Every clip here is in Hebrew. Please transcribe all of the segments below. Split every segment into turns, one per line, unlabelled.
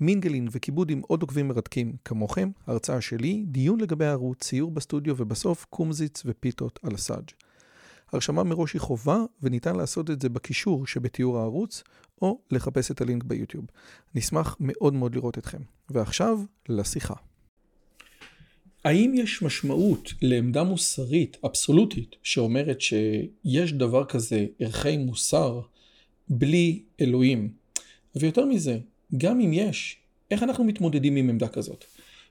מינגלין וכיבוד עם עוד עוקבים מרתקים כמוכם, הרצאה שלי, דיון לגבי הערוץ, ציור בסטודיו ובסוף קומזיץ ופיתות על הסאג'. הרשמה מראש היא חובה וניתן לעשות את זה בקישור שבתיאור הערוץ או לחפש את הלינק ביוטיוב. נשמח מאוד מאוד לראות אתכם. ועכשיו לשיחה. האם יש משמעות לעמדה מוסרית אבסולוטית שאומרת שיש דבר כזה ערכי מוסר בלי אלוהים? ויותר מזה, גם אם יש, איך אנחנו מתמודדים עם עמדה כזאת?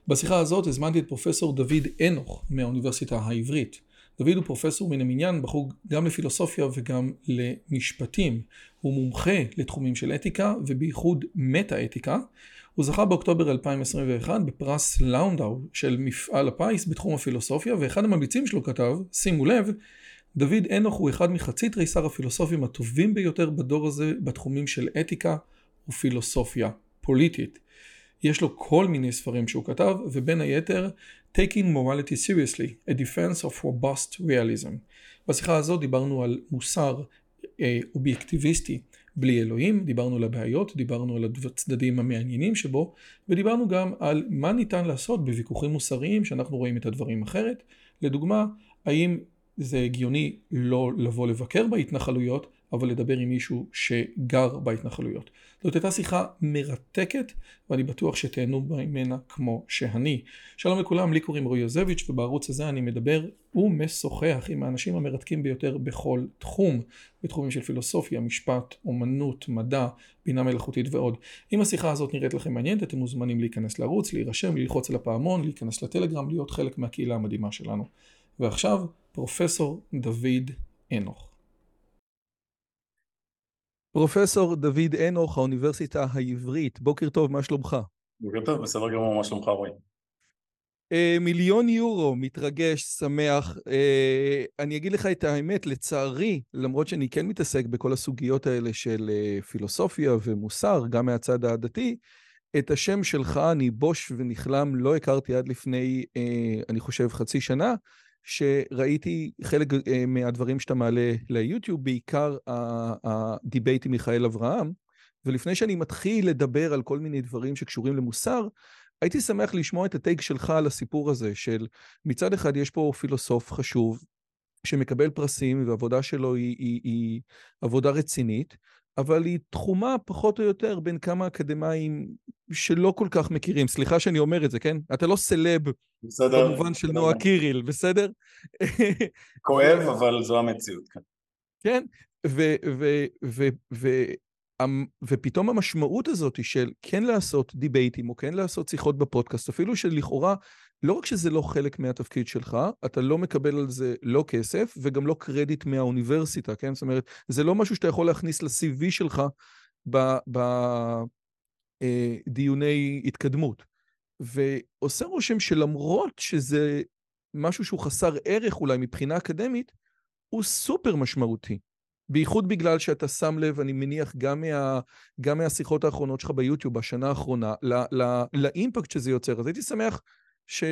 בשיחה הזאת הזמנתי את פרופסור דוד אנוך מהאוניברסיטה העברית. דוד הוא פרופסור מן המניין, בחוג גם לפילוסופיה וגם למשפטים. הוא מומחה לתחומים של אתיקה ובייחוד מטה-אתיקה. הוא זכה באוקטובר 2021 בפרס לאונדאו של מפעל הפיס בתחום הפילוסופיה, ואחד הממליצים שלו כתב, שימו לב, דוד אנוך הוא אחד מחצי תריסר הפילוסופים הטובים ביותר בדור הזה בתחומים של אתיקה ופילוסופיה פוליטית. יש לו כל מיני ספרים שהוא כתב, ובין היתר Taking Morality Seriously, A Defense of Robust Realism. בשיחה הזאת דיברנו על מוסר אה, אובייקטיביסטי בלי אלוהים, דיברנו על הבעיות, דיברנו על הצדדים המעניינים שבו, ודיברנו גם על מה ניתן לעשות בוויכוחים מוסריים שאנחנו רואים את הדברים אחרת. לדוגמה, האם זה הגיוני לא לבוא לבקר בהתנחלויות, אבל לדבר עם מישהו שגר בהתנחלויות. זאת הייתה שיחה מרתקת, ואני בטוח שתהנו ממנה כמו שאני. שלום לכולם, לי קוראים רועי יוזביץ', ובערוץ הזה אני מדבר ומשוחח עם האנשים המרתקים ביותר בכל תחום, בתחומים של פילוסופיה, משפט, אומנות, מדע, בינה מלאכותית ועוד. אם השיחה הזאת נראית לכם מעניינת, אתם מוזמנים להיכנס לערוץ, להירשם, ללחוץ על הפעמון, להיכנס לטלגרם, להיות חלק מהקהילה המדהימה שלנו. ועכשיו, פרופסור דוד אנוך. פרופסור דוד אנוך, האוניברסיטה העברית, בוקר טוב, מה שלומך?
בוקר טוב, בסדר גמור, מה שלומך רועי?
Uh, מיליון יורו, מתרגש, שמח. Uh, אני אגיד לך את האמת, לצערי, למרות שאני כן מתעסק בכל הסוגיות האלה של uh, פילוסופיה ומוסר, גם מהצד הדתי, את השם שלך אני בוש ונכלם, לא הכרתי עד לפני, uh, אני חושב, חצי שנה. שראיתי חלק אה, מהדברים שאתה מעלה ליוטיוב, בעיקר ה debate עם מיכאל אברהם, ולפני שאני מתחיל לדבר על כל מיני דברים שקשורים למוסר, הייתי שמח לשמוע את ה take שלך על הסיפור הזה, של מצד אחד יש פה פילוסוף חשוב, שמקבל פרסים, והעבודה שלו היא, היא, היא עבודה רצינית, אבל היא תחומה פחות או יותר בין כמה אקדמאים שלא כל כך מכירים. סליחה שאני אומר את זה, כן? אתה לא סלב בסדר. במובן של נועה קיריל, בסדר?
כואב, אבל זו המציאות, כן.
כן, ופתאום המשמעות הזאת של כן לעשות דיבייטים, או כן לעשות שיחות בפודקאסט, אפילו שלכאורה לא רק שזה לא חלק מהתפקיד שלך, אתה לא מקבל על זה לא כסף וגם לא קרדיט מהאוניברסיטה, כן? זאת אומרת, זה לא משהו שאתה יכול להכניס ל-CV שלך בדיוני אה, התקדמות. ועושה רושם שלמרות שזה משהו שהוא חסר ערך אולי מבחינה אקדמית, הוא סופר משמעותי. בייחוד בגלל שאתה שם לב, אני מניח, גם, מה, גם מהשיחות האחרונות שלך ביוטיוב בשנה האחרונה, לא, לא, לאימפקט שזה יוצר. אז הייתי שמח ש...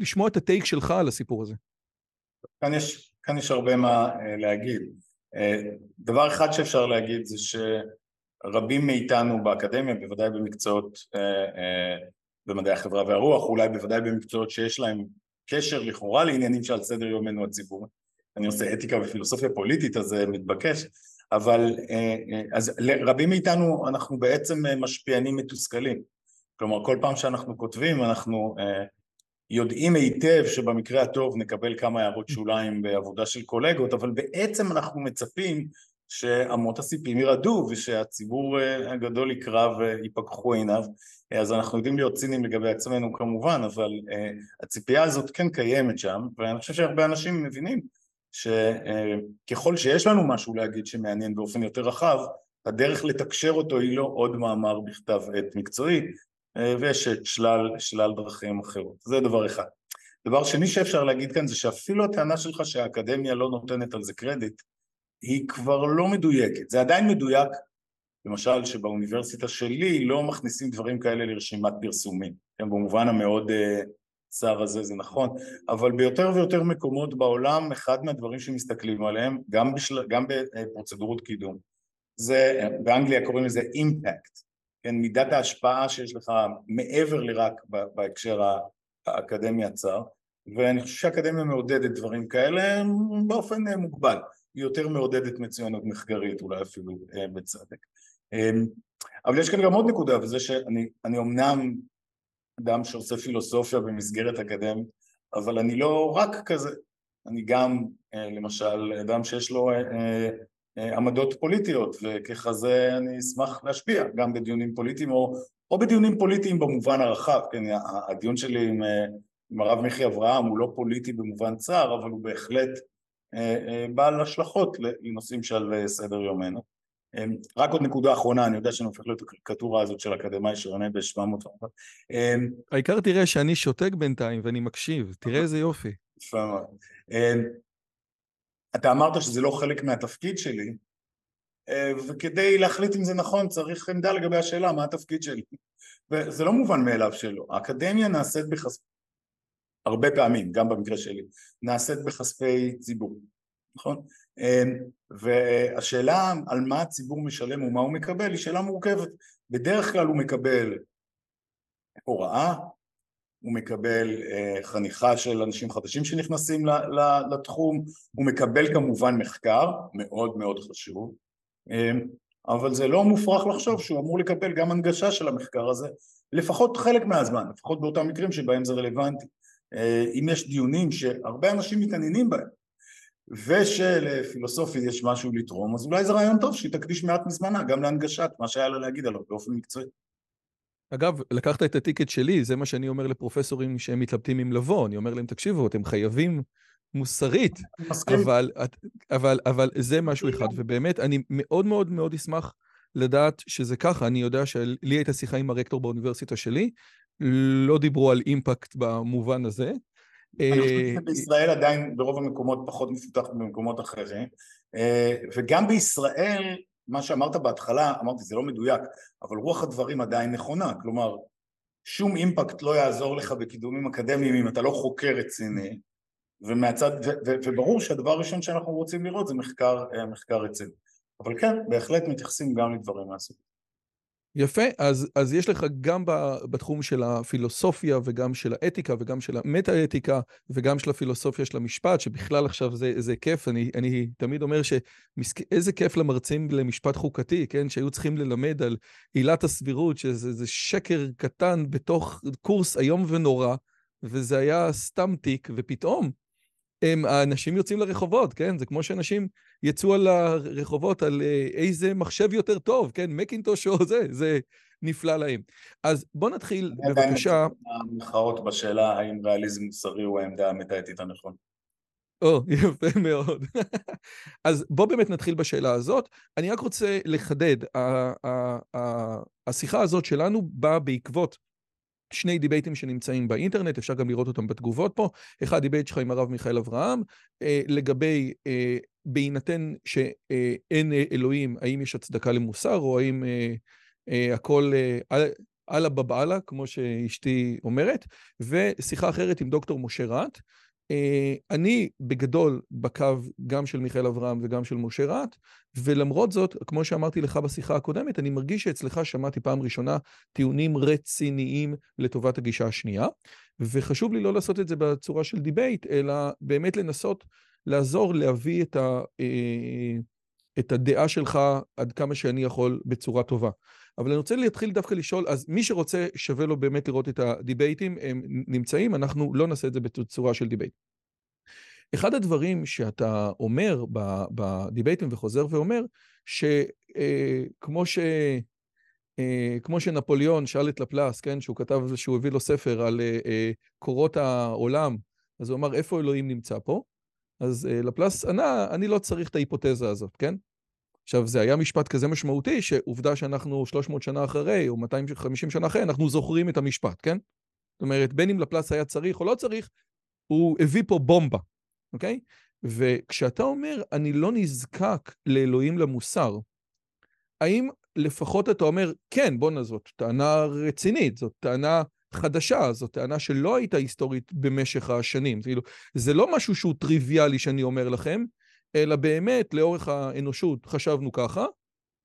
לשמוע את הטייק שלך על הסיפור הזה.
כאן יש, כאן יש הרבה מה אה, להגיד. אה, דבר אחד שאפשר להגיד זה שרבים מאיתנו באקדמיה, בוודאי במקצועות אה, במדעי החברה והרוח, אולי בוודאי במקצועות שיש להם קשר לכאורה לעניינים שעל סדר יומנו הציבור. אני עושה אתיקה ופילוסופיה פוליטית אז זה מתבקש, אבל אז לרבים מאיתנו אנחנו בעצם משפיענים מתוסכלים. כלומר כל פעם שאנחנו כותבים אנחנו אה, יודעים היטב שבמקרה הטוב נקבל כמה הערות שוליים בעבודה של קולגות אבל בעצם אנחנו מצפים שאמות הסיפים ירעדו ושהציבור אה, הגדול יקרא ויפקחו עיניו אז אנחנו יודעים להיות ציניים לגבי עצמנו כמובן אבל אה, הציפייה הזאת כן קיימת שם ואני חושב שהרבה אנשים מבינים שככל שיש לנו משהו להגיד שמעניין באופן יותר רחב הדרך לתקשר אותו היא לא עוד מאמר בכתב עת מקצועי, אה, ויש שלל, שלל דרכים אחרות. זה דבר אחד. דבר שני שאפשר להגיד כאן זה שאפילו הטענה שלך שהאקדמיה לא נותנת על זה קרדיט, היא כבר לא מדויקת. זה עדיין מדויק, למשל שבאוניברסיטה שלי לא מכניסים דברים כאלה לרשימת פרסומים, כן, במובן המאוד צר הזה זה נכון, אבל ביותר ויותר מקומות בעולם אחד מהדברים שמסתכלים עליהם, גם, בשל... גם בפרוצדורות קידום, זה, באנגליה קוראים לזה אימפקט, כן, מידת ההשפעה שיש לך מעבר לרק בהקשר האקדמי הצר, ואני חושב שהאקדמיה מעודדת דברים כאלה באופן מוגבל, היא יותר מעודדת מצוינות מחקרית אולי אפילו אה, בצדק. אמ, אבל יש כאן גם עוד נקודה, וזה שאני אמנם אדם שעושה פילוסופיה במסגרת אקדמית, אבל אני לא רק כזה, אני גם אה, למשל אדם שיש לו אה, אה, עמדות פוליטיות, וככזה אני אשמח להשפיע גם בדיונים פוליטיים או, או בדיונים פוליטיים במובן הרחב, כן, הדיון שלי עם, עם הרב מיכי אברהם הוא לא פוליטי במובן צר, אבל הוא בהחלט בעל השלכות לנושאים שעל סדר יומנו. אמ, רק עוד נקודה אחרונה, אני יודע שאני הופך להיות הקריקטורה הזאת של אקדמאי שעונה ב-700...
אמ, העיקר תראה שאני שותק בינתיים ואני מקשיב, תראה איזה יופי. יפה מאוד.
אמ, אתה אמרת שזה לא חלק מהתפקיד שלי, וכדי להחליט אם זה נכון צריך עמדה לגבי השאלה מה התפקיד שלי. וזה לא מובן מאליו שלא. האקדמיה נעשית בכספי, הרבה פעמים, גם במקרה שלי, נעשית בכספי ציבור, נכון? והשאלה על מה הציבור משלם ומה הוא מקבל היא שאלה מורכבת. בדרך כלל הוא מקבל הוראה, הוא מקבל אה, חניכה של אנשים חדשים שנכנסים לתחום, הוא מקבל כמובן מחקר, מאוד מאוד חשוב, אמ, אבל זה לא מופרך לחשוב שהוא אמור לקבל גם הנגשה של המחקר הזה, לפחות חלק מהזמן, לפחות באותם מקרים שבהם זה רלוונטי. אה, אם יש דיונים שהרבה אנשים מתעניינים בהם, ושלפילוסופית יש משהו לתרום, אז אולי זה רעיון טוב שהיא תקדיש מעט מזמנה גם להנגשת מה שהיה לה להגיד עליו באופן מקצועי.
אגב, לקחת את הטיקט שלי, זה מה שאני אומר לפרופסורים שהם מתלבטים אם לבוא, אני אומר להם, תקשיבו, אתם חייבים מוסרית, אבל, אבל, אבל זה משהו אחד, ובאמת, אני מאוד מאוד מאוד אשמח לדעת שזה ככה, אני יודע שלי הייתה שיחה עם הרקטור באוניברסיטה שלי, לא דיברו על אימפקט במובן הזה,
אני חושב אה, שבישראל עדיין ברוב המקומות פחות מפותח במקומות אחרים. אה, וגם בישראל מה שאמרת בהתחלה, אמרתי זה לא מדויק, אבל רוח הדברים עדיין נכונה, כלומר שום אימפקט לא יעזור לך בקידומים אקדמיים אם אתה לא חוקר רציני. ומהצד, ו, ו, וברור שהדבר הראשון שאנחנו רוצים לראות זה מחקר, אה, מחקר רציני. אבל כן, בהחלט מתייחסים גם לדברים מהסוג
יפה, אז, אז יש לך גם בתחום של הפילוסופיה וגם של האתיקה וגם של המטה-אתיקה וגם של הפילוסופיה של המשפט, שבכלל עכשיו זה, זה כיף, אני, אני תמיד אומר שאיזה כיף למרצים למשפט חוקתי, כן, שהיו צריכים ללמד על עילת הסבירות, שזה שקר קטן בתוך קורס איום ונורא, וזה היה סתם תיק, ופתאום הם, האנשים יוצאים לרחובות, כן? זה כמו שאנשים יצאו על הרחובות על אה, איזה מחשב יותר טוב, כן? מקינטוש או זה, זה נפלא להם. אז בואו נתחיל, בבקשה.
המחאות בשאלה האם ריאליזם מוסרי הוא העמדה המתאטית הנכון.
או, יפה מאוד. אז בואו באמת נתחיל בשאלה הזאת. אני רק רוצה לחדד, השיחה הזאת שלנו באה בעקבות שני דיבייטים שנמצאים באינטרנט, אפשר גם לראות אותם בתגובות פה. אחד debate שלך עם הרב מיכאל אברהם, אה, לגבי אה, בהינתן שאין אה, אלוהים, האם יש הצדקה למוסר, או האם הכל אללה בבאללה, כמו שאשתי אומרת, ושיחה אחרת עם דוקטור משה רט. אה, אני בגדול בקו גם של מיכאל אברהם וגם של משה רט, ולמרות זאת, כמו שאמרתי לך בשיחה הקודמת, אני מרגיש שאצלך שמעתי פעם ראשונה טיעונים רציניים לטובת הגישה השנייה, וחשוב לי לא לעשות את זה בצורה של debate, אלא באמת לנסות לעזור להביא את, ה, אה, את הדעה שלך עד כמה שאני יכול בצורה טובה. אבל אני רוצה להתחיל דווקא לשאול, אז מי שרוצה, שווה לו באמת לראות את הדיבייטים, הם נמצאים, אנחנו לא נעשה את זה בצורה של debate. אחד הדברים שאתה אומר בדיבייטים וחוזר ואומר, שכמו ש... כמו שנפוליאון שאל את לפלס, כן, שהוא כתב, שהוא הביא לו ספר על קורות העולם, אז הוא אמר, איפה אלוהים נמצא פה? אז לפלס ענה, אני לא צריך את ההיפותזה הזאת, כן? עכשיו, זה היה משפט כזה משמעותי, שעובדה שאנחנו 300 שנה אחרי, או 250 שנה אחרי, אנחנו זוכרים את המשפט, כן? זאת אומרת, בין אם לפלס היה צריך או לא צריך, הוא הביא פה בומבה, אוקיי? וכשאתה אומר, אני לא נזקק לאלוהים למוסר, האם לפחות אתה אומר, כן, בואנה, זאת טענה רצינית, זאת טענה חדשה, זאת טענה שלא הייתה היסטורית במשך השנים. כאילו, זה לא משהו שהוא טריוויאלי שאני אומר לכם, אלא באמת, לאורך האנושות חשבנו ככה,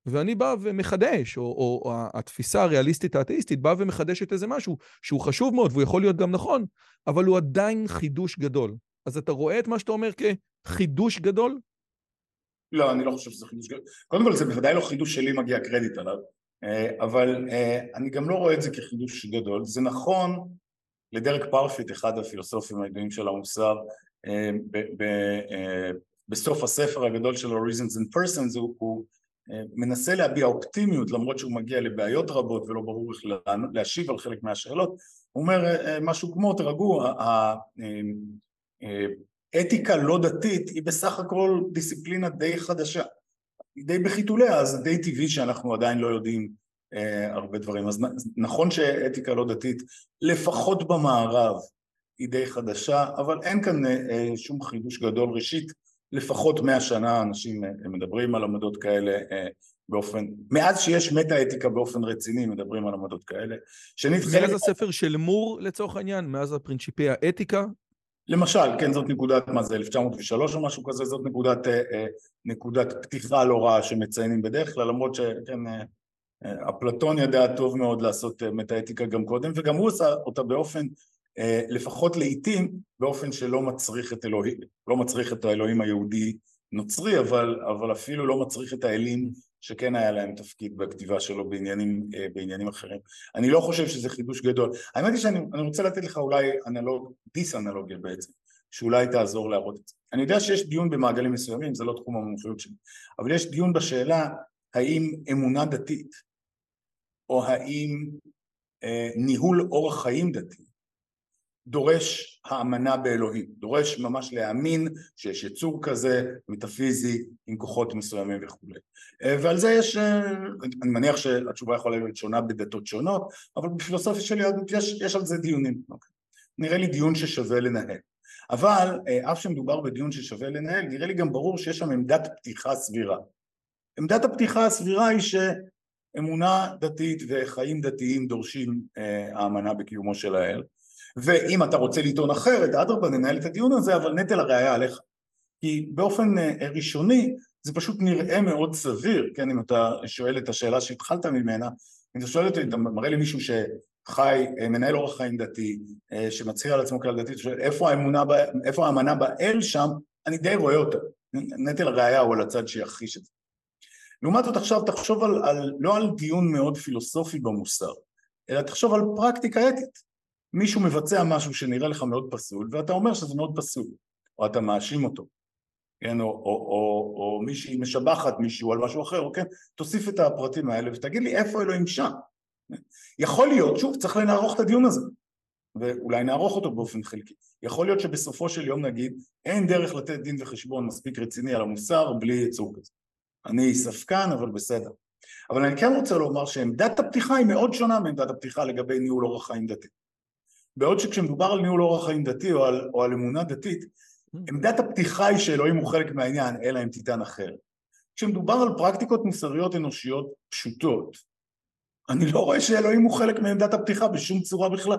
ואני בא ומחדש, או, או, או התפיסה הריאליסטית האתאיסטית באה ומחדשת איזה משהו שהוא חשוב מאוד והוא יכול להיות גם נכון, אבל הוא עדיין חידוש גדול. אז אתה רואה את מה שאתה אומר כחידוש גדול?
לא, אני לא חושב שזה חידוש גדול. קודם כל זה בוודאי לא חידוש שלי מגיע קרדיט עליו, אה, אבל אה, אני גם לא רואה את זה כחידוש גדול. זה נכון לדרק פרפיט, אחד הפילוסופים הידועים של המוסר, אה, בסוף הספר הגדול שלו, Reasons and Persons, הוא, הוא מנסה להביע אופטימיות למרות שהוא מגיע לבעיות רבות ולא ברור איך להשיב על חלק מהשאלות, הוא אומר משהו כמו תרגעו, אתיקה לא דתית היא בסך הכל דיסציפלינה די חדשה, היא די בחיתוליה, אז די טבעי שאנחנו עדיין לא יודעים אה, הרבה דברים. אז נכון שאתיקה לא דתית, לפחות במערב, היא די חדשה, אבל אין כאן אה, אה, שום חידוש גדול. ראשית, לפחות מאה שנה אנשים אה, מדברים על עמדות כאלה אה, באופן, מאז שיש מטה-אתיקה באופן רציני מדברים על עמדות כאלה.
שנית, חלק... מאז הספר של מור לצורך העניין, מאז הפרינציפי האתיקה,
למשל, כן, זאת נקודת, מה זה, 1903 או משהו כזה, זאת נקודת, אה, נקודת פתיחה לא רעה שמציינים בדרך כלל, למרות שכן, אפלטון ידע טוב מאוד לעשות מטאטיקה גם קודם, וגם הוא עשה אותה באופן, לפחות לעיתים, באופן שלא מצריך את אלוהים, לא מצריך את האלוהים היהודי נוצרי, אבל, אבל אפילו לא מצריך את האלים שכן היה להם תפקיד בכתיבה שלו בעניינים, אה, בעניינים אחרים. אני לא חושב שזה חידוש גדול. האמת היא שאני רוצה לתת לך אולי אנלוג, דיס אנלוגיה בעצם, שאולי תעזור להראות את זה. אני יודע שיש דיון במעגלים מסוימים, זה לא תחום המומחיות שלי, אבל יש דיון בשאלה האם אמונה דתית, או האם אה, ניהול אורח חיים דתי, דורש האמנה באלוהים, דורש ממש להאמין שיש יצור כזה, מטאפיזי, עם כוחות מסוימים וכולי. אה, ועל זה יש, אה, אני מניח שהתשובה יכולה להיות שונה בדתות שונות, אבל בפילוסופיה של יהדות יש, יש על זה דיונים. אוקיי. נראה לי דיון ששווה לנהל. אבל אה, אף שמדובר בדיון ששווה לנהל, נראה לי גם ברור שיש שם עמדת פתיחה סבירה. עמדת הפתיחה הסבירה היא שאמונה דתית וחיים דתיים דורשים האמנה בקיומו של האל. ואם אתה רוצה לטעון אחרת, אדרבה ננהל את הדיון הזה, אבל נטל הראייה עליך. כי באופן אה, ראשוני זה פשוט נראה מאוד סביר, כן, אם אתה שואל את השאלה שהתחלת ממנה, אם אתה שואל אותי, אתה מראה לי מישהו שחי, אה, מנהל אורח חיים דתי, אה, שמצהיר על עצמו כלל דתי, שואל איפה האמונה, איפה האמנה באל שם, אני די רואה אותה. נטל הראייה הוא על הצד שיכחיש את זה. לעומת זאת עכשיו תחשוב על, על, לא על דיון מאוד פילוסופי במוסר, אלא תחשוב על פרקטיקה אתית. מישהו מבצע משהו שנראה לך מאוד פסול ואתה אומר שזה מאוד פסול או אתה מאשים אותו כן, או, או, או, או מישהי משבחת מישהו על משהו אחר, כן, תוסיף את הפרטים האלה ותגיד לי איפה אלוהים שם. יכול להיות, שוב, צריך לערוך את הדיון הזה, ואולי נערוך אותו באופן חלקי. יכול להיות שבסופו של יום נגיד, אין דרך לתת דין וחשבון מספיק רציני על המוסר בלי יצור כזה. אני ספקן, אבל בסדר. אבל אני כן רוצה לומר שעמדת הפתיחה היא מאוד שונה מעמדת הפתיחה לגבי ניהול אורח חיים דתי. בעוד שכשמדובר על ניהול אורח חיים דתי או על, או על אמונה דתית, mm. עמדת הפתיחה היא שאלוהים הוא חלק מהעניין, אלא אם תיתן אחר. כשמדובר על פרקטיקות מוסריות אנושיות פשוטות, אני לא רואה שאלוהים הוא חלק מעמדת הפתיחה בשום צורה בכלל.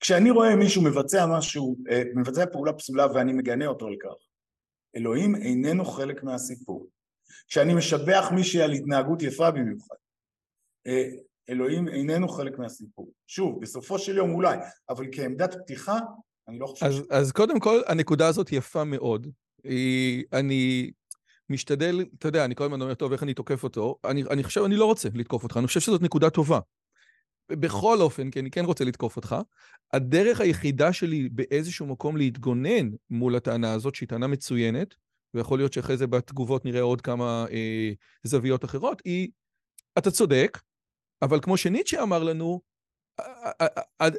כשאני רואה מישהו מבצע משהו, אה, מבצע פעולה פסולה ואני מגנה אותו על כך, אלוהים איננו חלק מהסיפור. כשאני משבח מישהי על התנהגות יפה במיוחד, אה, אלוהים איננו חלק מהסיפור. שוב, בסופו של יום אולי, אבל כעמדת פתיחה, אני לא חושב
אז, ש... אז קודם כל, הנקודה הזאת יפה מאוד. היא, אני משתדל, אתה יודע, אני כל הזמן אומר, טוב, איך אני תוקף אותו? אני, אני חושב, אני לא רוצה לתקוף אותך, אני חושב שזאת נקודה טובה. בכל אופן, כי אני כן רוצה לתקוף אותך, הדרך היחידה שלי באיזשהו מקום להתגונן מול הטענה הזאת, שהיא טענה מצוינת, ויכול להיות שאחרי זה בתגובות נראה עוד כמה אה, זוויות אחרות, היא, אתה צודק, אבל כמו שניטשה אמר לנו,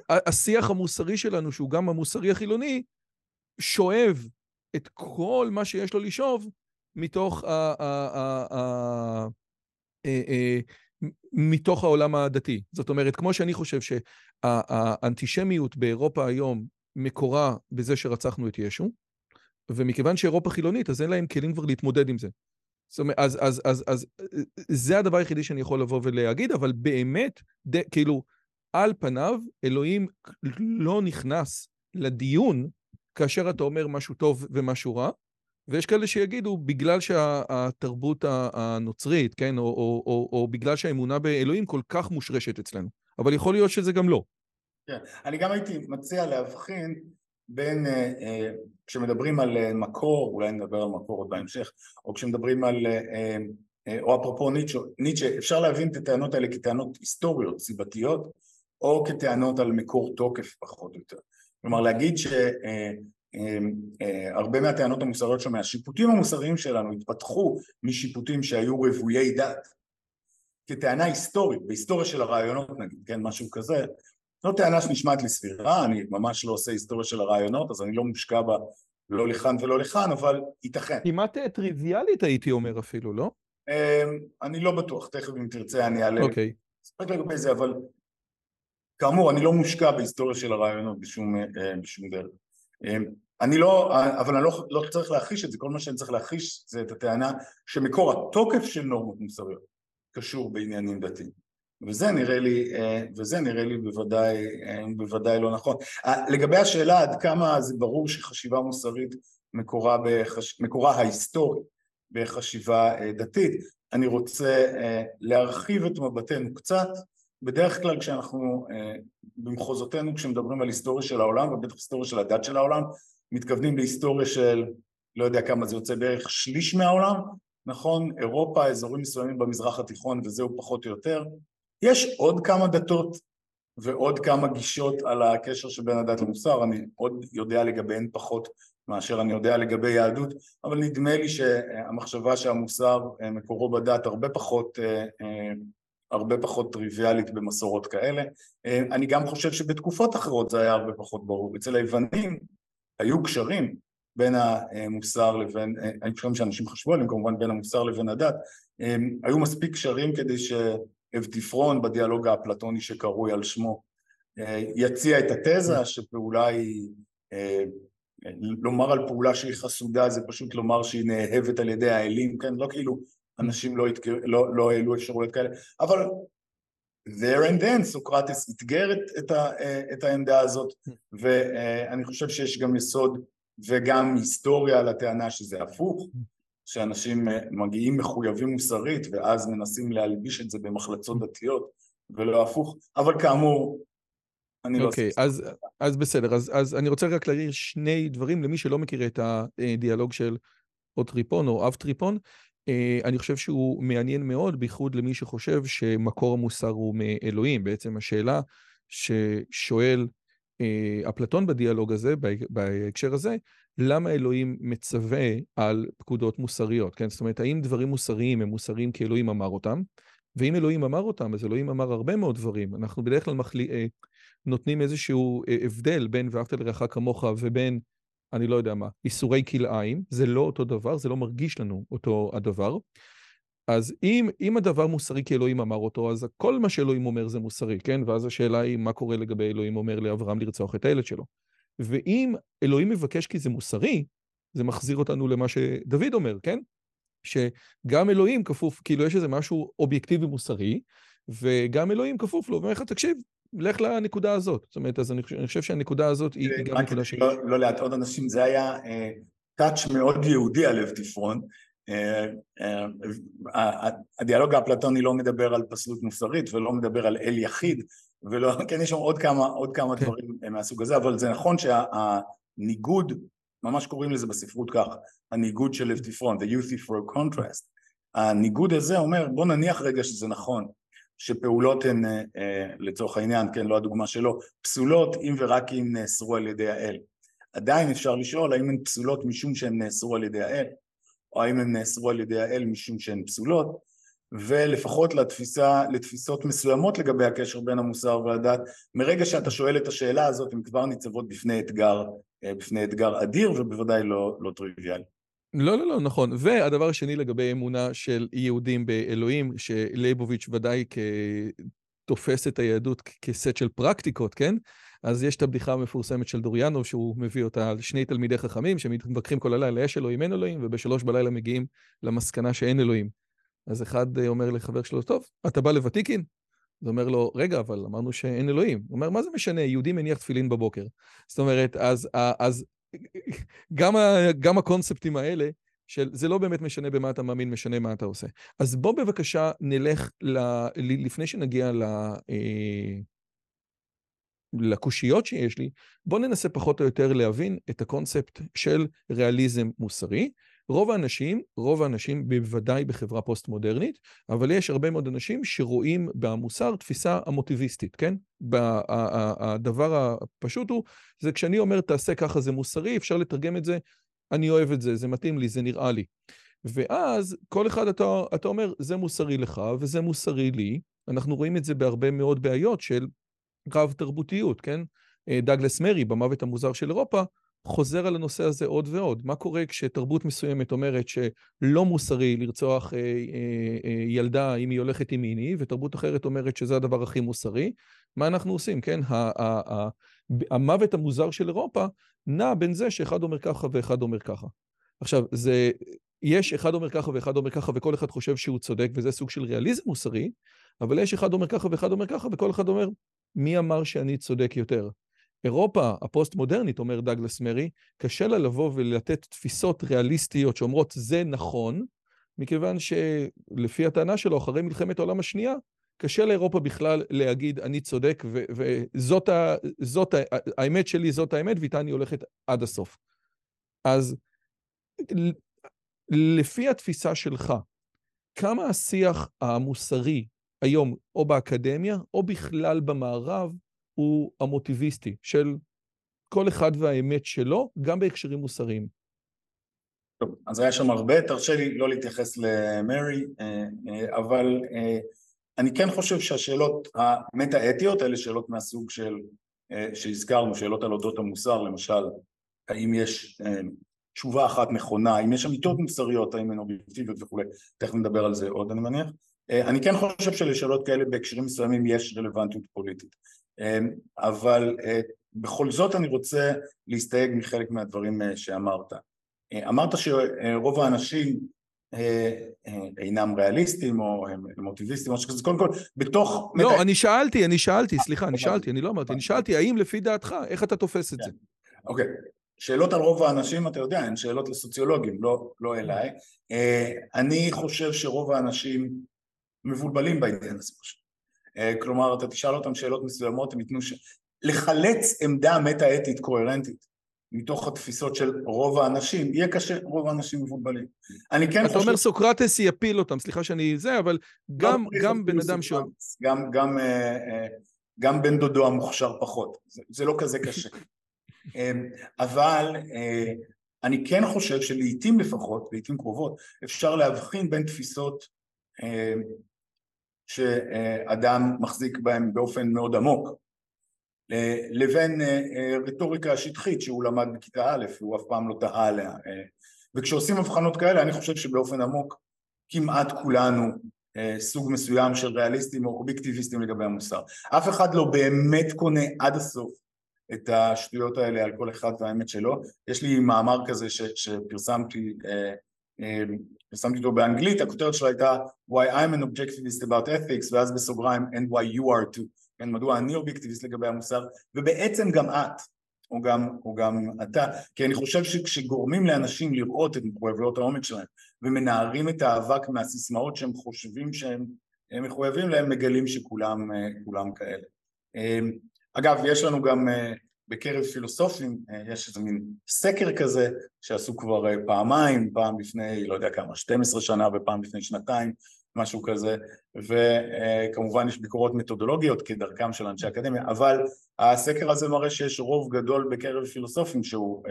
השיח המוסרי שלנו, שהוא גם המוסרי החילוני, שואב את כל מה שיש לו לשאוב מתוך, ה, ה, ה, ה, ה, מתוך העולם הדתי. זאת אומרת, כמו שאני חושב שהאנטישמיות באירופה היום מקורה בזה שרצחנו את ישו, ומכיוון שאירופה חילונית, אז אין להם כלים כבר להתמודד עם זה. זאת אומרת, אז, אז, אז, אז זה הדבר היחידי שאני יכול לבוא ולהגיד, אבל באמת, ד, כאילו, על פניו, אלוהים לא נכנס לדיון כאשר אתה אומר משהו טוב ומשהו רע, ויש כאלה שיגידו, בגלל שהתרבות הנוצרית, כן, או, או, או, או בגלל שהאמונה באלוהים כל כך מושרשת אצלנו. אבל יכול להיות שזה גם לא.
כן, אני גם הייתי מציע להבחין בין, אה, אה, כשמדברים על אה, מקור, אולי נדבר על מקור עוד בהמשך, או כשמדברים על, או אפרופו ניטשה, ניטשה, אפשר להבין את הטענות האלה כטענות היסטוריות, סיבתיות, או כטענות על מקור תוקף פחות או יותר. כלומר להגיד שהרבה מהטענות המוסריות שלנו, מהשיפוטים המוסריים שלנו התפתחו משיפוטים שהיו רוויי דת, כטענה היסטורית, בהיסטוריה של הרעיונות נגיד, כן, משהו כזה, זו טענה שנשמעת לי סבירה, אני ממש לא עושה היסטוריה של הרעיונות, אז אני לא מושקע בה לא לכאן ולא לכאן, אבל ייתכן.
כמעט טריוויאלית הייתי אומר אפילו, לא?
אמ, אני לא בטוח, תכף אם תרצה אני אעלה.
אוקיי.
ספק לגבי זה, אבל כאמור, אני לא מושקע בהיסטוריה של הרעיונות בשום, אה, בשום דרך. אמ, אני לא, אבל אני לא, לא צריך להכחיש את זה, כל מה שאני צריך להכחיש זה את הטענה שמקור התוקף של נורמות מוסריות קשור בעניינים דתיים. וזה נראה לי, אה, וזה נראה לי בוודאי, אה, בוודאי לא נכון. אה, לגבי השאלה עד כמה זה ברור שחשיבה מוסרית מקורה, בחש... מקורה ההיסטורי בחשיבה דתית, אני רוצה להרחיב את מבטנו קצת, בדרך כלל כשאנחנו במחוזותינו כשמדברים על היסטוריה של העולם ובטח היסטוריה של הדת של העולם מתכוונים להיסטוריה של לא יודע כמה זה יוצא בערך שליש מהעולם נכון? אירופה אזורים מסוימים במזרח התיכון וזהו פחות או יותר יש עוד כמה דתות ועוד כמה גישות על הקשר שבין הדת למוסר, אני עוד יודע לגביהן פחות מאשר אני יודע לגבי יהדות, אבל נדמה לי שהמחשבה שהמוסר אה, מקורו בדת הרבה פחות, אה, אה, הרבה פחות טריוויאלית במסורות כאלה. אני גם חושב שבתקופות אחרות זה היה הרבה פחות ברור. אצל היוונים היו קשרים בין המוסר לבין, היו קשרים שאנשים חשבו עליהם כמובן בין המוסר לבין הדת, היו מספיק קשרים כדי ש... אבטיפרון בדיאלוג האפלטוני שקרוי על שמו אה, יציע את התזה שפעולה היא, אה, לומר על פעולה שהיא חסודה זה פשוט לומר שהיא נאהבת על ידי האלים, כן? לא כאילו אנשים לא, התקר... לא, לא העלו אפשרויות כאלה, אבל there and then סוקרטס אתגר את, את, ה, אה, את העמדה הזאת ואני חושב שיש גם יסוד וגם היסטוריה לטענה שזה הפוך שאנשים אה, מגיעים מחויבים מוסרית ואז מנסים להלביש את זה במחלצות דתיות ולא הפוך, אבל כאמור, אני לא...
אוקיי, אז, אז בסדר, אז, אז אני רוצה רק להעיר שני דברים למי שלא מכיר את הדיאלוג של או טריפון או אב טריפון. אה, אני חושב שהוא מעניין מאוד, בייחוד למי שחושב שמקור המוסר הוא מאלוהים. בעצם השאלה ששואל אה, אפלטון בדיאלוג הזה, בהקשר הזה, למה אלוהים מצווה על פקודות מוסריות, כן? זאת אומרת, האם דברים מוסריים הם מוסריים כי אלוהים אמר אותם? ואם אלוהים אמר אותם, אז אלוהים אמר הרבה מאוד דברים. אנחנו בדרך כלל מחלי... אה, נותנים איזשהו אה, הבדל בין ואהבת לרעך כמוך ובין, אני לא יודע מה, איסורי כלאיים. זה לא אותו דבר, זה לא מרגיש לנו אותו הדבר. אז אם, אם הדבר מוסרי כי אלוהים אמר אותו, אז כל מה שאלוהים אומר זה מוסרי, כן? ואז השאלה היא, מה קורה לגבי אלוהים אומר לאברהם לרצוח את הילד שלו? ואם אלוהים מבקש כי זה מוסרי, זה מחזיר אותנו למה שדוד אומר, כן? שגם אלוהים כפוף, כאילו יש איזה משהו אובייקטיבי מוסרי, וגם אלוהים כפוף לו, ואומר לך, תקשיב, לך לנקודה הזאת. זאת אומרת, אז אני חושב, אני חושב שהנקודה הזאת היא, היא גם נקודה ש...
לא, לא להטעות אנשים, זה היה טאץ' uh, מאוד יהודי על לב תפרון. Uh, הדיאלוג האפלטוני לא מדבר על פסלות מוסרית ולא מדבר על אל יחיד, ולא, כן יש שם עוד כמה, עוד כמה כן. דברים מהסוג הזה, אבל זה נכון שהניגוד, ממש קוראים לזה בספרות כך, הניגוד של לבטיפרון, the euthyphro contrast, הניגוד הזה אומר בוא נניח רגע שזה נכון, שפעולות הן אה, לצורך העניין, כן לא הדוגמה שלו, פסולות אם ורק אם נאסרו על ידי האל. עדיין אפשר לשאול האם הן פסולות משום שהן נאסרו על ידי האל, או האם הן נאסרו על ידי האל משום שהן פסולות, ולפחות לתפיסה, לתפיסות מסוימות לגבי הקשר בין המוסר והדת, מרגע שאתה שואל את השאלה הזאת, הן כבר ניצבות בפני אתגר, אה, בפני אתגר אדיר ובוודאי לא, לא טריוויאלי.
לא, לא, לא, נכון. והדבר השני לגבי אמונה של יהודים באלוהים, שלייבוביץ' ודאי תופס את היהדות כסט של פרקטיקות, כן? אז יש את הבדיחה המפורסמת של דוריאנוב, שהוא מביא אותה על שני תלמידי חכמים שמתווכחים כל הלילה, יש אלוהים, אין אלוהים, ובשלוש בלילה מגיעים למסקנה שאין אלוהים. אז אחד אומר לחבר שלו, טוב, אתה בא לוותיקין? אז אומר לו, רגע, אבל אמרנו שאין אלוהים. הוא אומר, מה זה משנה, יהודי מניח תפילין בבוקר. זאת אומרת, אז, אז גם, גם הקונספטים האלה, של זה לא באמת משנה במה אתה מאמין, משנה מה אתה עושה. אז בוא בבקשה נלך, ל, לפני שנגיע ל... אה, לקושיות שיש לי, בוא ננסה פחות או יותר להבין את הקונספט של ריאליזם מוסרי. רוב האנשים, רוב האנשים בוודאי בחברה פוסט-מודרנית, אבל יש הרבה מאוד אנשים שרואים במוסר תפיסה המוטיביסטית, כן? הדבר הפשוט הוא, זה כשאני אומר תעשה ככה זה מוסרי, אפשר לתרגם את זה, אני אוהב את זה, זה מתאים לי, זה נראה לי. ואז כל אחד אתה, אתה אומר, זה מוסרי לך וזה מוסרי לי. אנחנו רואים את זה בהרבה מאוד בעיות של רב תרבותיות, כן? אה, דאגלס מרי, במוות המוזר של אירופה, חוזר על הנושא הזה עוד ועוד. מה קורה כשתרבות מסוימת אומרת שלא מוסרי לרצוח אה, אה, אה, ילדה אם היא הולכת עם מיני, ותרבות אחרת אומרת שזה הדבר הכי מוסרי? מה אנחנו עושים, כן? המוות המוזר של אירופה נע בין זה שאחד אומר ככה ואחד אומר ככה. עכשיו, זה, יש אחד אומר ככה ואחד אומר ככה וכל אחד חושב שהוא צודק, וזה סוג של ריאליזם מוסרי, אבל יש אחד אומר ככה ואחד אומר ככה, וכל אחד אומר, מי אמר שאני צודק יותר? אירופה הפוסט-מודרנית, אומר דאגלס מרי, קשה לה לבוא ולתת תפיסות ריאליסטיות שאומרות זה נכון, מכיוון שלפי הטענה שלו, אחרי מלחמת העולם השנייה, קשה לאירופה בכלל להגיד אני צודק וזאת ה, זאת ה, האמת שלי, זאת האמת, ואיתה אני הולכת עד הסוף. אז לפי התפיסה שלך, כמה השיח המוסרי היום, או באקדמיה, או בכלל במערב, הוא המוטיביסטי של כל אחד והאמת שלו, גם בהקשרים מוסריים.
טוב, אז היה שם הרבה, תרשה לי לא להתייחס למרי, אה, אה, אבל אה, אני כן חושב שהשאלות המטה-אתיות, אלה שאלות מהסוג של, שהזכרנו, שאלות על אודות המוסר, למשל, האם יש תשובה אחת נכונה, האם יש אמיתות מוסריות, האם הן אובייקטיביות וכולי, תכף נדבר על זה עוד אני מניח. אני כן חושב שלשאלות כאלה בהקשרים מסוימים יש רלוונטיות פוליטית. אמ, אבל אה, בכל זאת אני רוצה להסתייג מחלק מהדברים אה, שאמרת. אה, אמרת שרוב האנשים אינם ריאליסטים או מוטיביסטים או משהו כזה, קודם כל, בתוך...
לא, אני שאלתי, אני שאלתי, סליחה, אני שאלתי, אני לא אמרתי, אני שאלתי, האם לפי דעתך, איך אתה תופס את זה?
אוקיי, שאלות על רוב האנשים, אתה יודע, הן שאלות לסוציולוגים, לא, לא אליי. אני חושב שרוב האנשים מבולבלים בעניין הזה פשוט. אה, כלומר אתה תשאל אותם שאלות מסוימות הם ייתנו ש... לחלץ עמדה מטה-אתית קוהרנטית מתוך התפיסות של רוב האנשים, יהיה קשה, רוב האנשים מבולבלים.
אני כן חושב... אתה אומר סוקרטס יפיל אותם, סליחה שאני זה, אבל גם, לא גם בן אדם ש...
גם, גם, אה, אה, גם בן דודו המוכשר פחות, זה, זה לא כזה קשה. אבל אני כן חושב שלעיתים לפחות, לעיתים קרובות, אפשר להבחין בין תפיסות שאדם מחזיק בהם באופן מאוד עמוק לבין אה, אה, רטוריקה שטחית שהוא למד בכיתה א' והוא אף פעם לא טעה עליה אה, וכשעושים הבחנות כאלה אני חושב שבאופן עמוק כמעט כולנו סוג מסוים של ריאליסטים או אובייקטיביסטים לגבי המוסר. אף אחד לא באמת קונה עד הסוף את השטויות האלה על כל אחד והאמת שלו. יש לי מאמר כזה ש, שפרסמתי פרסמתי אותו באנגלית, הכותרת שלו הייתה Why I'm an objectivist about ethics ואז בסוגריים and why you are too, כן, מדוע אני אובייקטיביסט לגבי המוסר ובעצם גם את או גם, או גם אתה, כי אני חושב שכשגורמים לאנשים לראות את מחויבויות העומק שלהם ומנערים את האבק מהסיסמאות שהם חושבים שהם מחויבים להם, מגלים שכולם כאלה. אגב, יש לנו גם בקרב פילוסופים אה, יש איזה מין סקר כזה שעשו כבר אה, פעמיים, פעם לפני לא יודע כמה, 12 שנה ופעם לפני שנתיים, משהו כזה, וכמובן יש ביקורות מתודולוגיות כדרכם של אנשי אקדמיה, אבל הסקר הזה מראה שיש רוב גדול בקרב פילוסופים שהוא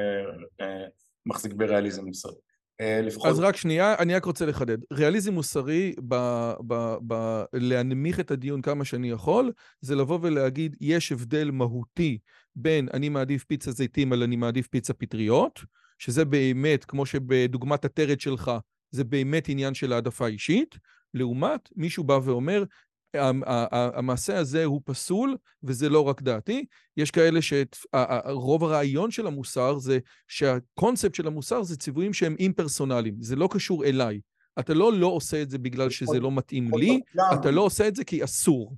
אה, מחזיק בריאליזם מוסרי.
לפחות... אז רק שנייה, אני רק רוצה לחדד. ריאליזם מוסרי, ב, ב, ב, להנמיך את הדיון כמה שאני יכול, זה לבוא ולהגיד, יש הבדל מהותי בין אני מעדיף פיצה זיתים על אני מעדיף פיצה פטריות, שזה באמת, כמו שבדוגמת הטרד שלך, זה באמת עניין של העדפה אישית, לעומת מישהו בא ואומר, המעשה הזה הוא פסול, וזה לא רק דעתי. יש כאלה שרוב הרעיון של המוסר זה שהקונספט של המוסר זה ציוויים שהם אימפרסונליים, זה לא קשור אליי. אתה לא לא עושה את זה בגלל שזה לא מתאים לי, אתה לא עושה את זה כי אסור.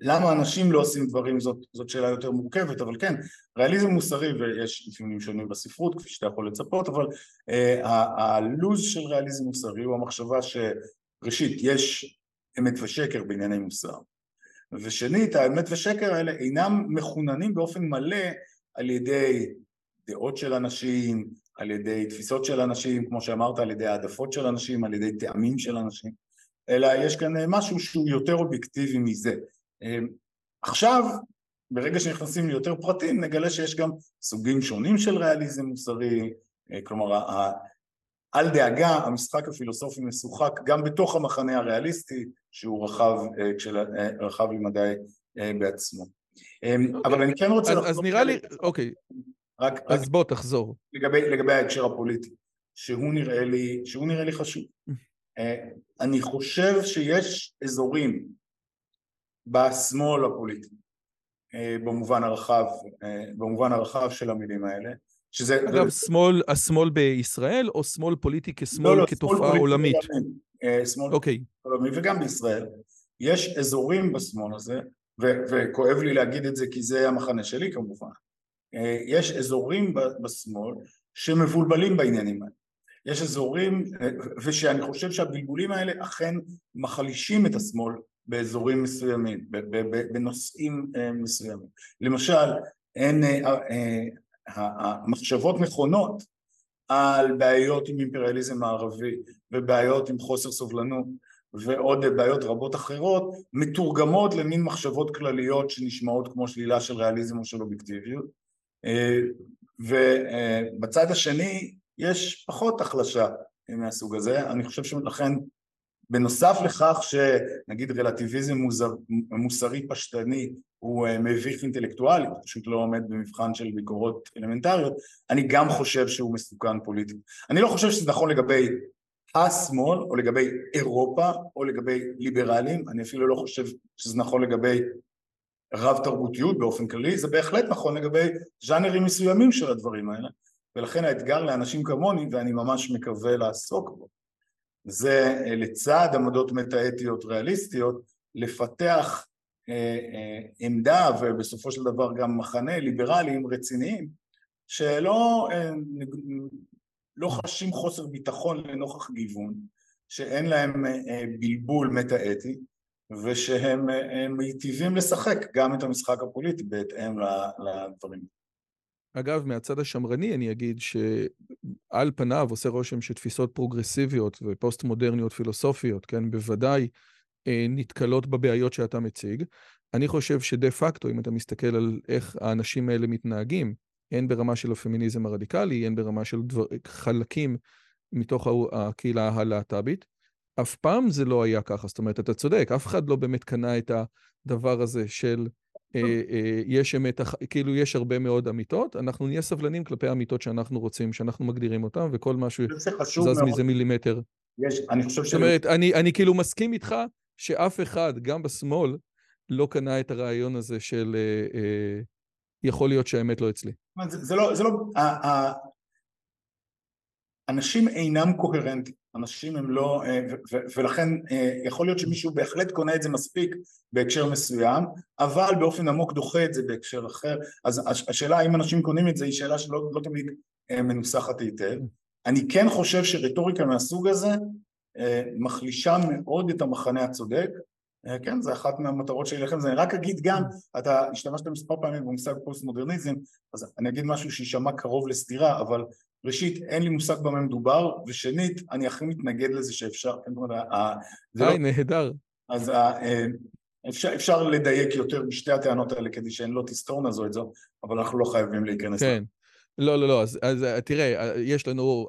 למה אנשים לא עושים דברים זאת, זאת שאלה יותר מורכבת, אבל כן, ריאליזם מוסרי, ויש אפיונים שונים בספרות, כפי שאתה יכול לצפות, אבל אה, הלוז של ריאליזם מוסרי הוא המחשבה שראשית, יש אמת ושקר בענייני מוסר, ושנית, האמת ושקר האלה אינם מחוננים באופן מלא על ידי דעות של אנשים, על ידי תפיסות של אנשים, כמו שאמרת, על ידי העדפות של אנשים, על ידי טעמים של אנשים, אלא יש כאן משהו שהוא יותר אובייקטיבי מזה. אמ, עכשיו, ברגע שנכנסים ליותר פרטים, נגלה שיש גם סוגים שונים של ריאליזם מוסרי, אה, כלומר, אל דאגה, המשחק הפילוסופי משוחק גם בתוך המחנה הריאליסטי, שהוא רחב, אה, אה, רחב למדי בעצמו. אמ, okay. אבל אוקיי. אני כן רוצה...
אז, אז נראה לי, אוקיי. רק, אז רק בוא תחזור.
לגבי, לגבי ההקשר הפוליטי, שהוא נראה לי, שהוא נראה לי חשוב. אני חושב שיש אזורים בשמאל הפוליטי, אה, במובן הרחב, אה, במובן הרחב של המילים האלה,
שזה... אגב, שמאל, השמאל בישראל או שמאל פוליטי כשמאל לא, לא, כתופעה עולמית?
אה, שמאל אוקיי. עולמי וגם בישראל. יש אזורים בשמאל הזה, ו- וכואב לי להגיד את זה כי זה המחנה שלי כמובן, יש אזורים בשמאל שמבולבלים בעניינים האלה. יש אזורים, ושאני חושב שהבלבולים האלה אכן מחלישים את השמאל באזורים מסוימים, בנושאים אה, מסוימים. למשל, אין אה, אה, המחשבות נכונות על בעיות עם אימפריאליזם הערבי ובעיות עם חוסר סובלנות ועוד בעיות רבות אחרות מתורגמות למין מחשבות כלליות שנשמעות כמו שלילה של ריאליזם או של אובייקטיביות ובצד השני יש פחות החלשה מהסוג הזה, אני חושב שלכן בנוסף לכך שנגיד רלטיביזם מוזר, מוסרי פשטני הוא אה, מביך אינטלקטואלית, פשוט לא עומד במבחן של ביקורות אלמנטריות, אני גם חושב שהוא מסוכן פוליטית. אני לא חושב שזה נכון לגבי השמאל או לגבי אירופה או לגבי ליברלים, אני אפילו לא חושב שזה נכון לגבי רב תרבותיות באופן כללי, זה בהחלט נכון לגבי ז'אנרים מסוימים של הדברים האלה, ולכן האתגר לאנשים כמוני, ואני ממש מקווה לעסוק בו, זה אה, לצד עמדות מטאטיות ריאליסטיות לפתח אה, אה, עמדה ובסופו של דבר גם מחנה ליברליים רציניים שלא לא חשים חוסר ביטחון לנוכח גיוון, שאין להם בלבול מטאטי ושהם מיטיבים לשחק גם את המשחק הפוליטי בהתאם לדברים.
אגב, מהצד השמרני אני אגיד שעל פניו עושה רושם שתפיסות פרוגרסיביות ופוסט-מודרניות פילוסופיות, כן, בוודאי אה, נתקלות בבעיות שאתה מציג. אני חושב שדה פקטו, אם אתה מסתכל על איך האנשים האלה מתנהגים, הן ברמה של הפמיניזם הרדיקלי, הן ברמה של דבר, חלקים מתוך הקהילה הלהט"בית, אף פעם זה לא היה ככה. זאת אומרת, אתה צודק, אף אחד לא באמת קנה את הדבר הזה של יש אמת, כאילו יש הרבה מאוד אמיתות, אנחנו נהיה סבלנים כלפי האמיתות שאנחנו רוצים, שאנחנו מגדירים אותן, וכל משהו זז מזה מילימטר.
יש, אני חושב ש...
זאת אומרת, אני, אני כאילו מסכים איתך שאף אחד, גם בשמאל, לא קנה את הרעיון הזה של אה, אה, יכול להיות שהאמת לא אצלי.
זה, זה לא, זה לא, אנשים אינם קוהרנטיים, אנשים הם לא, אה, ולכן אה, יכול להיות שמישהו בהחלט קונה את זה מספיק בהקשר מסוים, אבל באופן עמוק דוחה את זה בהקשר אחר, אז השאלה האם אנשים קונים את זה היא שאלה שלא לא תמיד אה, מנוסחת היטב. אני כן חושב שרטוריקה מהסוג הזה מחלישה מאוד את המחנה הצודק, כן, זה אחת מהמטרות שלי לכם, זה אני רק אגיד גם, אתה השתמשת מספר פעמים במושג פוסט מודרניזם, אז אני אגיד משהו שישמע קרוב לסתירה, אבל ראשית, אין לי מושג במה מדובר, ושנית, אני הכי מתנגד לזה שאפשר, כן,
היי, לא- נהדר.
אז אה, אפשר, אפשר לדייק יותר בשתי הטענות האלה כדי שהן לא תסתורנה זו את זו, אבל אנחנו לא חייבים להיכנס.
כן. לא, לא, לא, אז, אז אה, תראה, אה, יש לנו,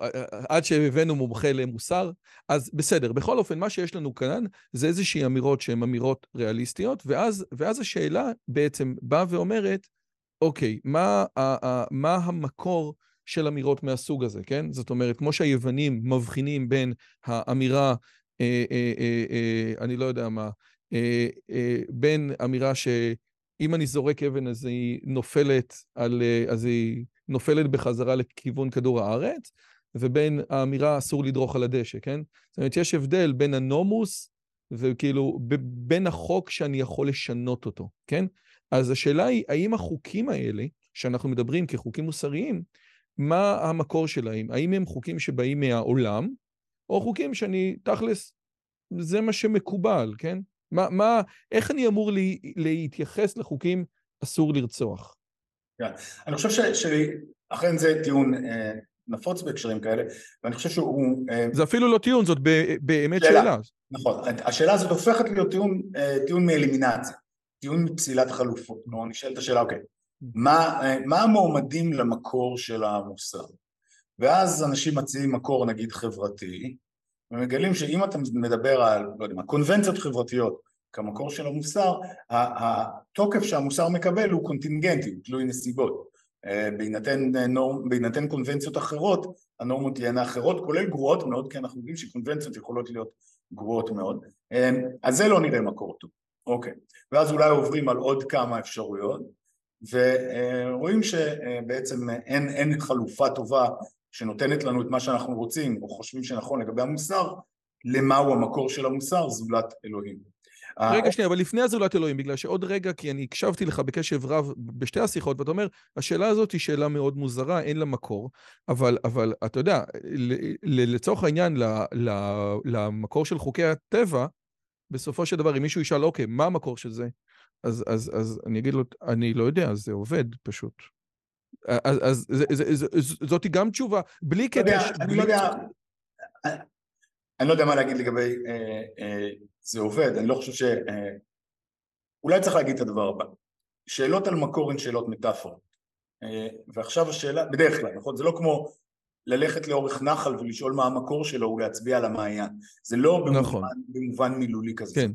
עד שהבאנו מומחה למוסר, אז בסדר. בכל אופן, מה שיש לנו כאן זה איזושהי אמירות שהן אמירות ריאליסטיות, ואז, ואז השאלה בעצם באה ואומרת, אוקיי, מה, מה המקור של אמירות מהסוג הזה, כן? זאת אומרת, כמו שהיוונים מבחינים בין האמירה אה, אה, אה, אה, אני לא יודע מה, אה, אה, בין אמירה שאם אני זורק אבן אז היא נופלת, על, אה, אז היא נופלת בחזרה לכיוון כדור הארץ, ובין האמירה אסור לדרוך על הדשא, כן? זאת אומרת, יש הבדל בין הנומוס וכאילו בין החוק שאני יכול לשנות אותו, כן? אז השאלה היא, האם החוקים האלה, שאנחנו מדברים כחוקים מוסריים, מה המקור שלהם? האם הם חוקים שבאים מהעולם, או חוקים שאני, תכלס, זה מה שמקובל, כן? מה, מה, איך אני אמור לי, להתייחס לחוקים אסור לרצוח?
כן. אני חושב שאכן זה טיעון אה, נפוץ בהקשרים כאלה, ואני חושב שהוא...
אה, זה אפילו לא טיעון, זאת באמת שאלה. שאלה.
נכון, השאלה הזאת הופכת להיות טיעון, אה, טיעון מאלימינציה, טיעון מפסילת חלופות. כלומר, נשאלת השאלה, אוקיי, מה, אה, מה המועמדים למקור של המוסר? ואז אנשים מציעים מקור נגיד חברתי, ומגלים שאם אתה מדבר על, לא יודע מה, קונבנציות חברתיות כמקור של המוסר, התוקף שהמוסר מקבל הוא קונטינגנטי, הוא תלוי נסיבות. אה, בהינתן, נורם, בהינתן קונבנציות אחרות, הנורמות תהיינה אחרות, כולל גרועות מאוד, כי אנחנו יודעים שקונבנציות יכולות להיות גרועות מאוד. אה, אז זה לא נראה מקור טוב, אוקיי. ואז אולי עוברים על עוד כמה אפשרויות, ורואים שבעצם אין, אין חלופה טובה שנותנת לנו את מה שאנחנו רוצים או חושבים שנכון לגבי המוסר, למהו המקור של המוסר זולת אלוהים.
רגע שנייה, אבל לפני הזולת אלוהים, בגלל שעוד רגע, כי אני הקשבתי לך בקשב רב בשתי השיחות, ואתה אומר, השאלה הזאת היא שאלה מאוד מוזרה, אין לה מקור, אבל, אבל אתה יודע, לצורך העניין, למקור של חוקי הטבע, בסופו של דבר, אם מישהו ישאל, אוקיי, מה המקור של זה? אז, אז, אז אני אגיד לו, אני לא יודע, זה עובד פשוט. אז, אז זה, זה, זה, זה, זאתי גם תשובה, בלי
קטע... לא אני לא יודע, אני לא יודע מה להגיד לגבי אה, אה, זה עובד, אני לא חושב ש... אה, אולי צריך להגיד את הדבר הבא, שאלות על מקור הן שאלות מטאפורות, אה, ועכשיו השאלה, בדרך כלל, נכון? זה לא כמו ללכת לאורך נחל ולשאול מה המקור שלו ולהצביע על המעיין, זה לא במובן, נכון. במובן מילולי כזה. כן.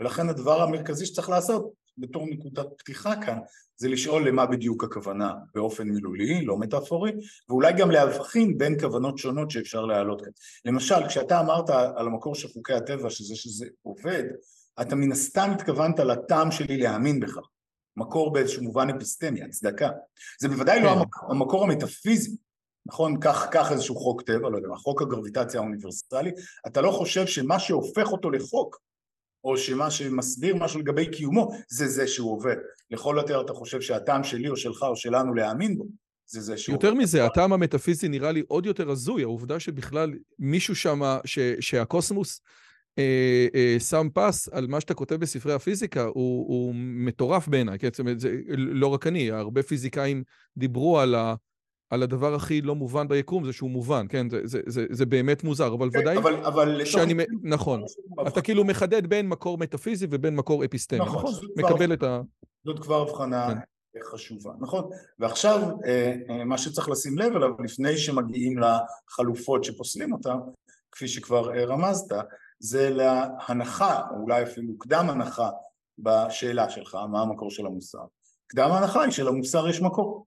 ולכן הדבר המרכזי שצריך לעשות בתור נקודת פתיחה כאן זה לשאול למה בדיוק הכוונה באופן מילולי, לא מטאפורי, ואולי גם להבחין בין כוונות שונות שאפשר להעלות כאן. למשל, כשאתה אמרת על המקור של חוקי הטבע, שזה שזה עובד, אתה מן הסתם התכוונת לטעם שלי להאמין בכך. מקור באיזשהו מובן אפיסטמי, הצדקה. זה בוודאי לא כן. המקור, המקור המטאפיזי, נכון? קח, קח איזשהו חוק טבע, לא יודע חוק הגרביטציה האוניברסלי, אתה לא חושב שמה שהופך אותו לחוק או שמה שמסביר משהו לגבי קיומו זה זה שהוא עובד. לכל יותר אתה חושב שהטעם שלי או שלך או שלנו להאמין בו זה זה שהוא...
יותר מזה, הטעם המטאפיזי נראה לי עוד יותר הזוי, העובדה שבכלל מישהו שם, שהקוסמוס אה, אה, שם פס על מה שאתה כותב בספרי הפיזיקה, הוא, הוא מטורף בעיניי, כן? זאת אומרת, זה לא רק אני, הרבה פיזיקאים דיברו על ה... על הדבר הכי לא מובן ביקום, זה שהוא מובן, כן? זה, זה, זה, זה באמת מוזר, אבל כן, ודאי אבל, אבל שאני... לתוך... נכון. אתה כאילו מחדד בין מקור מטאפיזי ובין מקור אפיסטמי, נכון? נכון? מקבל
כבר,
את ה...
זאת כבר הבחנה כן. חשובה, נכון? ועכשיו, אה, אה, מה שצריך לשים לב אליו, לפני שמגיעים לחלופות שפוסלים אותן, כפי שכבר אה, רמזת, זה להנחה, או אולי אפילו קדם הנחה בשאלה שלך, מה המקור של המוסר. קדם ההנחה היא שלמוסר יש מקור.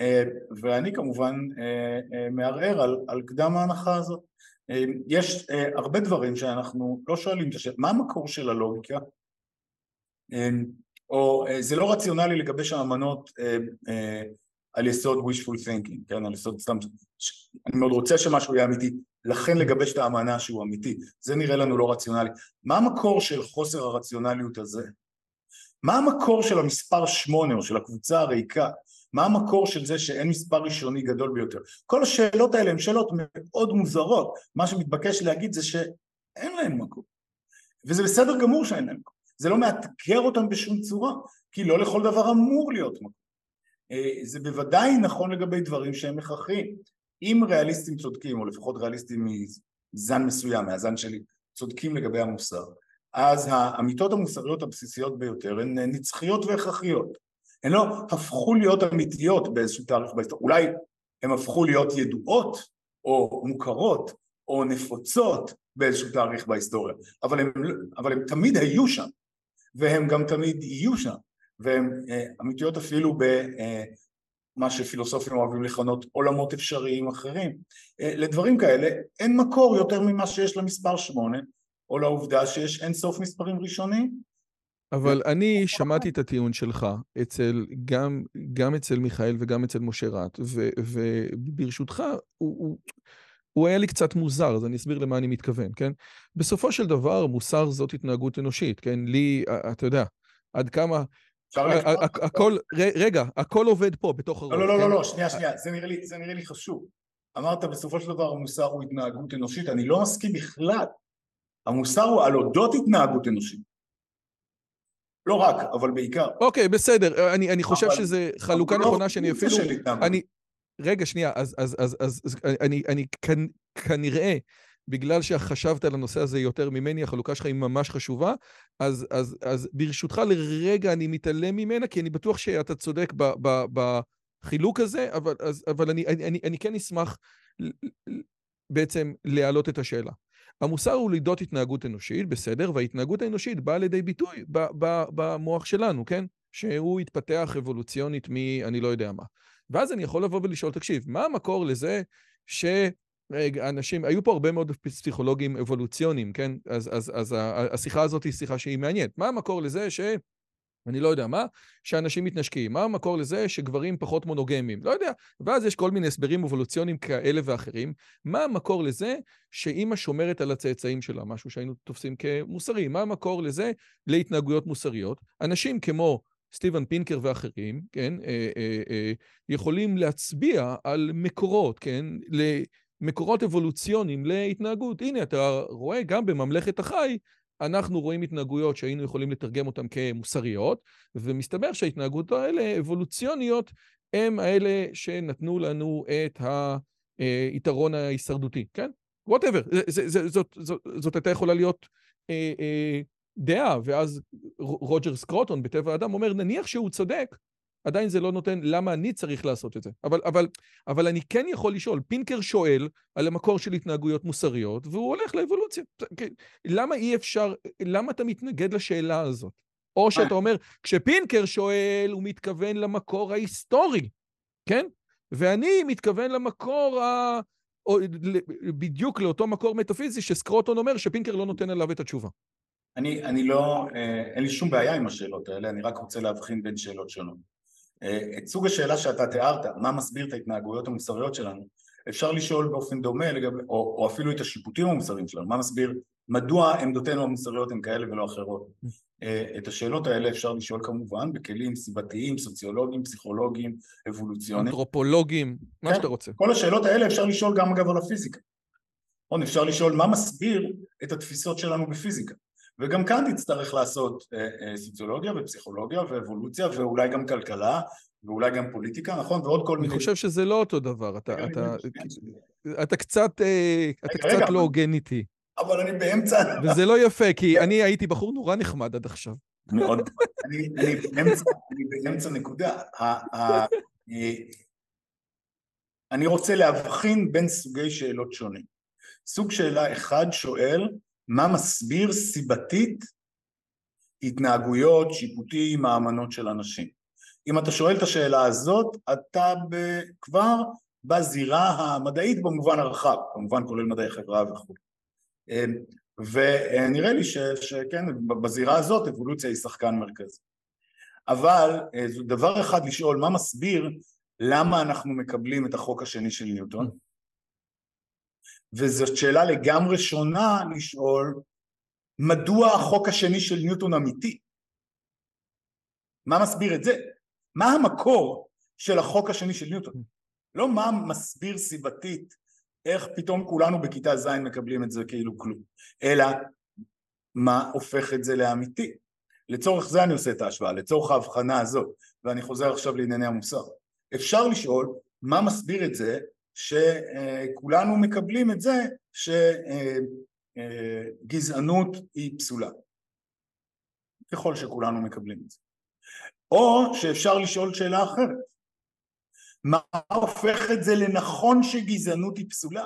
אה, ואני כמובן אה, אה, מערער על, על קדם ההנחה הזאת. יש הרבה דברים שאנחנו לא שואלים את השאלה, מה המקור של הלוגיקה? או זה לא רציונלי לגבש האמנות על יסוד wishful thinking, כן, על יסוד סתם, אני מאוד רוצה שמשהו יהיה אמיתי, לכן לגבש את האמנה שהוא אמיתי, זה נראה לנו לא רציונלי. מה המקור של חוסר הרציונליות הזה? מה המקור של המספר שמונה או של הקבוצה הריקה? מה המקור של זה שאין מספר ראשוני גדול ביותר? כל השאלות האלה הן שאלות מאוד מוזרות, מה שמתבקש להגיד זה שאין להן מקור, וזה בסדר גמור שאין להן מקור, זה לא מאתגר אותם בשום צורה, כי לא לכל דבר אמור להיות מקור. אה, זה בוודאי נכון לגבי דברים שהם הכרחיים. אם ריאליסטים צודקים, או לפחות ריאליסטים מזן מסוים, מהזן שלי, צודקים לגבי המוסר, אז האמיתות המוסריות הבסיסיות ביותר הן נצחיות והכרחיות. הן לא הפכו להיות אמיתיות באיזשהו תאריך בהיסטוריה, אולי הן הפכו להיות ידועות או מוכרות או נפוצות באיזשהו תאריך בהיסטוריה, אבל הן, אבל הן תמיד היו שם והן גם תמיד יהיו שם והן אה, אמיתיות אפילו במה אה, שפילוסופים אוהבים לכנות עולמות אפשריים אחרים. אה, לדברים כאלה אין מקור יותר ממה שיש למספר שמונה או לעובדה שיש אין סוף מספרים ראשונים.
אבל אני שמעתי את הטיעון שלך אצל, גם, גם אצל מיכאל וגם אצל משה רט, וברשותך, הוא, הוא, הוא היה לי קצת מוזר, אז אני אסביר למה אני מתכוון, כן? בסופו של דבר, מוסר זאת התנהגות אנושית, כן? לי, אתה יודע, עד כמה... הכל, רגע, הכל עובד פה, בתוך
הראש. לא, לא, לא, כן? לא, שנייה, שנייה, זה נראה לי, זה נראה לי חשוב. אמרת בסופו של דבר המוסר הוא התנהגות אנושית, אני לא מסכים בכלל. המוסר הוא על אודות התנהגות אנושית. לא רק, אבל בעיקר.
אוקיי, בסדר, אני, אני חושב שזו חלוקה לא נכונה שאני אפילו... אני, רגע, שנייה, אז, אז, אז, אז, אז אני, אני כנ, כנראה, בגלל שחשבת על הנושא הזה יותר ממני, החלוקה שלך היא ממש חשובה, אז, אז, אז ברשותך לרגע אני מתעלם ממנה, כי אני בטוח שאתה צודק ב, ב, בחילוק הזה, אבל, אז, אבל אני, אני, אני, אני כן אשמח בעצם להעלות את השאלה. המוסר הוא לידות התנהגות אנושית, בסדר, וההתנהגות האנושית באה לידי ביטוי במוח שלנו, כן? שהוא התפתח אבולוציונית מ... לא יודע מה. ואז אני יכול לבוא ולשאול, תקשיב, מה המקור לזה שאנשים, היו פה הרבה מאוד פסיכולוגים אבולוציוניים, כן? אז, אז, אז השיחה הזאת היא שיחה שהיא מעניינת. מה המקור לזה ש... אני לא יודע מה, שאנשים מתנשקים. מה המקור לזה שגברים פחות מונוגמיים? לא יודע. ואז יש כל מיני הסברים אבולוציוניים כאלה ואחרים. מה המקור לזה שאימא שומרת על הצאצאים שלה, משהו שהיינו תופסים כמוסרי? מה המקור לזה להתנהגויות מוסריות? אנשים כמו סטיבן פינקר ואחרים, כן, אה, אה, אה, יכולים להצביע על מקורות, כן, למקורות אבולוציוניים להתנהגות. הנה, אתה רואה גם בממלכת החי, אנחנו רואים התנהגויות שהיינו יכולים לתרגם אותן כמוסריות, ומסתבר שההתנהגות האלה, אבולוציוניות, הם האלה שנתנו לנו את היתרון ההישרדותי, כן? whatever, זאת, זאת, זאת הייתה יכולה להיות אה, אה, דעה, ואז רוג'ר סקרוטון בטבע האדם אומר, נניח שהוא צודק, עדיין זה לא נותן למה אני צריך לעשות את זה. אבל, אבל, אבל אני כן יכול לשאול, פינקר שואל על המקור של התנהגויות מוסריות, והוא הולך לאבולוציה. למה אי אפשר, למה אתה מתנגד לשאלה הזאת? או שאתה אומר, כשפינקר שואל, הוא מתכוון למקור ההיסטורי, כן? ואני מתכוון למקור ה... או בדיוק לאותו מקור מטאפיזי שסקרוטון אומר שפינקר לא נותן עליו את התשובה.
אני, אני לא, אה, אין לי שום בעיה עם השאלות האלה, אני רק רוצה להבחין בין שאלות שונות. אה, את סוג השאלה שאתה תיארת, מה מסביר את ההתנהגויות המוסריות שלנו, אפשר לשאול באופן דומה, לגבי, או, או אפילו את השיפוטים המוסריים שלנו, מה מסביר, מדוע עמדותינו המוסריות הן כאלה ולא אחרות. אה, את השאלות האלה אפשר לשאול כמובן בכלים סיבתיים, סוציולוגיים, פסיכולוגיים, אבולוציוניים.
אנתרופולוגיים, מה כן, שאתה רוצה.
כל השאלות האלה אפשר לשאול גם אגב על הפיזיקה. נכון, אפשר לשאול מה מסביר את התפיסות שלנו בפיזיקה. וגם כאן תצטרך לעשות אה, אה, סוציולוגיה ופסיכולוגיה ואבולוציה ואולי גם כלכלה ואולי גם פוליטיקה, נכון? ועוד כל מיני...
אני חושב שזה לא אותו דבר, אתה, אתה, אתה קצת, אה, אתה קצת לא הוגן איתי.
אבל אני באמצע...
וזה לא יפה, כי אני הייתי בחור נורא נחמד עד עכשיו.
מאוד. אני, אני, באמצע, אני באמצע נקודה. אני רוצה להבחין בין סוגי שאלות שונים. סוג שאלה אחד שואל, מה מסביר סיבתית התנהגויות, שיפוטים, האמנות של אנשים. אם אתה שואל את השאלה הזאת, אתה כבר בזירה המדעית במובן הרחב, כמובן כולל מדעי חברה וכו'. אמ, ונראה לי ש, שכן, בזירה הזאת אבולוציה היא שחקן מרכזי. אבל אה, דבר אחד לשאול מה מסביר למה אנחנו מקבלים את החוק השני של ניוטון, וזאת שאלה לגמרי שונה לשאול מדוע החוק השני של ניוטון אמיתי? מה מסביר את זה? מה המקור של החוק השני של ניוטון? לא מה מסביר סיבתית איך פתאום כולנו בכיתה ז' מקבלים את זה כאילו כלום, אלא מה הופך את זה לאמיתי. לצורך זה אני עושה את ההשוואה, לצורך ההבחנה הזאת, ואני חוזר עכשיו לענייני המוסר. אפשר לשאול מה מסביר את זה שכולנו מקבלים את זה שגזענות היא פסולה, ככל שכולנו מקבלים את זה. או שאפשר לשאול שאלה אחרת, מה הופך את זה לנכון שגזענות היא פסולה?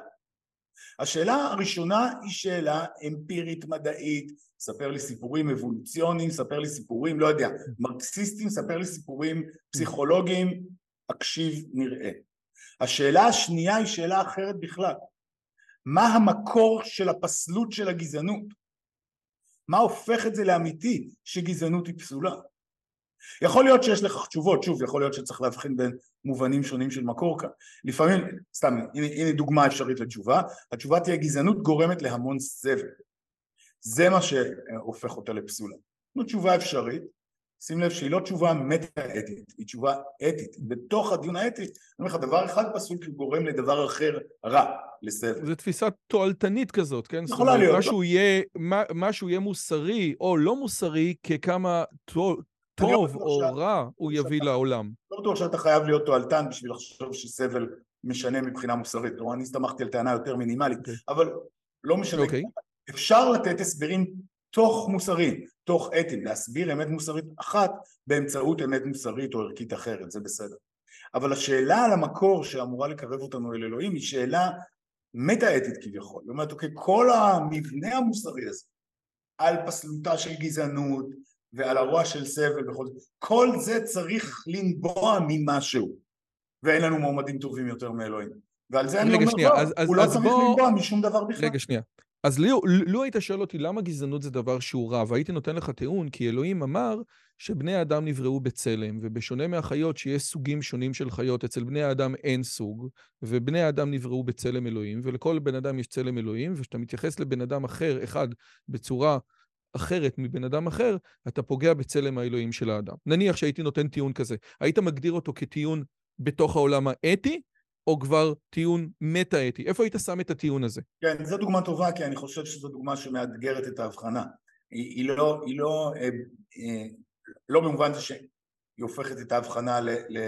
השאלה הראשונה היא שאלה אמפירית מדעית, ספר לי סיפורים אבולוציוניים, ספר לי סיפורים, לא יודע, מרקסיסטים, ספר לי סיפורים פסיכולוגיים, אקשיב נראה. השאלה השנייה היא שאלה אחרת בכלל. מה המקור של הפסלות של הגזענות? מה הופך את זה לאמיתי שגזענות היא פסולה? יכול להיות שיש לך תשובות, שוב, יכול להיות שצריך להבחין בין מובנים שונים של מקור כאן. לפעמים, סתם, הנה, הנה דוגמה אפשרית לתשובה, התשובה תהיה גזענות גורמת להמון סבל. זה מה שהופך אותה לפסולה. זו תשובה אפשרית, שים לב שהיא לא תשובה מטה-אתית, היא תשובה אתית. בתוך הדיון האתי, אני אומר לך, דבר אחד פסול גורם לדבר אחר רע, לסבל.
זו תפיסה תועלתנית כזאת, כן?
יכולה להיות.
משהו לא. יהיה, משהו יהיה מוסרי או לא מוסרי ככמה טוב או רע הוא יביא לעולם.
לא בטוח שאתה חייב להיות תועלתן בשביל לחשוב שסבל משנה מבחינה מוסרית. כלומר, אני הסתמכתי על טענה יותר מינימלית, אוקיי. אבל לא משנה. אוקיי. אפשר לתת הסברים תוך מוסריים, תוך אתיים, להסביר אמת מוסרית אחת באמצעות אמת מוסרית או ערכית אחרת, זה בסדר. אבל השאלה על המקור שאמורה לקרב אותנו אל אלוהים היא שאלה מטה-אתית כביכול. זאת אומרת, אוקיי, כל המבנה המוסרי הזה על פסלותה של גזענות, ועל הרוע של סבל וכל זה, כל זה צריך לנבוע ממשהו, ואין לנו מועמדים טובים יותר מאלוהים. ועל זה אני אומר, שנייה, לא, אז, הוא אז, לא אז צריך בוא... לנבוע משום דבר בכלל.
רגע, שנייה. אז לו, לו היית שואל אותי למה גזענות זה דבר שהוא רע, והייתי נותן לך טיעון, כי אלוהים אמר שבני האדם נבראו בצלם, ובשונה מהחיות שיש סוגים שונים של חיות, אצל בני האדם אין סוג, ובני האדם נבראו בצלם אלוהים, ולכל בן אדם יש צלם אלוהים, וכשאתה מתייחס לבן אדם אחר, אחד, בצורה אחרת מבן אדם אחר, אתה פוגע בצלם האלוהים של האדם. נניח שהייתי נותן טיעון כזה, היית מגדיר אותו כטיעון בתוך העולם האתי, או כבר טיעון מטה-אתי? איפה היית שם את הטיעון הזה?
כן, זו דוגמה טובה, כי אני חושב שזו דוגמה שמאתגרת את ההבחנה. היא, היא לא, היא לא, אה, אה, לא במובן זה שהיא הופכת את ההבחנה ל, ל,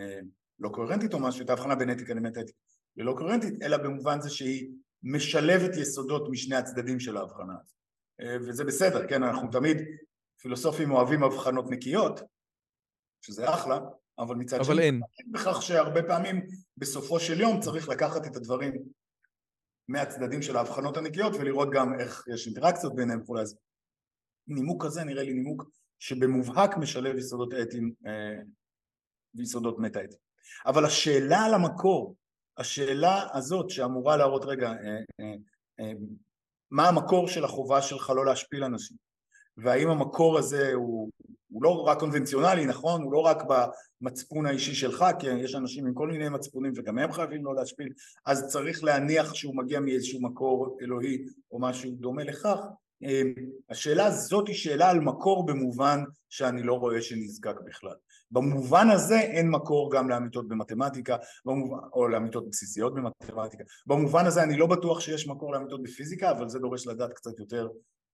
אה, לא קוהרנטית או משהו, את ההבחנה בין אתיקה למטה-אתיקה ללא קוהרנטית, אלא במובן זה שהיא משלבת יסודות משני הצדדים של ההבחנה הזאת. אה, וזה בסדר, כן, אנחנו תמיד פילוסופים אוהבים הבחנות נקיות, שזה אחלה, אבל מצד
אבל שני, אין.
בכך שהרבה פעמים בסופו של יום צריך לקחת את הדברים מהצדדים של ההבחנות הנקיות ולראות גם איך יש אינטראקציות ביניהם וכולי. אז נימוק כזה נראה לי נימוק שבמובהק משלב יסודות אתיים אה, ויסודות מטה אתיים. אבל השאלה על המקור, השאלה הזאת שאמורה להראות, רגע, אה, אה, אה, מה המקור של החובה שלך לא להשפיל אנשים והאם המקור הזה הוא, הוא לא רק קונבנציונלי, נכון? הוא לא רק במצפון האישי שלך, כי יש אנשים עם כל מיני מצפונים וגם הם חייבים לא להשפיל, אז צריך להניח שהוא מגיע מאיזשהו מקור אלוהי או משהו דומה לכך. אמ, השאלה הזאת היא שאלה על מקור במובן שאני לא רואה שנזקק בכלל. במובן הזה אין מקור גם לאמיתות במתמטיקה במובן, או לאמיתות בסיסיות במתמטיקה. במובן הזה אני לא בטוח שיש מקור לאמיתות בפיזיקה, אבל זה דורש לדעת קצת יותר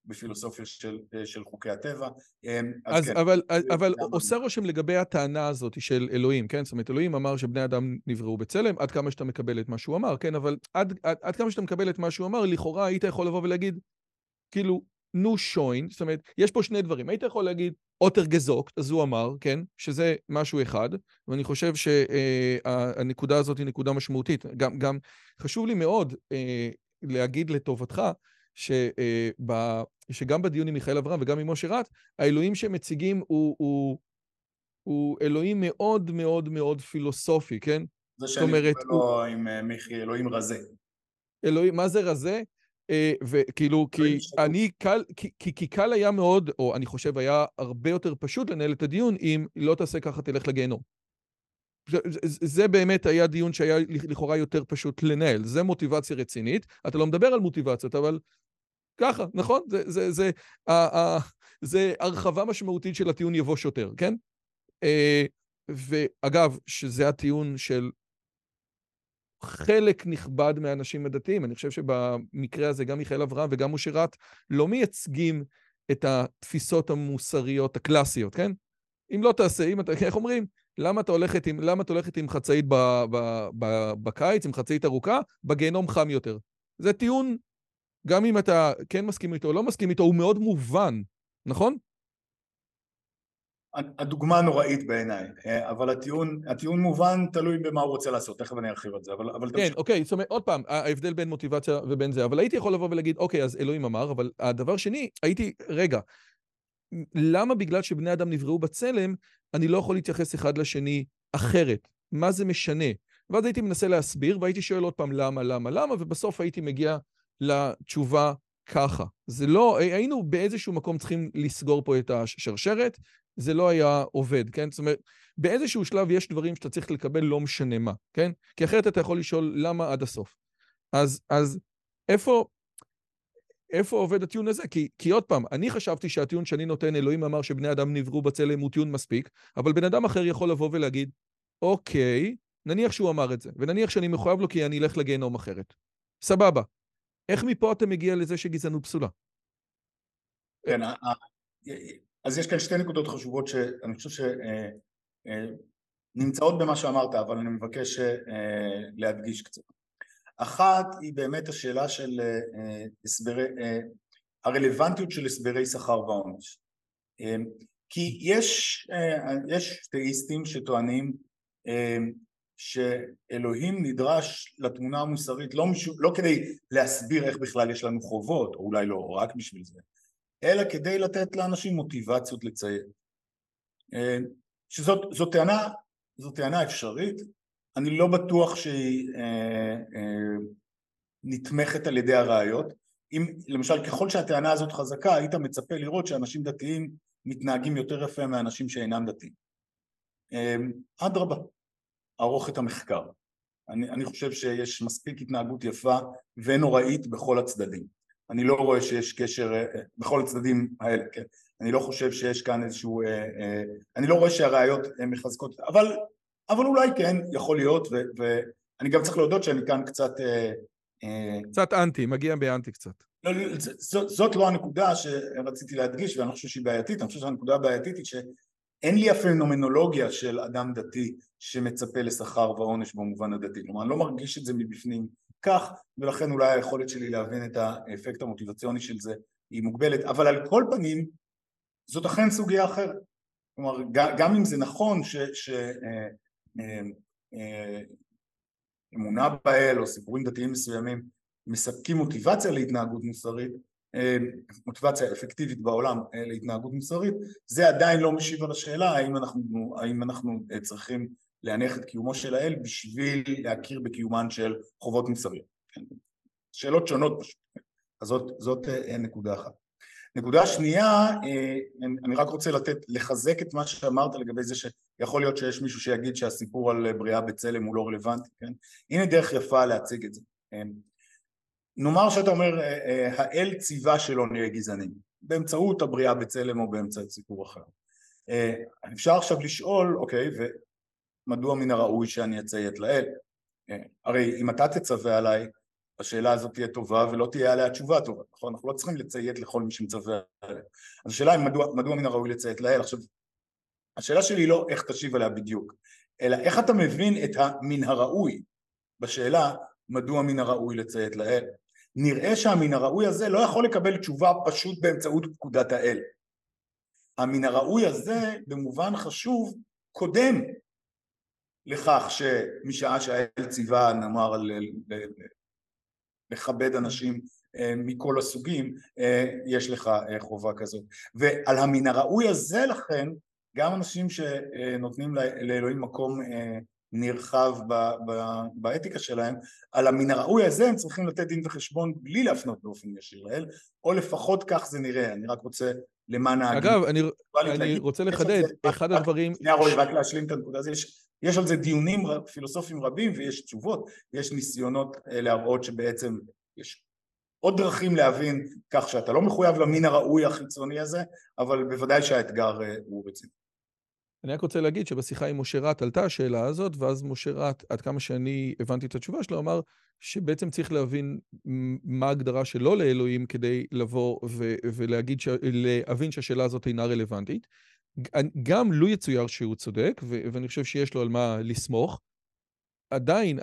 בפילוסופיה של, של חוקי הטבע.
אמ, אז, אז כן. אבל, אבל עושה רושם לגבי הטענה הזאת של אלוהים, כן? זאת אומרת, אלוהים אמר שבני אדם נבראו בצלם, עד כמה שאתה מקבל את מה שהוא אמר, כן? אבל עד, עד, עד כמה שאתה מקבל את מה שהוא אמר, לכאורה היית יכול לבוא ולהגיד, כאילו, נו שוין, זאת אומרת, יש פה שני דברים. היית יכול להגיד, אוטר גזוקט, אז הוא אמר, כן, שזה משהו אחד, ואני חושב שהנקודה הזאת היא נקודה משמעותית. גם, גם חשוב לי מאוד אה, להגיד לטובתך, שבא, אה, שגם בדיון עם מיכאל אברהם וגם עם משה רט, האלוהים שהם מציגים הוא, הוא, הוא אלוהים מאוד מאוד מאוד פילוסופי, כן?
זה שאני אומרת, קורא לו הוא... עם אה, מיכי אלוהים רזה.
אלוהים, מה זה רזה? אה, וכאילו, כי אני קל, כי, כי, כי קל היה מאוד, או אני חושב היה הרבה יותר פשוט לנהל את הדיון אם לא תעשה ככה תלך לגיהנום. זה, זה באמת היה דיון שהיה לכאורה יותר פשוט לנהל. זה מוטיבציה רצינית. אתה לא מדבר על מוטיבציות, אבל ככה, נכון? זה, זה, זה, ה, ה, זה הרחבה משמעותית של הטיעון יבוא שוטר, כן? אה, ואגב, שזה הטיעון של חלק נכבד מהאנשים הדתיים. אני חושב שבמקרה הזה גם מיכאל אברהם וגם משה רט לא מייצגים את התפיסות המוסריות הקלאסיות, כן? אם לא תעשה, אם אתה, איך אומרים? למה אתה הולכת עם, למה אתה הולכת עם חצאית ב, ב, ב, בקיץ, עם חצאית ארוכה? בגיהנום חם יותר. זה טיעון, גם אם אתה כן מסכים איתו או לא מסכים איתו, הוא מאוד מובן, נכון?
הדוגמה נוראית בעיניי, אה, אבל הטיעון, הטיעון מובן תלוי במה הוא רוצה לעשות, תכף אני ארחיב על זה, אבל, אבל
כן, תמשיך. אוקיי, זאת אומרת, עוד פעם, ההבדל בין מוטיבציה ובין זה, אבל הייתי יכול לבוא ולהגיד, אוקיי, אז אלוהים אמר, אבל הדבר שני, הייתי, רגע, למה בגלל שבני אדם נבראו בצלם, אני לא יכול להתייחס אחד לשני אחרת? מה זה משנה? ואז הייתי מנסה להסביר, והייתי שואל עוד פעם למה, למה, למה, ובסוף הייתי מגיע לתשובה ככה. זה לא, היינו באיזשהו מקום צריכים לסגור פה את השרשרת, זה לא היה עובד, כן? זאת אומרת, באיזשהו שלב יש דברים שאתה צריך לקבל לא משנה מה, כן? כי אחרת אתה יכול לשאול למה עד הסוף. אז, אז איפה, איפה עובד הטיעון הזה? כי, כי עוד פעם, אני חשבתי שהטיעון שאני נותן, אלוהים אמר שבני אדם נבראו בצלם, הוא טיעון מספיק, אבל בן אדם אחר יכול לבוא ולהגיד, אוקיי, נניח שהוא אמר את זה, ונניח שאני מחויב לו כי אני אלך לגיהנום אחרת. סבבה. איך מפה אתה מגיע לזה שגזענות פסולה?
כן, אז יש כאן שתי נקודות חשובות שאני חושב שנמצאות במה שאמרת, אבל אני מבקש להדגיש קצת. אחת היא באמת השאלה של הסברי, הרלוונטיות של הסברי שכר ועונש. כי יש, יש תאיסטים שטוענים שאלוהים נדרש לתמונה המוסרית לא, משו, לא כדי להסביר איך בכלל יש לנו חובות, או אולי לא רק בשביל זה, אלא כדי לתת לאנשים מוטיבציות לציית. שזאת טענה, זו טענה אפשרית, אני לא בטוח שהיא אה, אה, נתמכת על ידי הראיות. אם למשל ככל שהטענה הזאת חזקה היית מצפה לראות שאנשים דתיים מתנהגים יותר יפה מאנשים שאינם דתיים. אה, אדרבה, ארוך את המחקר. אני, אני חושב שיש מספיק התנהגות יפה ונוראית בכל הצדדים. אני לא רואה שיש קשר, אה, אה, בכל הצדדים האלה, כן? אני לא חושב שיש כאן איזשהו, אה, אני לא רואה שהראיות מחזקות, אבל, אבל אולי כן, יכול להיות, ו, ואני גם צריך להודות שאני כאן קצת...
קצת אנטי, מגיע באנטי קצת.
לא, לא זאת, זאת לא הנקודה שרציתי להדגיש, ואני לא חושב שהיא בעייתית, אני חושב שהנקודה הבעייתית היא שאין לי הפנומנולוגיה של אדם דתי שמצפה לשכר ועונש במובן הדתי, כלומר אני לא מרגיש את זה מבפנים כך, ולכן אולי היכולת שלי להבין את האפקט המוטיבציוני של זה היא מוגבלת, אבל על כל פנים זאת אכן סוגיה אחרת. כלומר, גם אם זה נכון שאמונה אה, אה, אה, באל או סיפורים דתיים מסוימים מספקים מוטיבציה להתנהגות מוסרית, מוטיבציה אפקטיבית בעולם להתנהגות מוסרית, זה עדיין לא משיב על השאלה האם אנחנו, האם אנחנו צריכים להניח את קיומו של האל בשביל להכיר בקיומן של חובות מוסריות. שאלות שונות פשוט. אז זאת, זאת אה, נקודה אחת. נקודה שנייה, אה, אני רק רוצה לתת, לחזק את מה שאמרת לגבי זה שיכול להיות שיש מישהו שיגיד שהסיפור על בריאה בצלם הוא לא רלוונטי, כן? הנה דרך יפה להציג את זה. נאמר שאתה אומר, אה, האל ציווה שלא נהיה גזענים, באמצעות הבריאה בצלם או באמצעות סיפור אחר. אפשר עכשיו לשאול, אוקיי, מדוע מן הראוי שאני אציית לאל? אה, הרי אם אתה תצווה עליי, השאלה הזאת תהיה טובה ולא תהיה עליה תשובה טובה, נכון? אנחנו לא צריכים לציית לכל מי שמצווה עליה. אז השאלה היא מדוע, מדוע מן הראוי לציית לאל? עכשיו, השאלה שלי היא לא איך תשיב עליה בדיוק, אלא איך אתה מבין את המן הראוי בשאלה מדוע מן הראוי לציית לאל. נראה שהמן הראוי הזה לא יכול לקבל תשובה פשוט באמצעות פקודת האל. המן הראוי הזה במובן חשוב קודם לכך שמשעה שהאל ציווה נאמר לכבד אנשים אה, מכל הסוגים אה, יש לך אה, חובה כזאת ועל המין הראוי הזה לכן גם אנשים שנותנים לאלוהים מקום נרחב באתיקה שלהם, על המין הראוי הזה הם צריכים לתת דין וחשבון בלי להפנות באופן ישיר לאל, או לפחות כך זה נראה, אני רק רוצה למען
ההגיד. אגב, אני, אני רוצה לחדד, אחד הדברים...
שנייה רועי, רק להשלים את הנקודה הזאת, יש יש על זה דיונים פילוסופיים רבים ויש תשובות, יש ניסיונות אה, להראות שבעצם יש עוד דרכים להבין כך שאתה לא מחויב למין הראוי החיצוני הזה, אבל בוודאי שהאתגר אה, הוא רציני.
אני רק רוצה להגיד שבשיחה עם משה רט עלתה השאלה הזאת, ואז משה רט, עד כמה שאני הבנתי את התשובה שלו, אמר שבעצם צריך להבין מה ההגדרה שלו לאלוהים כדי לבוא ולהגיד, להבין שהשאלה הזאת אינה רלוונטית. גם לו יצויר שהוא צודק, ואני חושב שיש לו על מה לסמוך, עדיין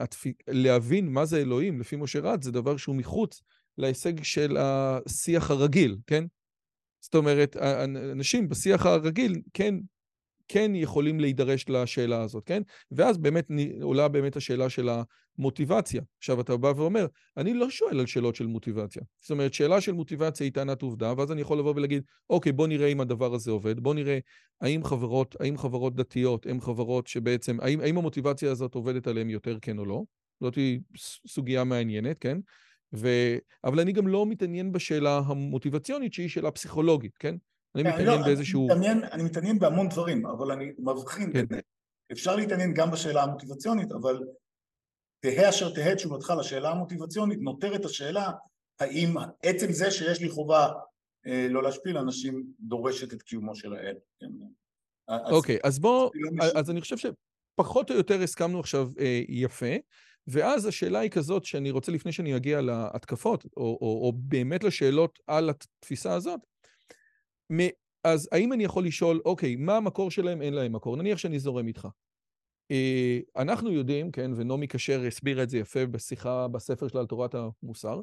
להבין מה זה אלוהים, לפי משה רט, זה דבר שהוא מחוץ להישג של השיח הרגיל, כן? זאת אומרת, אנשים בשיח הרגיל כן כן יכולים להידרש לשאלה הזאת, כן? ואז באמת עולה באמת השאלה של המוטיבציה. עכשיו, אתה בא ואומר, אני לא שואל על שאלות של מוטיבציה. זאת אומרת, שאלה של מוטיבציה היא טענת עובדה, ואז אני יכול לבוא ולהגיד, אוקיי, בוא נראה אם הדבר הזה עובד, בוא נראה האם חברות, האם חברות דתיות הן חברות שבעצם, האם, האם המוטיבציה הזאת עובדת עליהן יותר, כן או לא? זאת היא סוגיה מעניינת, כן? ו... אבל אני גם לא מתעניין בשאלה המוטיבציונית, שהיא שאלה פסיכולוגית, כן? אני
כן,
מתעניין
לא,
באיזשהו...
אני מתעניין, בהמון דברים, אבל אני מבחין
כן.
אפשר להתעניין גם בשאלה המוטיבציונית, אבל תהא אשר תהא תשובתך לשאלה המוטיבציונית, נותרת השאלה האם עצם זה שיש לי חובה אה, לא להשפיל אנשים דורשת את קיומו של האל. כן?
אוקיי, אז בוא,
לא.
אז אני חושב שפחות או יותר הסכמנו עכשיו אה, יפה, ואז השאלה היא כזאת, שאני רוצה לפני שאני אגיע להתקפות, או, או, או באמת לשאלות על התפיסה הזאת, אז האם אני יכול לשאול, אוקיי, מה המקור שלהם? אין להם מקור. נניח שאני זורם איתך. אה, אנחנו יודעים, כן, ונעמי כשר הסבירה את זה יפה בשיחה בספר שלה על תורת המוסר,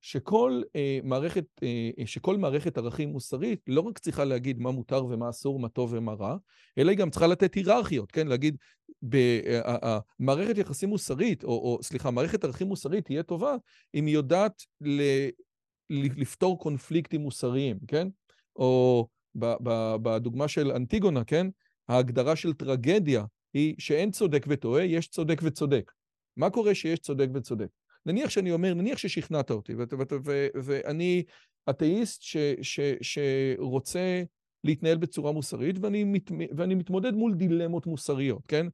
שכל אה, מערכת, אה, שכל מערכת ערכים מוסרית לא רק צריכה להגיד מה מותר ומה אסור, מה טוב ומה רע, אלא היא גם צריכה לתת היררכיות, כן? להגיד, מערכת יחסים מוסרית, או, או סליחה, מערכת ערכים מוסרית תהיה טובה אם היא יודעת לפתור קונפליקטים מוסריים, כן? או בדוגמה של אנטיגונה, כן? ההגדרה של טרגדיה היא שאין צודק וטועה, יש צודק וצודק. מה קורה שיש צודק וצודק? נניח שאני אומר, נניח ששכנעת אותי, ואני אתאיסט ש- ש- שרוצה להתנהל בצורה מוסרית, ואני, מת, ואני מתמודד מול דילמות מוסריות, כן?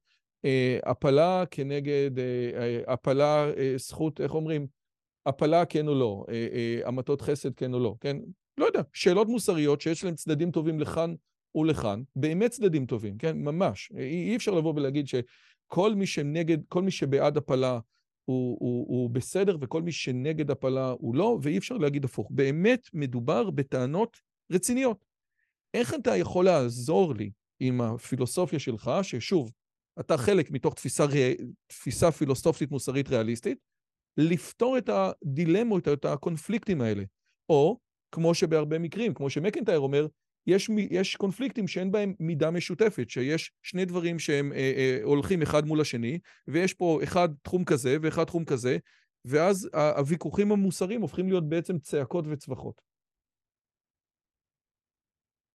אה, הפלה כנגד, אה, הפלה, אה, זכות, איך אומרים? הפלה כן או לא, המתות חסד כן או לא, כן? לא יודע, שאלות מוסריות שיש להן צדדים טובים לכאן ולכאן, באמת צדדים טובים, כן? ממש. אי, אי אפשר לבוא ולהגיד שכל מי שנגד, כל מי שבעד הפלה הוא, הוא, הוא בסדר, וכל מי שנגד הפלה הוא לא, ואי אפשר להגיד הפוך. באמת מדובר בטענות רציניות. איך אתה יכול לעזור לי עם הפילוסופיה שלך, ששוב, אתה חלק מתוך תפיסה, תפיסה פילוסופית מוסרית ריאליסטית, לפתור את הדילמות, את הקונפליקטים האלה. או, כמו שבהרבה מקרים, כמו שמקנטייר אומר, יש, יש קונפליקטים שאין בהם מידה משותפת, שיש שני דברים שהם אה, אה, הולכים אחד מול השני, ויש פה אחד תחום כזה ואחד תחום כזה, ואז הוויכוחים המוסריים הופכים להיות בעצם צעקות וצווחות.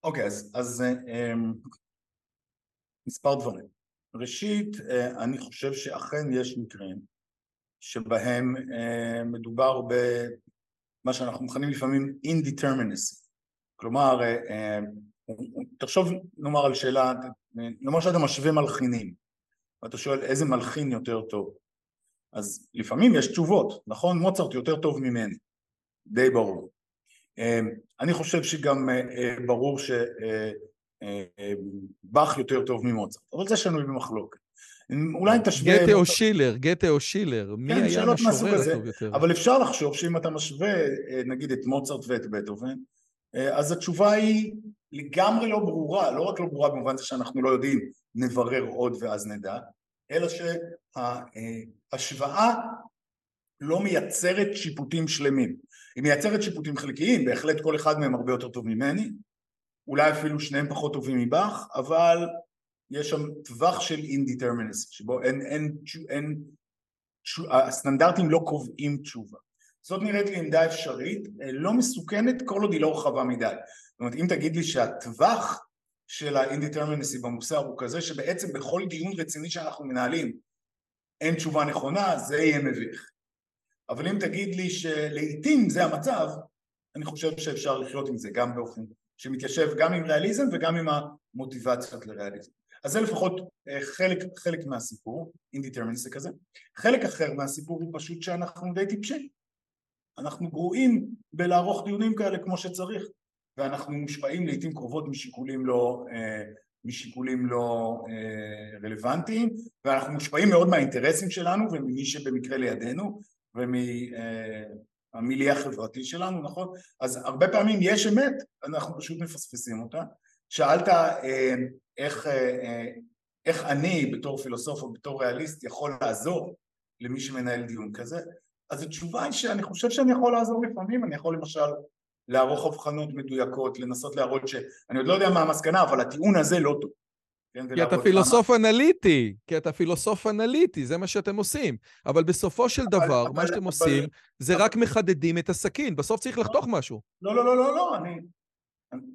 אוקיי, okay, אז, אז אה, מספר דברים. ראשית, אה, אני חושב שאכן יש מקרים שבהם אה, מדובר במה שאנחנו מכנים לפעמים indeterminacy. כלומר, תחשוב נאמר על שאלה, נאמר שאתה משווה מלחינים ואתה שואל איזה מלחין יותר טוב אז לפעמים יש תשובות, נכון? מוצרט יותר טוב ממני, די ברור. אני חושב שגם ברור שבאך יותר טוב ממוצרט, אבל זה שנוי במחלוקת. אולי תשווה...
גתה או שילר, גתה או שילר, מי
כן,
היה המשורר הטוב יותר?
אבל אפשר לחשוב שאם אתה משווה נגיד את מוצרט ואת בטהובן, אז התשובה היא לגמרי לא ברורה, לא רק לא ברורה במובן זה שאנחנו לא יודעים, נברר עוד ואז נדע, אלא שההשוואה לא מייצרת שיפוטים שלמים. היא מייצרת שיפוטים חלקיים, בהחלט כל אחד מהם הרבה יותר טוב ממני, אולי אפילו שניהם פחות טובים מבך, אבל יש שם טווח של indeterminacy, שבו אין, אין, אין, הסטנדרטים לא קובעים תשובה. זאת נראית לי עמדה אפשרית, לא מסוכנת כל עוד היא לא רחבה מדי. זאת אומרת, אם תגיד לי שהטווח של ה indeterminacy במוסר הוא כזה שבעצם בכל דיון רציני שאנחנו מנהלים אין תשובה נכונה, זה יהיה מביך. אבל אם תגיד לי שלעיתים זה המצב, אני חושב שאפשר לחיות עם זה גם באופן שמתיישב גם עם ריאליזם וגם עם המוטיבציות לריאליזם. אז זה לפחות חלק, חלק מהסיפור, אינדיטרמינסי כזה. חלק אחר מהסיפור הוא פשוט שאנחנו די טיפשים. אנחנו גרועים בלערוך דיונים כאלה כמו שצריך ואנחנו מושפעים לעיתים קרובות משיקולים לא, משיקולים לא רלוונטיים ואנחנו מושפעים מאוד מהאינטרסים שלנו וממי שבמקרה לידינו ומהמיליה החברתי שלנו, נכון? אז הרבה פעמים יש אמת, אנחנו פשוט מפספסים אותה. שאלת איך, איך אני בתור פילוסוף או בתור ריאליסט יכול לעזור למי שמנהל דיון כזה? אז התשובה היא שאני חושב שאני יכול לעזור לפעמים, אני יכול למשל לערוך הבחנות מדויקות, לנסות להראות שאני עוד לא יודע מה המסקנה, אבל הטיעון הזה לא טוב.
כן, כי אתה פילוסוף מה... אנליטי, כי אתה פילוסוף אנליטי, זה מה שאתם עושים. אבל בסופו של אבל, דבר, אבל, מה שאתם אבל, עושים, זה אבל... רק מחדדים את הסכין, בסוף צריך לחתוך משהו.
לא, לא, לא, לא, לא, אני...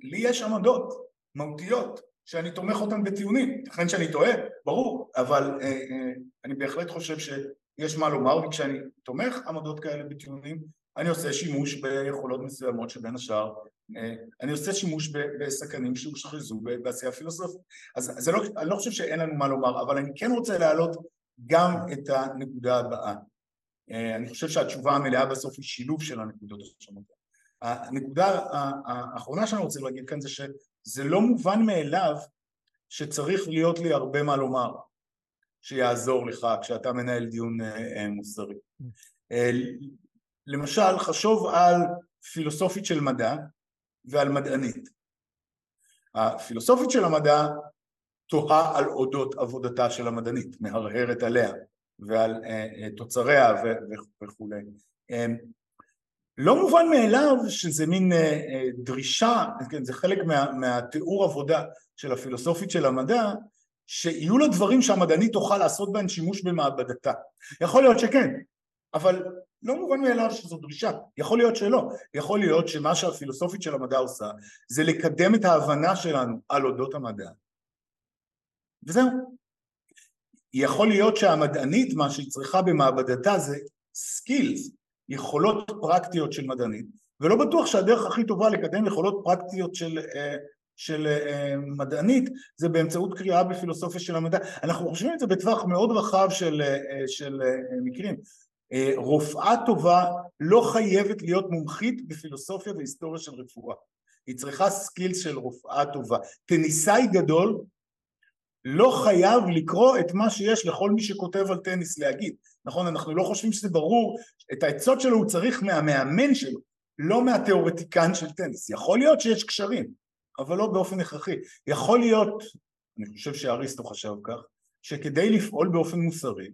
לי יש עמדות מהותיות, שאני תומך אותן בטיעונים, ייתכן שאני טועה, ברור, אבל אה, אה, אני בהחלט חושב ש... יש מה לומר, וכשאני תומך עמדות כאלה בטיעונים, אני עושה שימוש ביכולות מסוימות שבין השאר, אה, אני עושה שימוש בסכנים שהושחזו בעשייה פילוסופית. אז זה לא, אני לא חושב שאין לנו מה לומר, אבל אני כן רוצה להעלות גם את הנקודה הבאה. אה, אני חושב שהתשובה המלאה בסוף היא שילוב של הנקודות השונות. הנקודה האחרונה שאני רוצה להגיד כאן זה שזה לא מובן מאליו שצריך להיות לי הרבה מה לומר שיעזור לך כשאתה מנהל דיון אה, מוסרי. למשל, חשוב על פילוסופית של מדע ועל מדענית. הפילוסופית של המדע תוהה על אודות עבודתה של המדענית, מהרהרת עליה ועל תוצריה וכולי. לא מובן מאליו שזה מין uh, uh, דרישה, כן, זה חלק מה, מהתיאור עבודה של הפילוסופית של המדע, שיהיו לה דברים שהמדענית תוכל לעשות בהם שימוש במעבדתה. יכול להיות שכן, אבל לא מובן מאליו שזו דרישה, יכול להיות שלא, יכול להיות שמה שהפילוסופית של המדע עושה זה לקדם את ההבנה שלנו על אודות המדע וזהו. יכול להיות שהמדענית מה שהיא צריכה במעבדתה זה סקילס, יכולות פרקטיות של מדענית ולא בטוח שהדרך הכי טובה לקדם יכולות פרקטיות של, אה, של אה, מדענית זה באמצעות קריאה בפילוסופיה של המדע. אנחנו חושבים את זה בטווח מאוד רחב של, אה, של מקרים. אה, רופאה טובה לא חייבת להיות מומחית בפילוסופיה והיסטוריה של רפואה, היא צריכה skills של רופאה טובה. טניסאי גדול לא חייב לקרוא את מה שיש לכל מי שכותב על טניס להגיד, נכון? אנחנו לא חושבים שזה ברור, את העצות שלו הוא צריך מהמאמן שלו, לא מהתיאורטיקן של טניס. יכול להיות שיש קשרים, אבל לא באופן הכרחי. יכול להיות, אני חושב שאריסטו חשב כך, שכדי לפעול באופן מוסרי,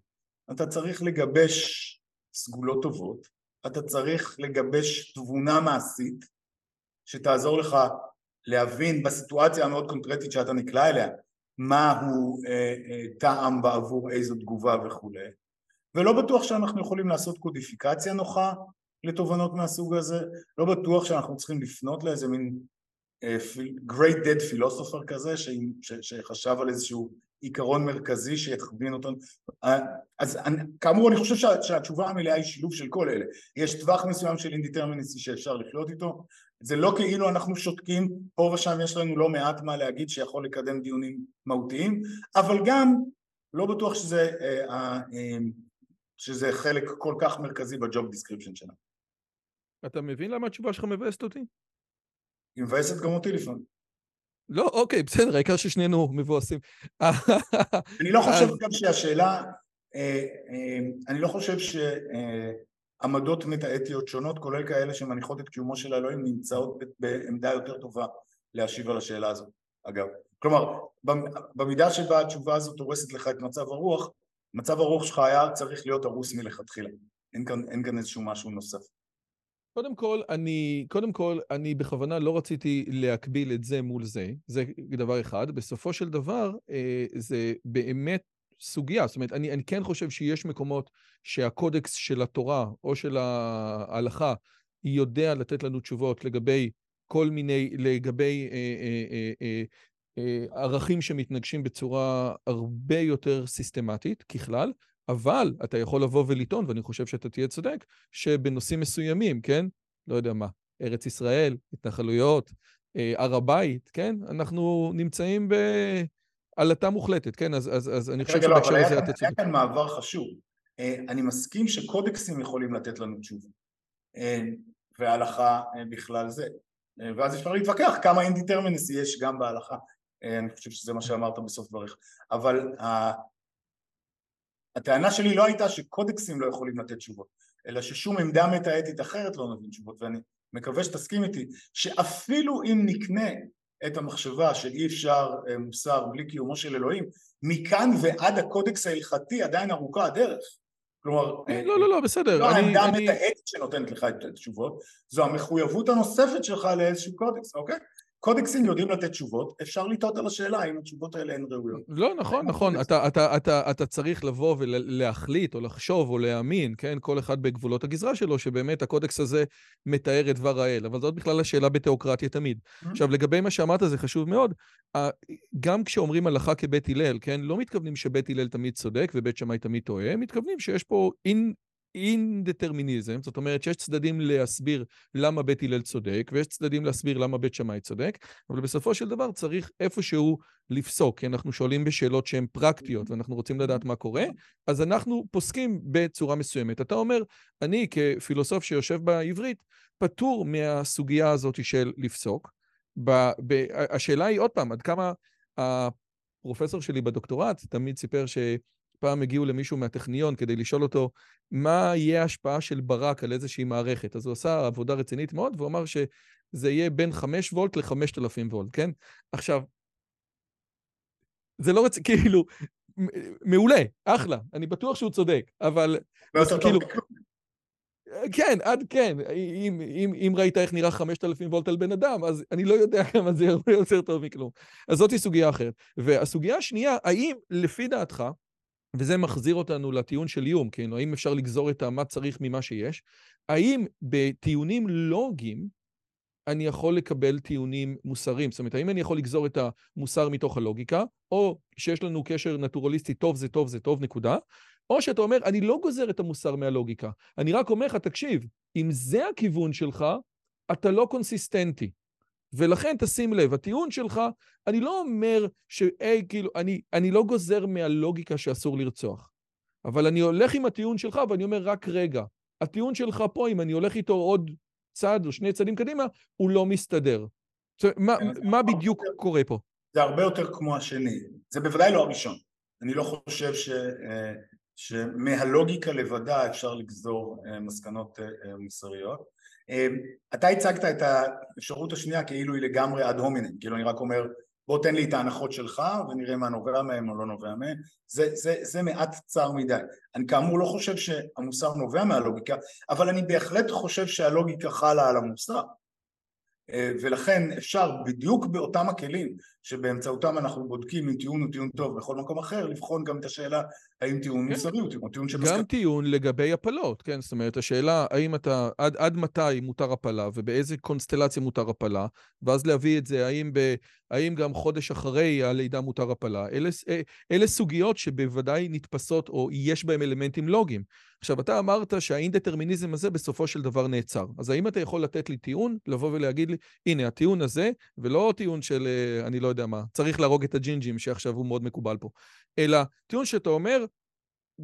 אתה צריך לגבש סגולות טובות, אתה צריך לגבש תבונה מעשית שתעזור לך להבין בסיטואציה המאוד קונקרטית שאתה נקלע אליה מהו אה, אה, טעם בעבור איזו תגובה וכולי ולא בטוח שאנחנו יכולים לעשות קודיפיקציה נוחה לתובנות מהסוג הזה, לא בטוח שאנחנו צריכים לפנות לאיזה מין אה, great dead philosopher כזה ש, ש, שחשב על איזשהו עיקרון מרכזי שיכווין אותנו. אז אני, כאמור אני חושב שה, שהתשובה המלאה היא שילוב של כל אלה. יש טווח מסוים של indeterminacy שאפשר לחיות איתו, זה לא כאילו אנחנו שותקים, פה ושם יש לנו לא מעט מה להגיד שיכול לקדם דיונים מהותיים, אבל גם לא בטוח שזה, אה, אה, שזה חלק כל כך מרכזי ב job description שלנו.
אתה מבין למה התשובה שלך מבאסת אותי?
היא מבאסת גם אותי לפעמים.
לא, אוקיי, בסדר, העיקר ששנינו מבואסים.
אני לא חושב גם שהשאלה, אה, אה, אני לא חושב שעמדות מטאטיות שונות, כולל כאלה שמניחות את קיומו של האלוהים, נמצאות בעמדה יותר טובה להשיב על השאלה הזאת, אגב. כלומר, במידה שבה התשובה הזאת הורסת לך את מצב הרוח, מצב הרוח שלך היה צריך להיות הרוס מלכתחילה. אין כאן, אין כאן איזשהו משהו נוסף.
קודם כל, אני, קודם כל, אני בכוונה לא רציתי להקביל את זה מול זה, זה דבר אחד. בסופו של דבר, אה, זה באמת סוגיה. זאת אומרת, אני, אני כן חושב שיש מקומות שהקודקס של התורה או של ההלכה יודע לתת לנו תשובות לגבי כל מיני, לגבי אה, אה, אה, אה, ערכים שמתנגשים בצורה הרבה יותר סיסטמטית, ככלל, אבל אתה יכול לבוא ולטעון, ואני חושב שאתה תהיה צודק, שבנושאים מסוימים, כן? לא יודע מה, ארץ ישראל, התנחלויות, אה, הר הבית, כן? אנחנו נמצאים בעלטה מוחלטת, כן? אז, אז, אז אני חושב
שבהקשר הזה אתה צודק. היה כאן מעבר חשוב. אה, אני מסכים שקודקסים יכולים לתת לנו תשובה, אה, וההלכה בכלל זה. ואז אפשר להתווכח כמה אינדיטרמנסי יש גם בהלכה. אני חושב שזה מה שאמרת בסוף דבריך. אבל הטענה שלי לא הייתה שקודקסים לא יכולים לתת תשובות, אלא ששום עמדה מתאטית אחרת לא נותן תשובות, ואני מקווה שתסכים איתי, שאפילו אם נקנה את המחשבה שאי אפשר אה, מוסר בלי קיומו של אלוהים, מכאן ועד הקודקס ההלכתי עדיין ארוכה הדרך. כלומר,
אה, לא, לא, לא, בסדר.
לא העמדה המתאטית שנותנת לך את התשובות, זו המחויבות הנוספת שלך לאיזשהו קודקס, אוקיי? קודקסים יודעים לתת תשובות, אפשר לטעות על השאלה האם התשובות האלה הן ראויות.
לא, נכון, נכון. אתה, אתה, אתה, אתה צריך לבוא ולהחליט או לחשוב או להאמין, כן? כל אחד בגבולות הגזרה שלו, שבאמת הקודקס הזה מתאר את דבר האל. אבל זאת בכלל השאלה בתיאוקרטיה תמיד. Mm-hmm. עכשיו, לגבי מה שאמרת, זה חשוב מאוד. גם כשאומרים הלכה כבית הלל, כן? לא מתכוונים שבית הלל תמיד צודק ובית שמאי תמיד טועה, מתכוונים שיש פה אין... אינדטרמיניזם, זאת אומרת שיש צדדים להסביר למה בית הלל צודק, ויש צדדים להסביר למה בית שמאי צודק, אבל בסופו של דבר צריך איפשהו לפסוק, כי אנחנו שואלים בשאלות שהן פרקטיות ואנחנו רוצים לדעת מה קורה, אז אנחנו פוסקים בצורה מסוימת. אתה אומר, אני כפילוסוף שיושב בעברית, פטור מהסוגיה הזאת של לפסוק. ב- ב- השאלה היא עוד פעם, עד כמה הפרופסור שלי בדוקטורט תמיד סיפר ש... פעם הגיעו למישהו מהטכניון כדי לשאול אותו מה יהיה ההשפעה של ברק על איזושהי מערכת. אז הוא עשה עבודה רצינית מאוד, והוא אמר שזה יהיה בין 5 וולט ל-5,000 וולט, כן? עכשיו, זה לא רצ... כאילו, מעולה, אחלה, אני בטוח שהוא צודק, אבל...
לא כאילו...
כן, עד כן. אם, אם, אם ראית איך נראה 5,000 וולט על בן אדם, אז אני לא יודע כמה זה הרבה יותר טוב מכלום. אז זאתי סוגיה אחרת. והסוגיה השנייה, האם לפי דעתך, וזה מחזיר אותנו לטיעון של איום, כן? האם אפשר לגזור את מה צריך ממה שיש? האם בטיעונים לוגיים אני יכול לקבל טיעונים מוסריים? זאת אומרת, האם אני יכול לגזור את המוסר מתוך הלוגיקה, או שיש לנו קשר נטורליסטי, טוב זה טוב זה טוב, נקודה, או שאתה אומר, אני לא גוזר את המוסר מהלוגיקה, אני רק אומר לך, תקשיב, אם זה הכיוון שלך, אתה לא קונסיסטנטי. ולכן תשים לב, הטיעון שלך, אני לא אומר ש... היי, כאילו, אני, אני לא גוזר מהלוגיקה שאסור לרצוח, אבל אני הולך עם הטיעון שלך ואני אומר, רק רגע, הטיעון שלך פה, אם אני הולך איתו עוד צעד או שני צעדים קדימה, הוא לא מסתדר. זאת אומרת, מה, כן, מה בדיוק יותר, קורה פה?
זה הרבה יותר כמו השני. זה בוודאי לא הראשון. אני לא חושב ש, אה, שמהלוגיקה לבדה אפשר לגזור אה, מסקנות אה, מוסריות. אמ, אתה הצגת את האפשרות השנייה כאילו היא לגמרי אד הומינם, כאילו אני רק אומר בוא תן לי את ההנחות שלך ונראה מה נובע מהם או לא נובע מהם, זה, זה, זה מעט צר מדי. אני כאמור לא חושב שהמוסר נובע מהלוגיקה, אבל אני בהחלט חושב שהלוגיקה חלה על המוסר. אה, ולכן אפשר בדיוק באותם הכלים שבאמצעותם אנחנו בודקים אם טיעון הוא טיעון טוב בכל מקום אחר, לבחון גם את השאלה האם טיעון כן. מוסרי הוא טיעון שבסקר.
גם טיעון לגבי הפלות, כן? זאת אומרת, השאלה האם אתה, עד, עד מתי מותר הפלה ובאיזה קונסטלציה מותר הפלה, ואז להביא את זה, האם, ב, האם גם חודש אחרי הלידה מותר הפלה. אלה, אה, אלה סוגיות שבוודאי נתפסות או יש בהן אלמנטים לוגיים. עכשיו, אתה אמרת שהאינדטרמיניזם הזה בסופו של דבר נעצר. אז האם אתה יכול לתת לי טיעון, לבוא ולהגיד לי, הנה, הטיעון הזה, ולא טיעון של, אה, אני לא יודע מה, צריך להרוג את הג'ינג'ים, שעכשיו הוא מאוד מקובל פה, אלא טיעון שאתה אומר,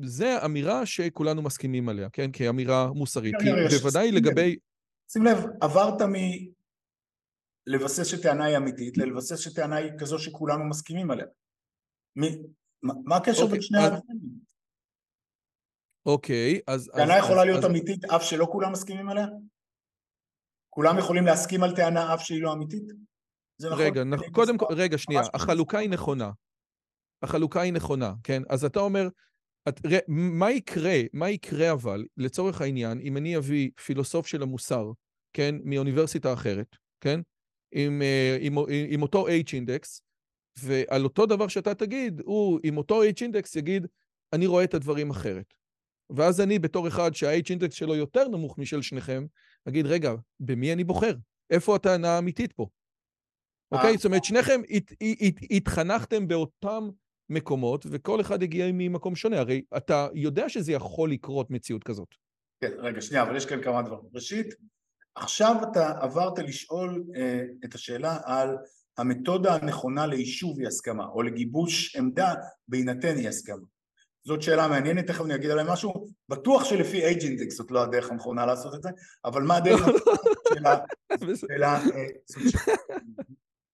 זה אמירה שכולנו מסכימים עליה, כן? כאמירה מוסרית. כי בוודאי לגבי...
שים לב, עברת מ... לבסס שטענה היא אמיתית, ללבסס שטענה היא כזו שכולנו מסכימים עליה. מ... מה הקשר בין שני הדברים?
אוקיי, אז...
טענה יכולה להיות אמיתית אף שלא כולם מסכימים עליה? כולם יכולים להסכים על טענה אף שהיא לא אמיתית?
זה נכון. רגע, קודם כל, רגע, שנייה, החלוקה היא נכונה. החלוקה היא נכונה, כן? אז אתה אומר, את, ר, מה יקרה, מה יקרה אבל, לצורך העניין, אם אני אביא פילוסוף של המוסר, כן, מאוניברסיטה אחרת, כן? עם, אה, עם, עם, עם אותו H-אינדקס, ועל אותו דבר שאתה תגיד, הוא עם אותו H-אינדקס יגיד, אני רואה את הדברים אחרת. ואז אני, בתור אחד שה-H אינדקס שלו יותר נמוך משל שניכם, אגיד, רגע, במי אני בוחר? איפה הטענה האמיתית פה? אוקיי? זאת אומרת, שניכם התחנכתם באותם מקומות, וכל אחד הגיע ממקום שונה. הרי אתה יודע שזה יכול לקרות מציאות כזאת.
כן, רגע, שנייה, אבל יש כאן כמה דברים. ראשית, עכשיו אתה עברת לשאול אה, את השאלה על המתודה הנכונה ליישוב אי הסכמה, או לגיבוש עמדה בהינתן אי הסכמה. זאת שאלה מעניינת, תכף אני אגיד עליהם משהו, בטוח שלפי אייג' אינדקס זאת לא הדרך הנכונה לעשות את זה, אבל מה הדרך הנכונה שאלה,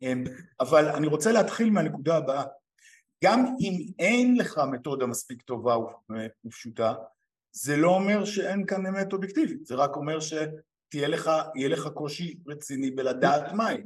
אמ, אבל אני רוצה להתחיל מהנקודה הבאה, גם אם אין לך מתודה מספיק טובה ופשוטה, זה לא אומר שאין כאן אמת אובייקטיבית, זה רק אומר שתהיה לך, יהיה לך קושי רציני בלדעת מהי.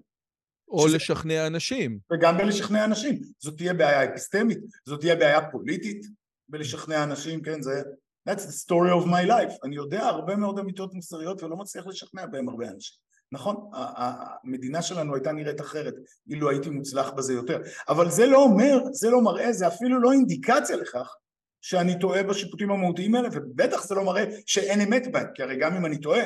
או שזה... לשכנע אנשים.
וגם בלשכנע אנשים. זאת תהיה בעיה אפיסטמית, זאת תהיה בעיה פוליטית, בלשכנע אנשים, כן, זה That's the story of my life. אני יודע הרבה מאוד אמיתות מוסריות ולא מצליח לשכנע בהם הרבה אנשים. נכון, המדינה שלנו הייתה נראית אחרת אילו הייתי מוצלח בזה יותר, אבל זה לא אומר, זה לא מראה, זה אפילו לא אינדיקציה לכך שאני טועה בשיפוטים המהותיים האלה, ובטח זה לא מראה שאין אמת בהם, כי הרי גם אם אני טועה,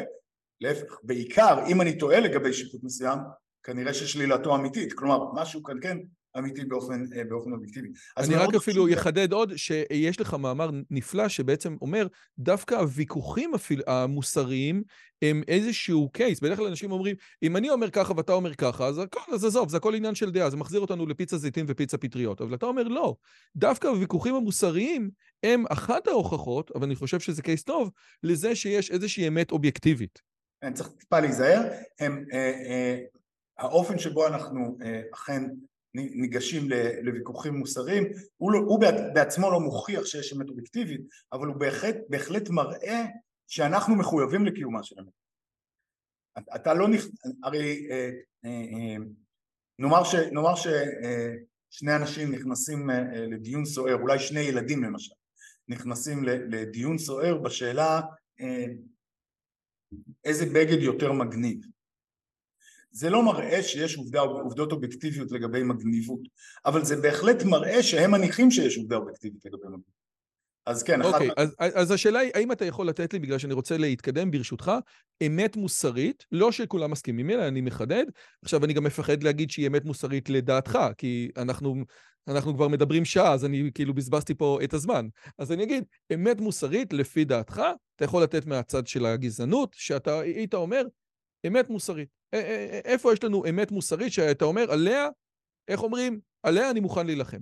להפך, בעיקר אם אני טועה לגבי שיפוט מסוים, כנראה ששלילתו אמיתית, כלומר משהו כאן כן אמיתי באופן, אה, באופן אובייקטיבי.
אני רק אפילו אחדד עוד שיש לך מאמר נפלא שבעצם אומר, דווקא הוויכוחים אפילו, המוסריים הם איזשהו קייס. בדרך כלל אנשים אומרים, אם אני אומר ככה ואתה אומר ככה, אז הכל, אז עזוב, זה הכל עניין של דעה, זה מחזיר אותנו לפיצה זיתים ופיצה פטריות. אבל אתה אומר, לא, דווקא הוויכוחים המוסריים הם אחת ההוכחות, אבל אני חושב שזה קייס טוב, לזה שיש איזושהי אמת אובייקטיבית.
אני צריך טיפה להיזהר, הם, אה, אה, האופן שבו אנחנו אה, אכן ניגשים לוויכוחים מוסריים, הוא, לא, הוא בעצמו לא מוכיח שיש אמת אובייקטיבית, אבל הוא בהחלט, בהחלט מראה שאנחנו מחויבים לקיומה של אמת. אתה לא נכ... הרי אה, אה, אה, נאמר, ש, נאמר ששני אנשים נכנסים לדיון סוער, אולי שני ילדים למשל, נכנסים לדיון סוער בשאלה איזה בגד יותר מגניב. זה לא מראה שיש עובדה, עובדות אובייקטיביות לגבי מגניבות, אבל זה בהחלט מראה שהם מניחים שיש עובדה אובייקטיבית לגבי מגניבות. אז כן,
אוקיי, אחת... אז, אז השאלה היא, האם אתה יכול לתת לי, בגלל שאני רוצה להתקדם ברשותך, אמת מוסרית, לא שכולם מסכימים אלא אני מחדד. עכשיו, אני גם מפחד להגיד שהיא אמת מוסרית לדעתך, כי אנחנו, אנחנו כבר מדברים שעה, אז אני כאילו בזבזתי פה את הזמן. אז אני אגיד, אמת מוסרית לפי דעתך, אתה יכול לתת מהצד של הגזענות, שאתה היית אומר, אמת מוסרית. איפה יש לנו אמת מוסרית שאתה אומר, עליה, איך אומרים? עליה אני מוכן להילחם.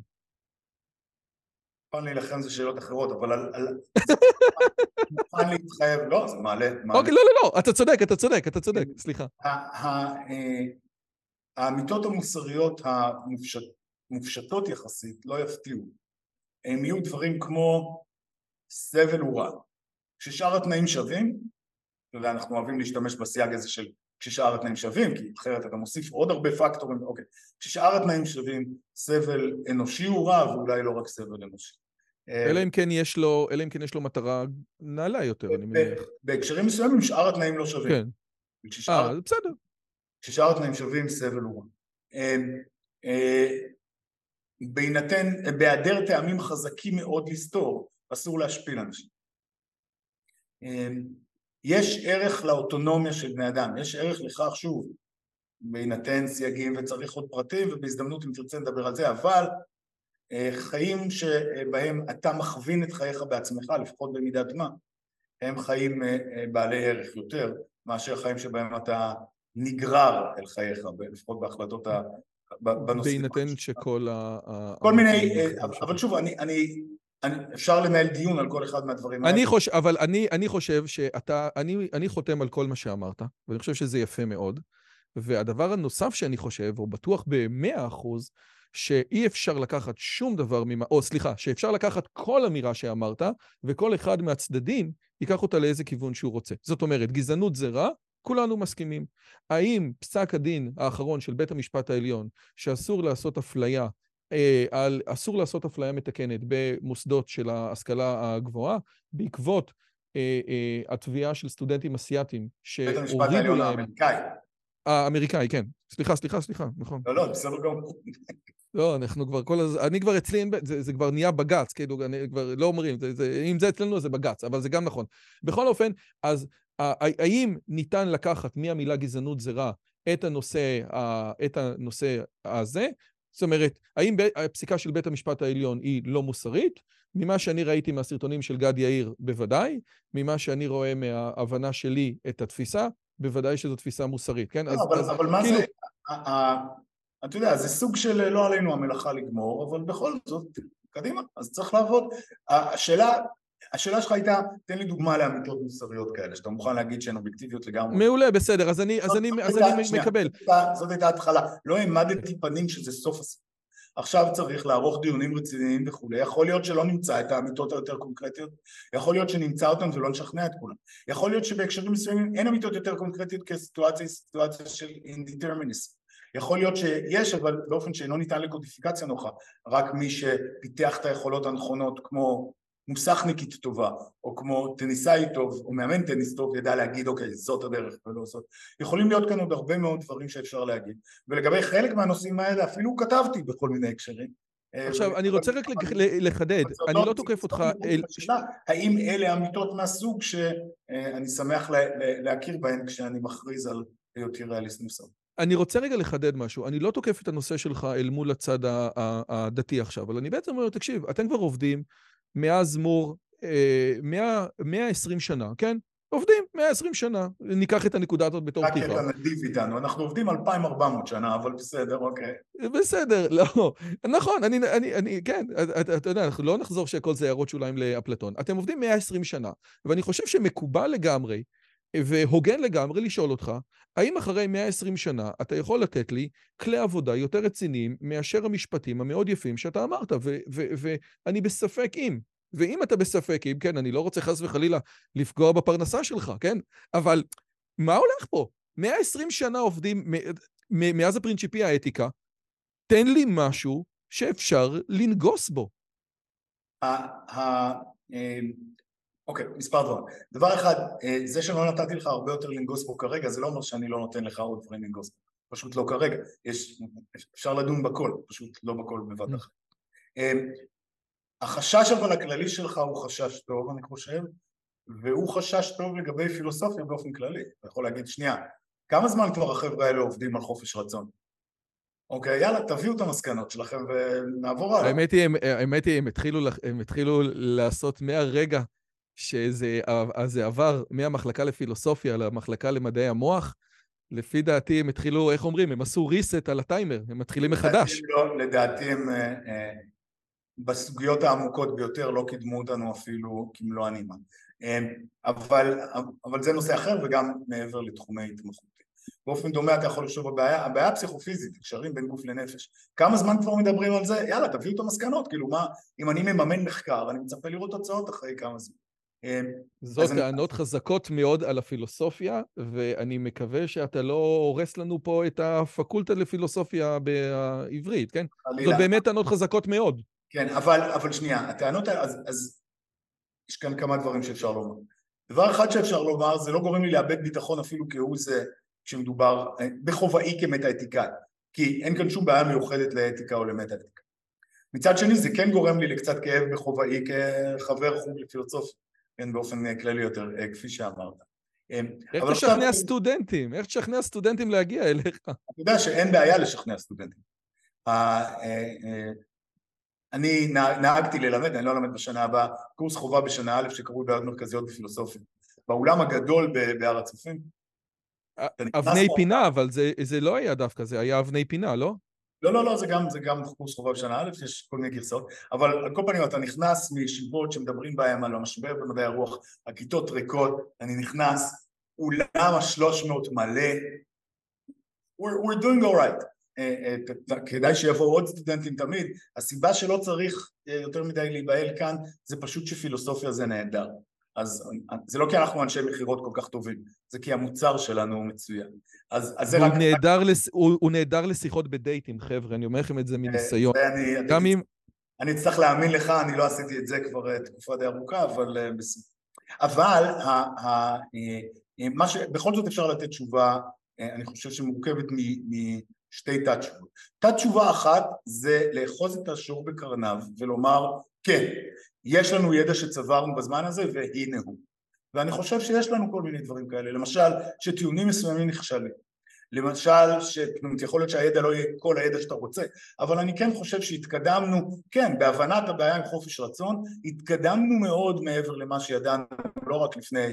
מוכן להילחם זה שאלות אחרות, אבל על... מוכן להתחייב, לא, זה מעלה...
אוקיי, לא, לא, לא, אתה צודק, אתה צודק, אתה צודק, סליחה.
אה, האמיתות המוסריות המופשטות יחסית לא יפתיעו. הם יהיו דברים כמו סבל הוא רע. כששאר התנאים שווים, ואנחנו אוהבים להשתמש בסייג הזה של כששאר התנאים שווים, כי אחרת אתה מוסיף עוד הרבה פקטורים, אוקיי, כששאר התנאים שווים, סבל אנושי הוא רע, ואולי לא רק סבל אנושי.
אלא אם כן יש לו, אלא אם כן יש לו מטרה נעלה יותר, אני מניח.
בהקשרים מסוימים שאר התנאים לא שווים.
כן. אה, בסדר.
כששאר התנאים שווים, סבל הוא רע. אמ, אה, בהינתן, בהיעדר טעמים חזקים מאוד לסתור, אסור להשפיל אנשים. יש ערך לאוטונומיה של בני אדם, יש ערך לכך שוב, בהינתן סייגים וצריך עוד פרטים ובהזדמנות אם תרצה נדבר על זה, אבל אה, חיים שבהם אתה מכווין את חייך בעצמך, לפחות במידת מה, הם חיים אה, אה, בעלי ערך יותר מאשר חיים שבהם אתה נגרר אל חייך, לפחות בהחלטות ה...
בנושאים. בהינתן שכל ה...
כל מיני, אבל שוב, אני, אני אני, אפשר לנהל דיון על כל אחד מהדברים
האלה. אני חושב, אבל אני, אני חושב שאתה, אני, אני חותם על כל מה שאמרת, ואני חושב שזה יפה מאוד. והדבר הנוסף שאני חושב, או בטוח במאה אחוז, שאי אפשר לקחת שום דבר ממה, או סליחה, שאפשר לקחת כל אמירה שאמרת, וכל אחד מהצדדים ייקח אותה לאיזה כיוון שהוא רוצה. זאת אומרת, גזענות זה רע, כולנו מסכימים. האם פסק הדין האחרון של בית המשפט העליון, שאסור לעשות אפליה על אסור לעשות אפליה מתקנת במוסדות של ההשכלה הגבוהה, בעקבות אה, אה, התביעה של סטודנטים אסיאתיים
שהורידו להם... בית המשפט העליון האמריקאי.
האמריקאי, כן. סליחה, סליחה, סליחה, נכון.
לא, לא, בסדר גמור.
לא, אנחנו כבר כל הזמן, אני כבר אצלי, זה, זה כבר נהיה בג"ץ, כאילו, אני כבר לא אומרים, זה, זה, אם זה אצלנו זה בג"ץ, אבל זה גם נכון. בכל אופן, אז האם ניתן לקחת מהמילה גזענות זה רע את הנושא, את הנושא הזה, זאת אומרת, האם הפסיקה של בית המשפט העליון היא לא מוסרית? ממה שאני ראיתי מהסרטונים של גד יאיר, בוודאי. ממה שאני רואה מההבנה שלי את התפיסה, בוודאי שזו תפיסה מוסרית, כן?
לא, אז, אבל, אז, אבל מה כאילו... זה... אתה יודע, זה סוג של לא עלינו המלאכה לגמור, אבל בכל זאת, קדימה, אז צריך לעבוד. השאלה, השאלה שלך הייתה, תן לי דוגמה לאמיתות מוסריות כאלה, שאתה מוכן להגיד שהן אובייקטיביות לגמרי.
מעולה, בסדר, אז אני, אז אני, אז אני מקבל.
זאת הייתה התחלה. לא העמדתי פנים שזה סוף הסיפור. עכשיו צריך לערוך דיונים רציניים וכולי, יכול להיות שלא נמצא את האמיתות היותר קונקרטיות, יכול להיות שנמצא אותן ולא נשכנע את כולם, יכול להיות שבהקשרים מסוימים אין אמיתות יותר קונקרטיות כסיטואציה סיטואציה של אינדיטרמיניסט, יכול להיות שיש אבל באופן שאינו ניתן לקודיפיקציה נוחה, רק מי שפיתח את היכולות הנכונות כמו מוסכניקית טובה, או כמו טניסאי טוב, או מאמן טניס טוב, ידע להגיד אוקיי זאת הדרך ולא זאת. יכולים להיות כאן עוד הרבה מאוד דברים שאפשר להגיד, ולגבי חלק מהנושאים האלה אפילו כתבתי בכל מיני הקשרים.
עכשיו, אני רוצה רק לחדד, אני לא תוקף אותך...
האם אלה אמיתות מהסוג שאני שמח להכיר בהן כשאני מכריז על היותי ריאליסט מוסר?
אני רוצה רגע לחדד משהו, אני לא תוקף את הנושא שלך אל מול הצד הדתי עכשיו, אבל אני בעצם אומר, תקשיב, אתם כבר עובדים מאז מור 120 אה, שנה, כן? עובדים 120 שנה, ניקח את הנקודה הזאת בתור פתיחה.
רק את הנדיב איתנו, אנחנו עובדים 2,400 שנה, אבל בסדר, אוקיי.
בסדר, לא, נכון, אני, אני, אני, כן, אתה, אתה יודע, אנחנו לא נחזור שכל זה הערות שוליים לאפלטון. אתם עובדים 120 שנה, ואני חושב שמקובל לגמרי, והוגן לגמרי לשאול אותך, האם אחרי 120 שנה אתה יכול לתת לי כלי עבודה יותר רציניים מאשר המשפטים המאוד יפים שאתה אמרת, ואני בספק אם. ואם אתה בספק אם, כן, אני לא רוצה חס וחלילה לפגוע בפרנסה שלך, כן? אבל מה הולך פה? 120 שנה עובדים מאז הפרינציפי האתיקה, תן לי משהו שאפשר לנגוס בו.
אוקיי, מספר דברים. דבר אחד, אה, זה שלא נתתי לך הרבה יותר לנגוס בו כרגע, זה לא אומר שאני לא נותן לך עוד דברים לנגוס בו. פשוט לא כרגע. יש, אפשר לדון בכל, פשוט לא בכל בבת אחת. אה, החשש אבל הכללי שלך הוא חשש טוב, אני חושב, והוא חשש טוב לגבי פילוסופיה באופן כללי. אתה יכול להגיד, שנייה, כמה זמן כבר החבר'ה האלה עובדים על חופש רצון? אוקיי, יאללה, תביאו את המסקנות שלכם ונעבור הלאה.
האמת היא, האמת היא, הם התחילו, הם התחילו לעשות מהרגע שזה עבר מהמחלקה לפילוסופיה למחלקה למדעי המוח, לפי דעתי הם התחילו, איך אומרים, הם עשו reset על הטיימר, הם מתחילים מחדש.
לא, לדעתי הם אה, אה, בסוגיות העמוקות ביותר לא קידמו אותנו אפילו כמלוא הנימה. אה, אבל, אבל זה נושא אחר וגם מעבר לתחומי התמחות. באופן דומה אתה יכול לחשוב בבעיה, הבעיה הפסיכופיזית, קשרים בין גוף לנפש. כמה זמן כבר מדברים על זה? יאללה, תביאו את המסקנות, כאילו מה, אם אני מממן מחקר, אני מצפה לראות תוצאות אחרי כמה זמן.
אמ, זאת טענות אני... חזקות מאוד על הפילוסופיה, ואני מקווה שאתה לא הורס לנו פה את הפקולטה לפילוסופיה בעברית, כן? חלילה. זאת באמת טענות חזקות מאוד.
כן, אבל, אבל שנייה, הטענות אז, אז יש כאן כמה דברים שאפשר לומר. דבר אחד שאפשר לומר, זה לא גורם לי לאבד ביטחון אפילו כהוא זה כשמדובר אה, בכובעי כמטה-אתיקאי, כי אין כאן שום בעיה מיוחדת לאתיקה או למטה-אתיקה. מצד שני זה כן גורם לי לקצת כאב בכובעי כחבר חוג לפילוסופיה. כן, באופן כללי יותר, אה, כפי שאמרת.
אמ, איך תשכנע עכשיו... סטודנטים? איך תשכנע סטודנטים להגיע אליך? אתה
יודע שאין בעיה לשכנע סטודנטים. אה, אה, אני נהגתי ללמד, אני לא אלמד בשנה הבאה, קורס חובה בשנה א' שקראו בעיות מרכזיות בפילוסופיה. באולם הגדול בהר הצופים.
אבני פינה, אבל זה, זה לא היה דווקא, זה היה אבני פינה, לא?
לא, לא, לא, זה גם, זה גם קורס חובה בשנה א', יש כל מיני גרסאות, אבל על כל פנים אתה נכנס מישיבות שמדברים בהם על המשבר במדעי הרוח, הכיתות ריקות, אני נכנס, אולם השלוש מאות מלא, we're, we're doing all right. אה, אה, כדאי שיבואו עוד סטודנטים תמיד, הסיבה שלא צריך אה, יותר מדי להיבהל כאן זה פשוט שפילוסופיה זה נהדר אז זה לא כי אנחנו אנשי מכירות כל כך טובים, זה כי המוצר שלנו הוא מצוין. אז, אז זה רק...
נהדר לס... הוא, הוא נהדר לשיחות בדייטים, חבר'ה, אני אומר לכם את זה מניסיון.
אני, גם אני, אם... אני אצטרך להאמין לך, אני לא עשיתי את זה כבר אה, תקופה די ארוכה, אבל... אה, אבל ה, ה, אה, מה ש... בכל זאת אפשר לתת תשובה, אני חושב שמורכבת משתי תת-תשובות. תת-תשובה אחת זה לאחוז את השור בקרניו ולומר, כן, יש לנו ידע שצברנו בזמן הזה והנה הוא. ואני חושב שיש לנו כל מיני דברים כאלה, למשל שטיעונים מסוימים נכשלים, למשל שיכול להיות שהידע לא יהיה כל הידע שאתה רוצה, אבל אני כן חושב שהתקדמנו, כן, בהבנת הבעיה עם חופש רצון, התקדמנו מאוד מעבר למה שידענו לא רק לפני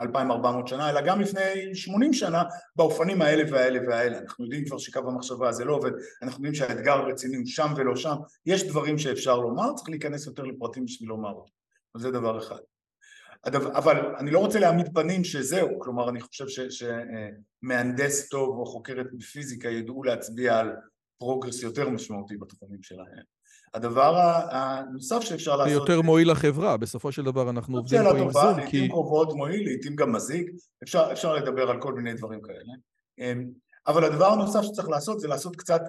2400 שנה, אלא גם לפני 80 שנה באופנים האלה והאלה והאלה. אנחנו יודעים כבר שקו המחשבה הזה לא עובד, אנחנו יודעים שהאתגר הרציני הוא שם ולא שם, יש דברים שאפשר לומר, צריך להיכנס יותר לפרטים בשביל לומר אותם, זה דבר אחד. הדבר, אבל אני לא רוצה להעמיד פנים שזהו, כלומר אני חושב שמהנדס טוב או חוקרת בפיזיקה ידעו להצביע על progress יותר משמעותי בתחומים שלהם. הדבר הנוסף שאפשר לעשות...
זה יותר מועיל לחברה, בסופו של דבר אנחנו עובדים פה עם זום, כי...
לעיתים קרובות מועיל, לעיתים גם מזיק, אפשר, אפשר לדבר על כל מיני דברים כאלה. אמ, אבל הדבר הנוסף שצריך לעשות זה לעשות קצת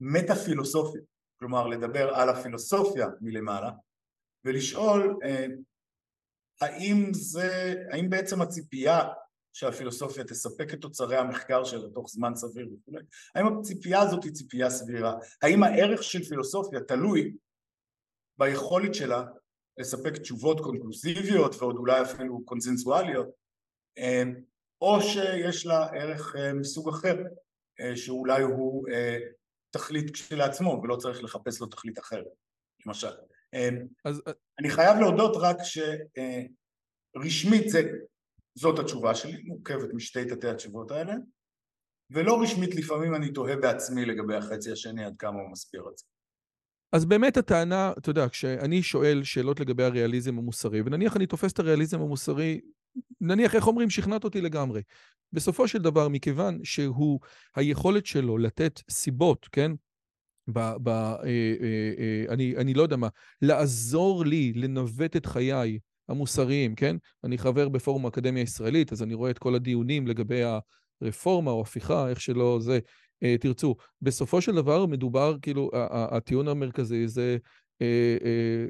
מטה-פילוסופיה, כלומר לדבר על הפילוסופיה מלמעלה, ולשאול האם זה, האם בעצם הציפייה שהפילוסופיה תספק את תוצרי המחקר שלה תוך זמן סביר וכולי, האם הציפייה הזאת היא ציפייה סבירה, האם הערך של פילוסופיה תלוי ביכולת שלה לספק תשובות קונקלוסיביות ועוד אולי אפילו קונצנזואליות או שיש לה ערך מסוג אחר שאולי הוא תכלית כשלעצמו ולא צריך לחפש לו תכלית אחרת למשל. אז... אני חייב להודות רק שרשמית זה, זאת התשובה שלי, מורכבת משתי תתי התשובות האלה ולא רשמית לפעמים אני תוהה בעצמי לגבי החצי השני עד כמה הוא מסביר את זה.
אז באמת הטענה, אתה יודע, כשאני שואל שאלות לגבי הריאליזם המוסרי, ונניח אני תופס את הריאליזם המוסרי, נניח, איך אומרים, שכנעת אותי לגמרי. בסופו של דבר, מכיוון שהוא, היכולת שלו לתת סיבות, כן? ב, ב, אה, אה, אה, אני, אני לא יודע מה, לעזור לי לנווט את חיי המוסריים, כן? אני חבר בפורום האקדמיה הישראלית, אז אני רואה את כל הדיונים לגבי הרפורמה או הפיכה, איך שלא זה, אה, תרצו. בסופו של דבר מדובר, כאילו, הטיעון המרכזי זה אה, אה,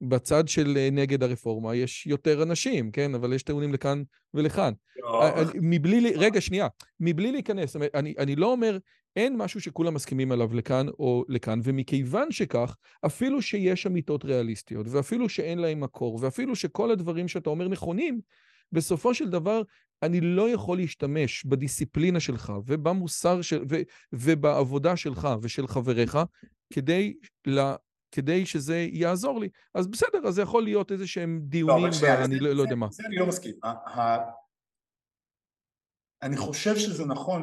בצד של אה, נגד הרפורמה יש יותר אנשים, כן? אבל יש טיעונים לכאן ולכאן. לא. אה, מבלי, רגע, שנייה, מבלי להיכנס, אני, אני לא אומר, אין משהו שכולם מסכימים עליו לכאן או לכאן, ומכיוון שכך, אפילו שיש אמיתות ריאליסטיות, ואפילו שאין להם מקור, ואפילו שכל הדברים שאתה אומר נכונים, בסופו של דבר, אני לא יכול להשתמש בדיסציפלינה שלך ובמוסר של, ו, ובעבודה שלך ושל חבריך כדי לה, כדי שזה יעזור לי. אז בסדר, אז זה יכול להיות איזה שהם דיונים, לא, אני לא, לא יודע מה.
זה אני לא מסכים. אני חושב שזה נכון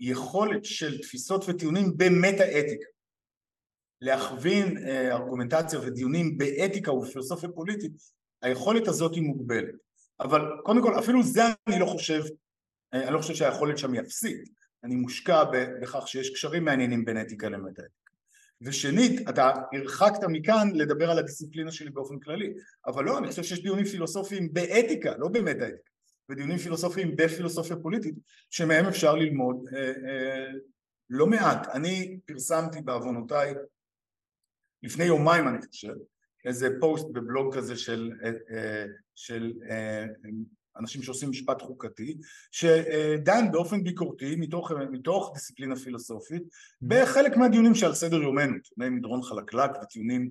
שהיכולת של תפיסות וטיעונים במטה-אתיקה להכווין אה, ארגומנטציה ודיונים באתיקה ובפילוסופיה פוליטית, היכולת הזאת היא מוגבלת. אבל קודם כל, אפילו זה אני לא חושב, אה, אני לא חושב שהיכולת שם היא אפסית. אני מושקע בכך שיש קשרים מעניינים בין אתיקה למטה-אתיקה. ושנית, אתה הרחקת מכאן לדבר על הדיסציפלינה שלי באופן כללי, אבל לא, אני חושב שיש דיונים פילוסופיים באתיקה, לא במטה-אתיקה, ודיונים פילוסופיים בפילוסופיה פוליטית, שמהם אפשר ללמוד אה, אה, לא מעט. אני פרסמתי בעוונותיי, לפני יומיים אני חושב, איזה פוסט בבלוג כזה של, אה, אה של אה, אנשים שעושים משפט חוקתי, שדן באופן ביקורתי מתוך, מתוך דיסציפלינה פילוסופית mm-hmm. בחלק מהדיונים שעל סדר יומנו, טיעוני מדרון חלקלק וטיעונים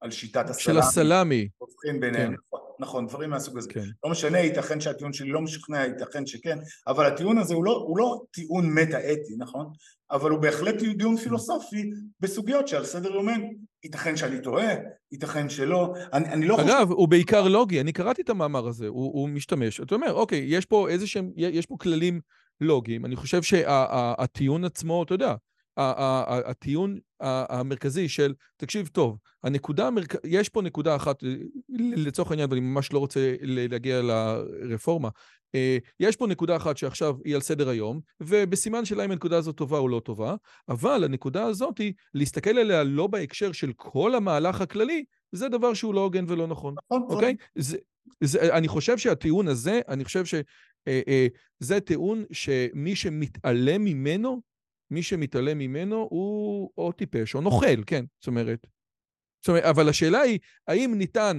על שיטת הסלאמי.
של הסלאמי.
הופכים ביניהם, כן. נכון, דברים מהסוג הזה. כן. לא משנה, ייתכן שהטיעון שלי לא משכנע, ייתכן שכן, אבל הטיעון הזה הוא לא, הוא לא טיעון מטה-אתי, נכון? אבל הוא בהחלט דיון פילוסופי בסוגיות שעל סדר יומנו. ייתכן שאני טועה, ייתכן שלא, אני, אני לא
חושב... אגב, הוא בעיקר לוגי, אני קראתי את המאמר הזה, הוא, הוא משתמש, אתה אומר, אוקיי, יש פה איזה שהם, יש פה כללים לוגיים, אני חושב שהטיעון עצמו, אתה יודע, הטיעון המרכזי של, תקשיב טוב, הנקודה, המרכ... יש פה נקודה אחת, לצורך העניין, ואני ממש לא רוצה להגיע לרפורמה, אה, יש פה נקודה אחת שעכשיו היא על סדר היום, ובסימן שאלה אם הנקודה הזאת טובה או לא טובה, אבל הנקודה הזאת היא להסתכל עליה לא בהקשר של כל המהלך הכללי, זה דבר שהוא לא הוגן ולא נכון, נכון, נכון. אוקיי? זה, זה, אני חושב שהטיעון הזה, אני חושב שזה אה, אה, טיעון שמי שמתעלם ממנו, מי שמתעלם ממנו הוא או טיפש או נוכל, כן, זאת אומרת. זאת אומרת, אבל השאלה היא, האם ניתן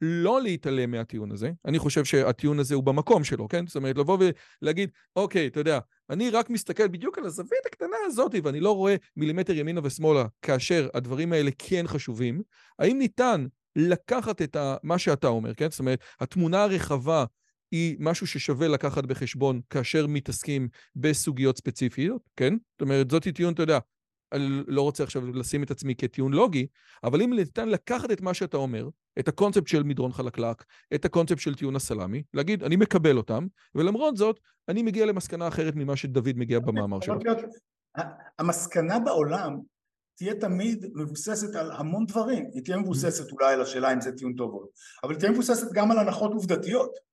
לא להתעלם מהטיעון הזה? אני חושב שהטיעון הזה הוא במקום שלו, כן? זאת אומרת, לבוא ולהגיד, אוקיי, אתה יודע, אני רק מסתכל בדיוק על הזווית הקטנה הזאת, ואני לא רואה מילימטר ימינה ושמאלה, כאשר הדברים האלה כן חשובים, האם ניתן לקחת את מה שאתה אומר, כן? זאת אומרת, התמונה הרחבה היא משהו ששווה לקחת בחשבון כאשר מתעסקים בסוגיות ספציפיות, כן? זאת אומרת, זאת טיעון, אתה יודע, אני לא רוצה עכשיו לשים את עצמי כטיעון לוגי, אבל אם ניתן לקחת את מה שאתה אומר, את הקונספט של מדרון חלקלק, את הקונספט של טיעון הסלאמי, להגיד, אני מקבל אותם, ולמרות זאת, אני מגיע למסקנה אחרת ממה שדוד מגיע במאמר שלו.
המסקנה בעולם תהיה תמיד מבוססת על המון דברים, היא תהיה מבוססת אולי על השאלה אם זה טיעון טוב או לא, אבל היא תהיה מבוססת גם על הנחות עובדתיות.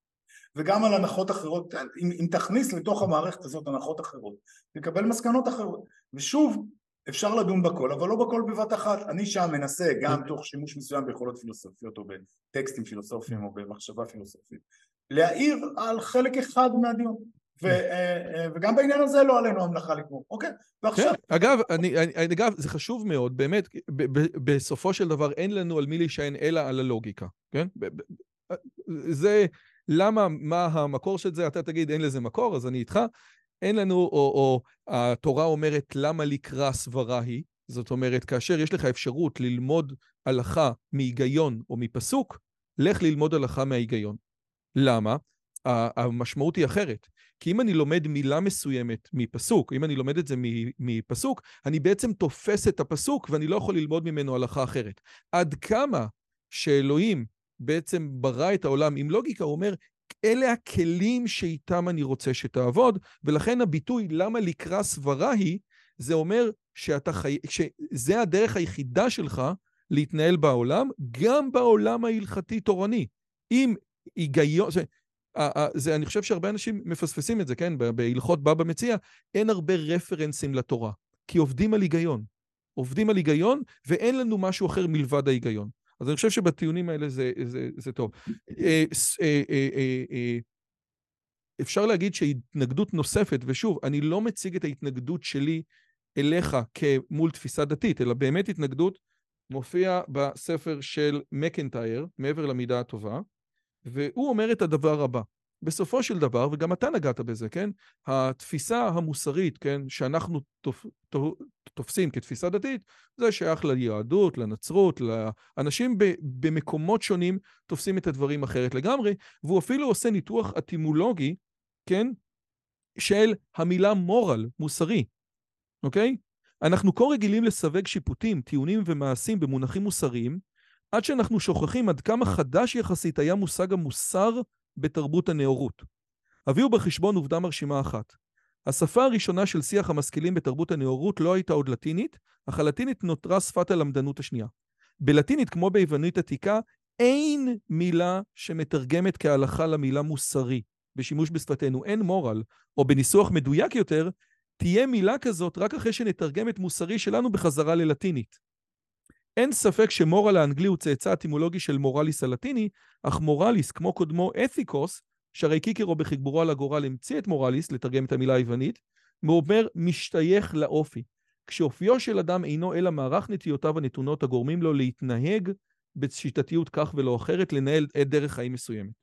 וגם על הנחות אחרות, אם, אם תכניס לתוך המערכת הזאת הנחות אחרות, תקבל מסקנות אחרות. ושוב, אפשר לדון בכל, אבל לא בכל בבת אחת. אני שם מנסה, גם תוך שימוש מסוים ביכולות פילוסופיות או בטקסטים פילוסופיים או במחשבה פילוסופית, להעיר על חלק אחד מהדיון. וגם בעניין הזה לא עלינו המלאכה לגמור, אוקיי? ועכשיו...
כן, אגב, אגב, זה חשוב מאוד, באמת, בסופו של דבר אין לנו על מי להישען אלא על הלוגיקה, כן? זה, למה, מה המקור של זה? אתה תגיד, אין לזה מקור, אז אני איתך. אין לנו, או, או התורה אומרת, למה לקרא סברה היא? זאת אומרת, כאשר יש לך אפשרות ללמוד הלכה מהיגיון או מפסוק, לך ללמוד הלכה מההיגיון. למה? המשמעות היא אחרת. כי אם אני לומד מילה מסוימת מפסוק, אם אני לומד את זה מפסוק, אני בעצם תופס את הפסוק ואני לא יכול ללמוד ממנו הלכה אחרת. עד כמה שאלוהים בעצם ברא את העולם עם לוגיקה, הוא אומר, אלה הכלים שאיתם אני רוצה שתעבוד, ולכן הביטוי למה לקרא סברה היא, זה אומר שאתה חי... שזה הדרך היחידה שלך להתנהל בעולם, גם בעולם ההלכתי-תורני. אם היגיון... זה, אני חושב שהרבה אנשים מפספסים את זה, כן? בהלכות בבא מציע, אין הרבה רפרנסים לתורה, כי עובדים על היגיון. עובדים על היגיון, ואין לנו משהו אחר מלבד ההיגיון. אז אני חושב שבטיעונים האלה זה, זה, זה טוב. אה, אה, אה, אפשר להגיד שהתנגדות נוספת, ושוב, אני לא מציג את ההתנגדות שלי אליך כמול תפיסה דתית, אלא באמת התנגדות מופיע בספר של מקנטייר, מעבר למידה הטובה, והוא אומר את הדבר הבא. בסופו של דבר, וגם אתה נגעת בזה, כן? התפיסה המוסרית, כן, שאנחנו תופ, תופסים כתפיסה דתית, זה שייך ליהדות, לנצרות, לאנשים במקומות שונים תופסים את הדברים אחרת לגמרי, והוא אפילו עושה ניתוח אטימולוגי, כן, של המילה מורל, מוסרי, אוקיי? אנחנו כה רגילים לסווג שיפוטים, טיעונים ומעשים במונחים מוסריים, עד שאנחנו שוכחים עד כמה חדש יחסית היה מושג המוסר בתרבות הנאורות. הביאו בחשבון עובדה מרשימה אחת. השפה הראשונה של שיח המשכילים בתרבות הנאורות לא הייתה עוד לטינית, אך הלטינית נותרה שפת הלמדנות השנייה. בלטינית, כמו ביוונית עתיקה, אין מילה שמתרגמת כהלכה למילה מוסרי בשימוש בשפתנו, אין מורל, או בניסוח מדויק יותר, תהיה מילה כזאת רק אחרי שנתרגם את מוסרי שלנו בחזרה ללטינית. אין ספק שמורל האנגלי הוא צאצא אטימולוגי של מורליס הלטיני, אך מורליס, כמו קודמו אתיקוס, שהרי קיקרו בחיבורו על הגורל המציא את מורליס, לתרגם את המילה היוונית, אומר משתייך לאופי. כשאופיו של אדם אינו אלא מערך נטיותיו הנתונות הגורמים לו להתנהג בשיטתיות כך ולא אחרת, לנהל את דרך חיים מסוימת.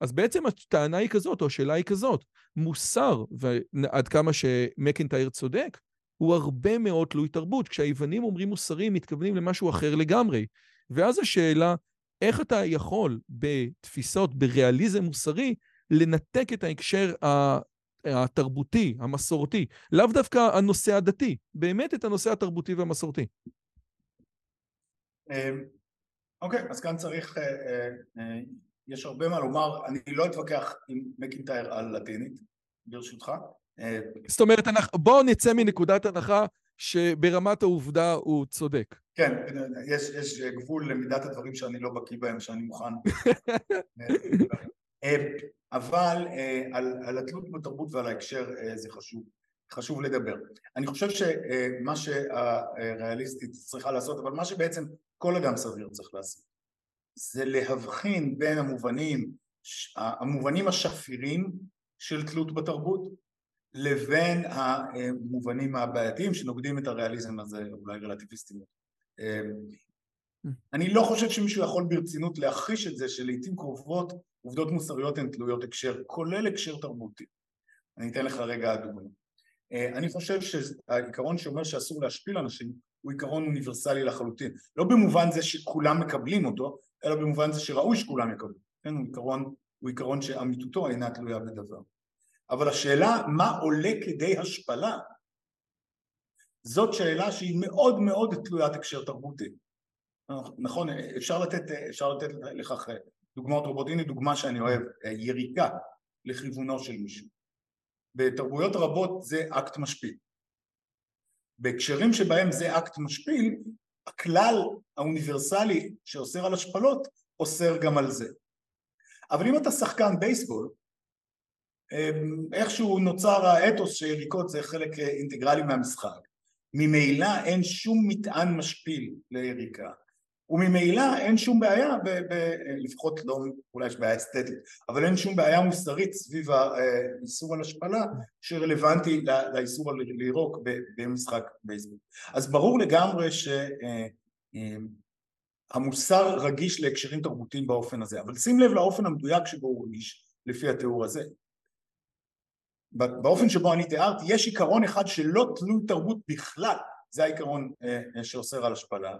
אז בעצם הטענה היא כזאת, או השאלה היא כזאת, מוסר, ועד כמה שמקנטייר צודק, הוא הרבה מאוד תלוי תרבות. כשהיוונים אומרים מוסרי, הם מתכוונים למשהו אחר לגמרי. ואז השאלה, איך אתה יכול בתפיסות, בריאליזם מוסרי, לנתק את ההקשר התרבותי, המסורתי, לאו דווקא הנושא הדתי, באמת את הנושא התרבותי והמסורתי.
אמ, אוקיי, אז כאן צריך, אה, אה, אה, יש הרבה מה לומר, אני לא אתווכח עם מקינטייר על לטינית, ברשותך.
זאת אומרת, בואו נצא מנקודת הנחה שברמת העובדה הוא צודק.
כן, יש, יש גבול למידת הדברים שאני לא בקיא בהם, שאני מוכן. אבל על, על התלות בתרבות ועל ההקשר זה חשוב, חשוב לדבר. אני חושב שמה שהריאליסטית צריכה לעשות, אבל מה שבעצם כל אדם סביר צריך לעשות, זה להבחין בין המובנים, המובנים השפירים של תלות בתרבות לבין המובנים הבעייתיים שנוגדים את הריאליזם הזה, אולי רלטיביסטים. אני לא חושב שמישהו יכול ברצינות להכחיש את זה שלעיתים קרובות עובדות מוסריות הן תלויות הקשר, כולל הקשר תרבותי. אני אתן לך רגע דוגמא. אני חושב שהעיקרון שאומר שאסור להשפיל אנשים הוא עיקרון אוניברסלי לחלוטין. לא במובן זה שכולם מקבלים אותו, אלא במובן זה שראוי שכולם יקבלו. כן, הוא עיקרון, הוא עיקרון שאמיתותו אינה תלויה בדבר. אבל השאלה מה עולה כדי השפלה זאת שאלה שהיא מאוד מאוד תלוית הקשר תרבותי. נכון, אפשר לתת, אפשר לתת לכך דוגמאות רבות, הנה דוגמה שאני אוהב, יריקה לכיוונו של מישהו. בתרבויות רבות זה אקט משפיל. בהקשרים שבהם זה אקט משפיל, הכלל האוניברסלי שאוסר על השפלות אוסר גם על זה. אבל אם אתה שחקן בייסבול איכשהו נוצר האתוס שיריקות זה חלק אינטגרלי מהמשחק. ממילא אין שום מטען משפיל ליריקה. וממילא אין שום בעיה, ב, ב, לפחות לא, אולי יש בעיה אסתטית, אבל אין שום בעיה מוסרית סביב האיסור על השפלה שרלוונטי לאיסור על לירוק במשחק בייסבול. אז ברור לגמרי שהמוסר אה, אה, רגיש להקשרים תרבותיים באופן הזה, אבל שים לב לאופן המדויק שבו הוא רגיש לפי התיאור הזה. באופן שבו אני תיארתי, יש עיקרון אחד שלא תלוי תרבות בכלל, זה העיקרון אה, שאוסר על השפלה,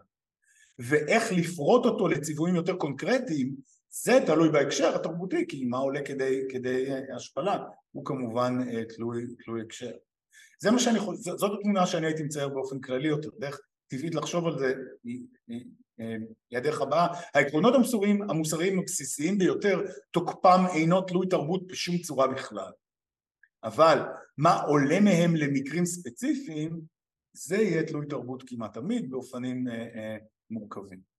ואיך לפרוט אותו לציוויים יותר קונקרטיים זה תלוי בהקשר התרבותי כי מה עולה כדי, כדי אה, השפלה הוא כמובן אה, תלוי, תלוי הקשר זה מה שאני חושב, זאת התמונה שאני הייתי מצייר באופן כללי יותר, דרך טבעית לחשוב על זה היא הדרך הבאה. העקרונות המוסריים, המוסריים הבסיסיים ביותר תוקפם אינו תלוי תרבות בשום צורה בכלל. אבל מה עולה מהם למקרים ספציפיים זה יהיה תלוי תרבות כמעט תמיד באופנים אה, מורכבים.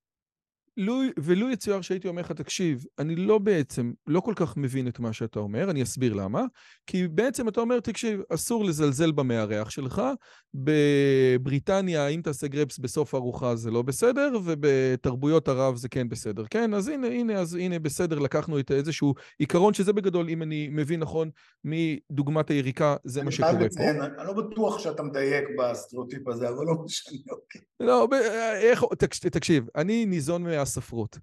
לו, ולו יצויר שהייתי אומר לך, תקשיב, אני לא בעצם, לא כל כך מבין את מה שאתה אומר, אני אסביר למה. כי בעצם אתה אומר, תקשיב, אסור לזלזל במארח שלך, בבריטניה, אם תעשה גרפס בסוף הארוחה זה לא בסדר, ובתרבויות ערב זה כן בסדר. כן, אז הנה, הנה, אז הנה, בסדר, לקחנו את איזשהו עיקרון שזה בגדול, אם אני מבין נכון, מדוגמת היריקה, זה מה שקורה פה. אני חייב
לציין, אני לא בטוח שאתה מדייק בסטריאוטיפ הזה, אבל לא משנה, אוקיי.
לא, איך, תקשיב, אני ניזון מה... הספרות.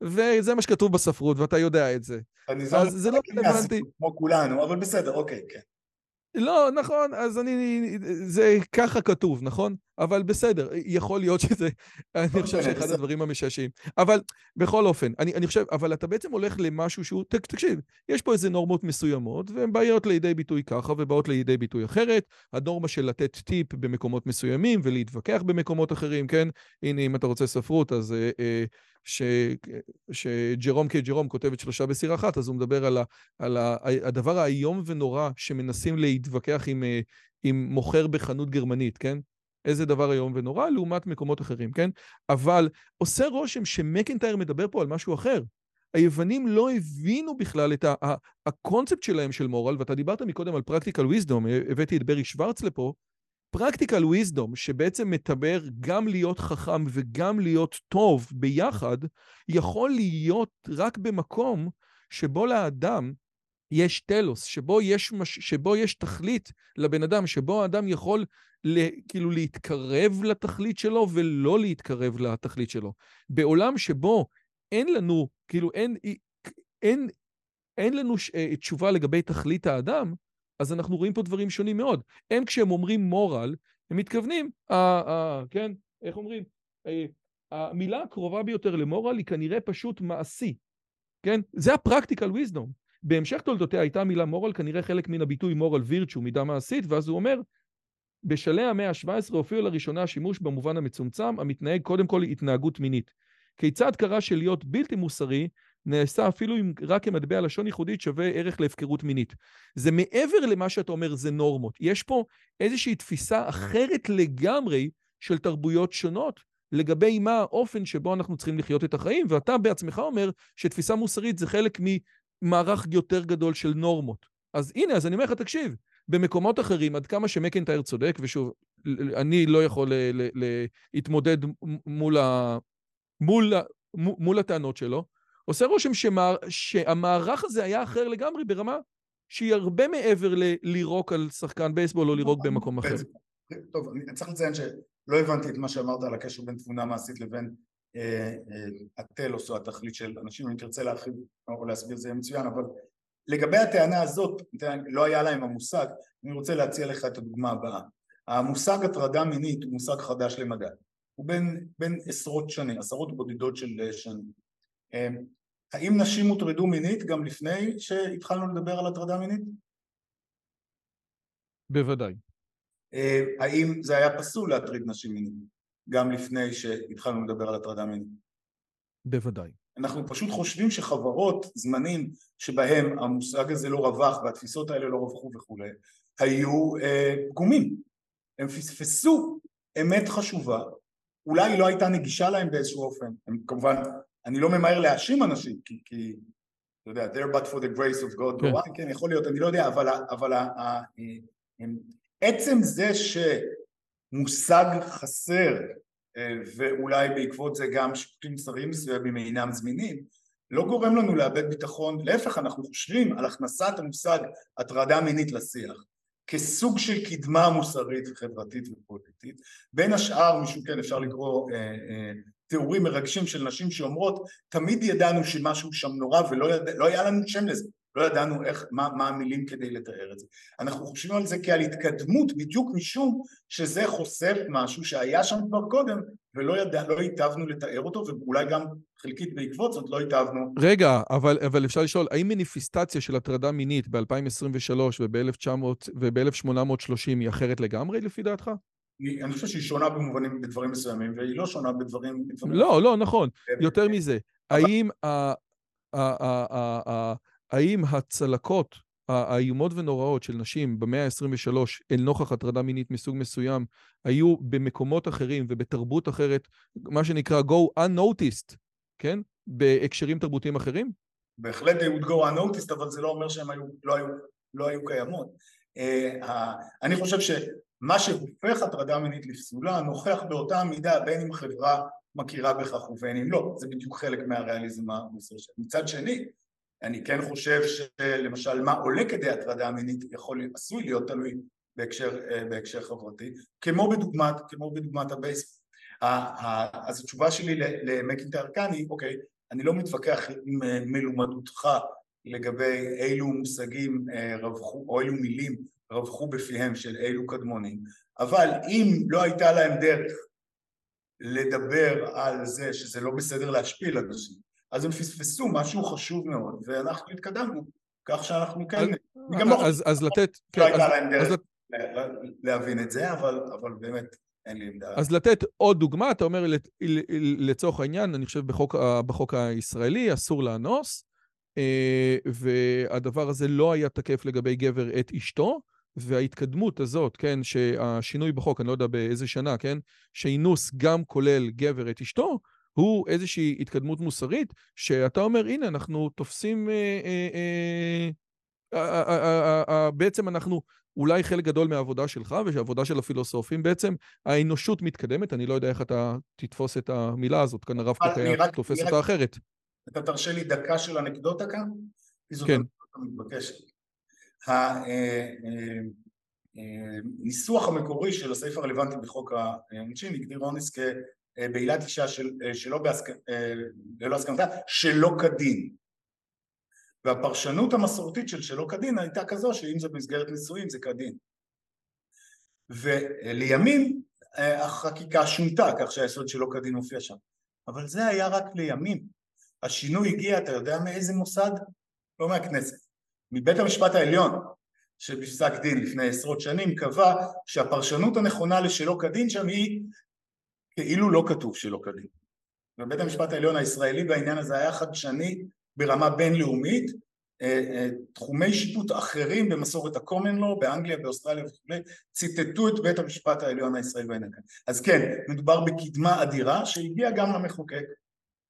וזה מה שכתוב בספרות, ואתה יודע את זה.
אז זה לא רלוונטי. כמו כולנו, אבל בסדר, אוקיי, כן.
לא, נכון, אז אני... זה ככה כתוב, נכון? אבל בסדר, יכול להיות שזה... אני חושב שאחד הדברים המשעשעים. אבל בכל אופן, אני, אני חושב, אבל אתה בעצם הולך למשהו שהוא... ת, תקשיב, יש פה איזה נורמות מסוימות, והן באות לידי ביטוי ככה ובאות לידי ביטוי אחרת. הנורמה של לתת טיפ במקומות מסוימים ולהתווכח במקומות אחרים, כן? הנה, אם אתה רוצה ספרות, אז... אה, אה, ש... שג'רום כג'רום כותבת שלושה בסיר אחת, אז הוא מדבר על, ה... על ה... הדבר האיום ונורא שמנסים להתווכח עם, אה, עם מוכר בחנות גרמנית, כן? איזה דבר איום ונורא, לעומת מקומות אחרים, כן? אבל עושה רושם שמקנטייר מדבר פה על משהו אחר. היוונים לא הבינו בכלל את הקונספט שלהם של מורל, ואתה דיברת מקודם על פרקטיקל וויזדום, הבאתי את ברי שוורץ לפה, פרקטיקל וויזדום, שבעצם מדבר גם להיות חכם וגם להיות טוב ביחד, יכול להיות רק במקום שבו לאדם יש טלוס, שבו יש, מש... שבו יש תכלית לבן אדם, שבו האדם יכול ל... כאילו להתקרב לתכלית שלו ולא להתקרב לתכלית שלו. בעולם שבו אין לנו, כאילו אין, אין, אין לנו ש... אה, תשובה לגבי תכלית האדם, אז אנחנו רואים פה דברים שונים מאוד. הם כשהם אומרים מורל, הם מתכוונים, אה, אה, כן, איך אומרים? אה, המילה הקרובה ביותר למורל היא כנראה פשוט מעשי, כן? זה הפרקטיקל וויזדום. בהמשך תולדותיה הייתה המילה מורל כנראה חלק מן הביטוי מורל וירצ'ו, מידה מעשית, ואז הוא אומר, בשלהי המאה ה-17 הופיעו לראשונה השימוש במובן המצומצם, המתנהג קודם כל התנהגות מינית. כיצד קרה שלהיות בלתי מוסרי נעשה אפילו אם רק כמטבע לשון ייחודית שווה ערך להפקרות מינית. זה מעבר למה שאתה אומר, זה נורמות. יש פה איזושהי תפיסה אחרת לגמרי של תרבויות שונות לגבי מה האופן שבו אנחנו צריכים לחיות את החיים, ואתה בעצמך אומר שתפיסה מוסרית זה חלק ממערך יותר גדול של נורמות. אז הנה, אז אני אומר לך, תקשיב, במקומות אחרים, עד כמה שמקנטייר צודק, ושוב, אני לא יכול להתמודד מול, ה... מול, מול הטענות שלו, עושה רושם שמה, שהמערך הזה היה אחר לגמרי ברמה שהיא הרבה מעבר ללירוק על שחקן בייסבול או לירוק במקום אחר.
טוב, אני צריך לציין שלא הבנתי את מה שאמרת על הקשר בין תבונה מעשית לבין אה, אה, הטלוס או התכלית של אנשים, אם תרצה להרחיב או להסביר זה יהיה מצוין, אבל לגבי הטענה הזאת, לא היה להם המושג, אני רוצה להציע לך את הדוגמה הבאה. המושג הטרדה מינית הוא מושג חדש למדי, הוא בין, בין עשרות שנים, עשרות בודדות של שנים. אה, האם נשים הוטרדו מינית גם לפני שהתחלנו לדבר על הטרדה מינית?
בוודאי.
אה, האם זה היה פסול להטריד נשים מינית גם לפני שהתחלנו לדבר על הטרדה מינית?
בוודאי.
אנחנו פשוט חושבים שחברות, זמנים שבהם המושג הזה לא רווח והתפיסות האלה לא רווחו וכולי, היו אה, פגומים. הם פספסו אמת חשובה, אולי היא לא הייתה נגישה להם באיזשהו אופן, הם כמובן אני לא ממהר להאשים אנשים, כי, כי אתה יודע, there but for the grace of God, כן, כן יכול להיות, אני לא יודע, אבל, אבל עצם זה שמושג חסר ואולי בעקבות זה גם שיפוטים מוסריים מסוימים אינם זמינים, לא גורם לנו לאבד ביטחון, להפך אנחנו חושבים על הכנסת המושג הטרדה מינית לשיח כסוג של קדמה מוסרית וחברתית ופוליטית, בין השאר משום כן אפשר לקרוא אה, אה, תיאורים מרגשים של נשים שאומרות תמיד ידענו שמשהו שם נורא ולא יד... לא היה לנו שם לזה לא ידענו איך, מה, מה המילים כדי לתאר את זה. אנחנו חושבים על זה כעל התקדמות בדיוק משום שזה חושף משהו שהיה שם כבר קודם ולא ידע, לא היטבנו לתאר אותו ואולי גם חלקית בעקבות זאת לא היטבנו.
רגע, אבל, אבל אפשר לשאול, האם מניפיסטציה של הטרדה מינית ב-2023 וב-1830 היא אחרת לגמרי לפי דעתך?
אני חושב שהיא שונה במובנים, בדברים מסוימים, והיא לא שונה בדברים...
לא, לא, נכון. יותר מזה, האם הצלקות האיומות ונוראות של נשים במאה ה-23 אל נוכח הטרדה מינית מסוג מסוים היו במקומות אחרים ובתרבות אחרת, מה שנקרא go unnoticed, כן? בהקשרים תרבותיים אחרים?
בהחלט they would go unnoticed, אבל זה לא אומר שהן היו, לא, היו, לא היו קיימות. Uh, אני חושב שמה שהופך הטרדה מינית לפסולה נוכח באותה מידה בין אם חברה מכירה בכך ובין אם לא, זה בדיוק חלק מהריאליזם המוסרי שלנו. מצד שני, אני כן חושב שלמשל מה עולה כדי הטרדה מינית יכול, עשוי להיות תלוי בהקשר, אה, בהקשר חברתי, כמו בדוגמת, כמו בדוגמת הבייסבול. אז התשובה שלי למקינטייר כאן היא, אוקיי, אני לא מתווכח עם אה, מלומדותך לגבי אילו מושגים אה, רווחו, או אילו מילים רווחו בפיהם של אילו קדמונים, אבל אם לא הייתה להם דרך לדבר על זה שזה לא בסדר להשפיל אנשים, אז הם פספסו משהו חשוב מאוד, ואנחנו התקדמנו, כך שאנחנו כן...
אז, אז לתת...
לא הייתה להם דרך להבין את זה, אבל, אבל באמת אין לי עמדה.
אז לתת עוד דוגמה, אתה אומר לצורך העניין, אני חושב בחוק, בחוק הישראלי אסור לאנוס, אה, והדבר הזה לא היה תקף לגבי גבר את אשתו, וההתקדמות הזאת, כן, שהשינוי בחוק, אני לא יודע באיזה שנה, כן, שאינוס גם כולל גבר את אשתו, הוא איזושהי התקדמות מוסרית, שאתה אומר, הנה, אנחנו תופסים... בעצם אנחנו, אולי חלק גדול מהעבודה שלך ושהעבודה של הפילוסופים בעצם, האנושות מתקדמת, אני לא יודע איך אתה תתפוס את המילה הזאת, כאן הרב היה תופס אותה אחרת.
אתה תרשה לי דקה של אנקדוטה כאן?
כן.
הניסוח המקורי של הסעיף הרלוונטי בחוק העונשין הגדיר אונס כ... אה, בעילת אישה של, אה, שלא בהסכ... אה, ללא הסכמתה, שלא כדין. והפרשנות המסורתית של שלא כדין הייתה כזו שאם זה במסגרת נישואים זה כדין. ולימים החקיקה שונתה כך שהיסוד שלא כדין מופיע שם. אבל זה היה רק לימים. השינוי הגיע, אתה יודע מאיזה מוסד? לא מהכנסת. מבית המשפט העליון, שבפסק דין לפני עשרות שנים קבע שהפרשנות הנכונה לשלא כדין שם היא כאילו לא כתוב שלא כדין. ובית המשפט העליון הישראלי בעניין הזה היה חדשני ברמה בינלאומית, אה, אה, תחומי שיפוט אחרים במסורת ה-common law, באנגליה, באוסטרליה וכו', ציטטו את בית המשפט העליון הישראלי בעניין הזה. אז כן, מדובר בקדמה אדירה שהגיעה גם למחוקק,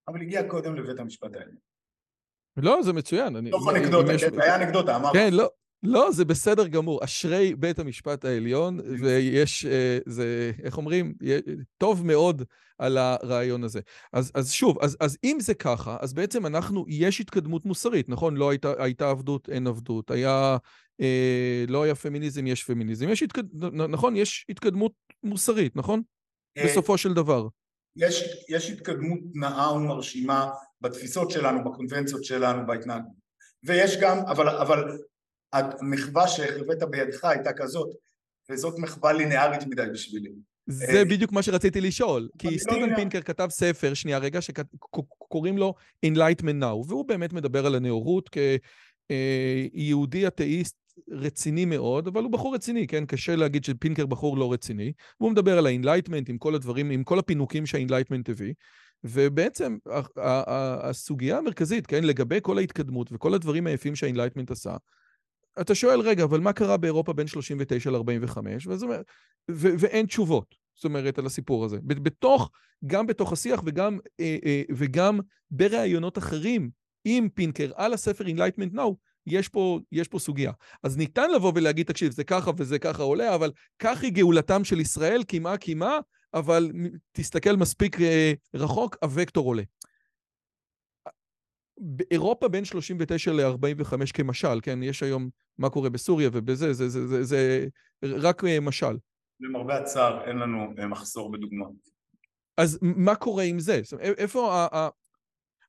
אבל הגיעה קודם לבית המשפט העליון.
לא, זה מצוין.
תוך אנקדוטה, זה היה אנקדוטה, אמרתי.
כן, לא, לא, זה בסדר גמור. אשרי בית המשפט העליון, ויש, אה, זה, איך אומרים? טוב מאוד על הרעיון הזה. אז, אז שוב, אז, אז אם זה ככה, אז בעצם אנחנו, יש התקדמות מוסרית, נכון? לא הייתה, הייתה עבדות, אין עבדות. היה, אה, לא היה פמיניזם, יש פמיניזם. יש התקד... נכון? יש התקדמות מוסרית, נכון? אה, בסופו של דבר.
יש, יש התקדמות נאה ומרשימה בתפיסות שלנו, בקונבנציות שלנו, בהתנהגות. ויש גם, אבל, אבל המחווה שהבאת בידך הייתה כזאת, וזאת מחווה לינארית מדי בשבילי.
זה אה, בדיק מה שרציתי לשאול, כי לא סטיבן פינקר כתב ספר, שנייה רגע, שקוראים לו Enlightenment Now, והוא באמת מדבר על הנאורות כיהודי אה, אתאיסט רציני מאוד, אבל הוא בחור רציני, כן? קשה להגיד שפינקר בחור לא רציני. והוא מדבר על ה-Enlightenment עם כל הדברים, עם כל הפינוקים שה-Enlightenment הביא. ובעצם הסוגיה המרכזית, כן, לגבי כל ההתקדמות וכל הדברים היפים שה-Enlightenment עשה, אתה שואל, רגע, אבל מה קרה באירופה בין 39 ל-45? ואין תשובות, זאת אומרת, על הסיפור הזה. בתוך, גם בתוך השיח וגם, אה, אה, וגם בראיונות אחרים עם פינקר על הספר Enlightenment Now, יש פה, יש פה סוגיה. אז ניתן לבוא ולהגיד, תקשיב, זה ככה וזה ככה עולה, אבל כך היא גאולתם של ישראל, קימה קימה, אבל תסתכל מספיק אה, רחוק, הוקטור עולה. באירופה בין 39 ל-45 כמשל, כן? יש היום מה קורה בסוריה ובזה, זה, זה, זה, זה רק אה, משל.
למרבה הצער, אין לנו אה, מחסור בדוגמאות.
אז מה קורה עם זה? איפה ה... ה...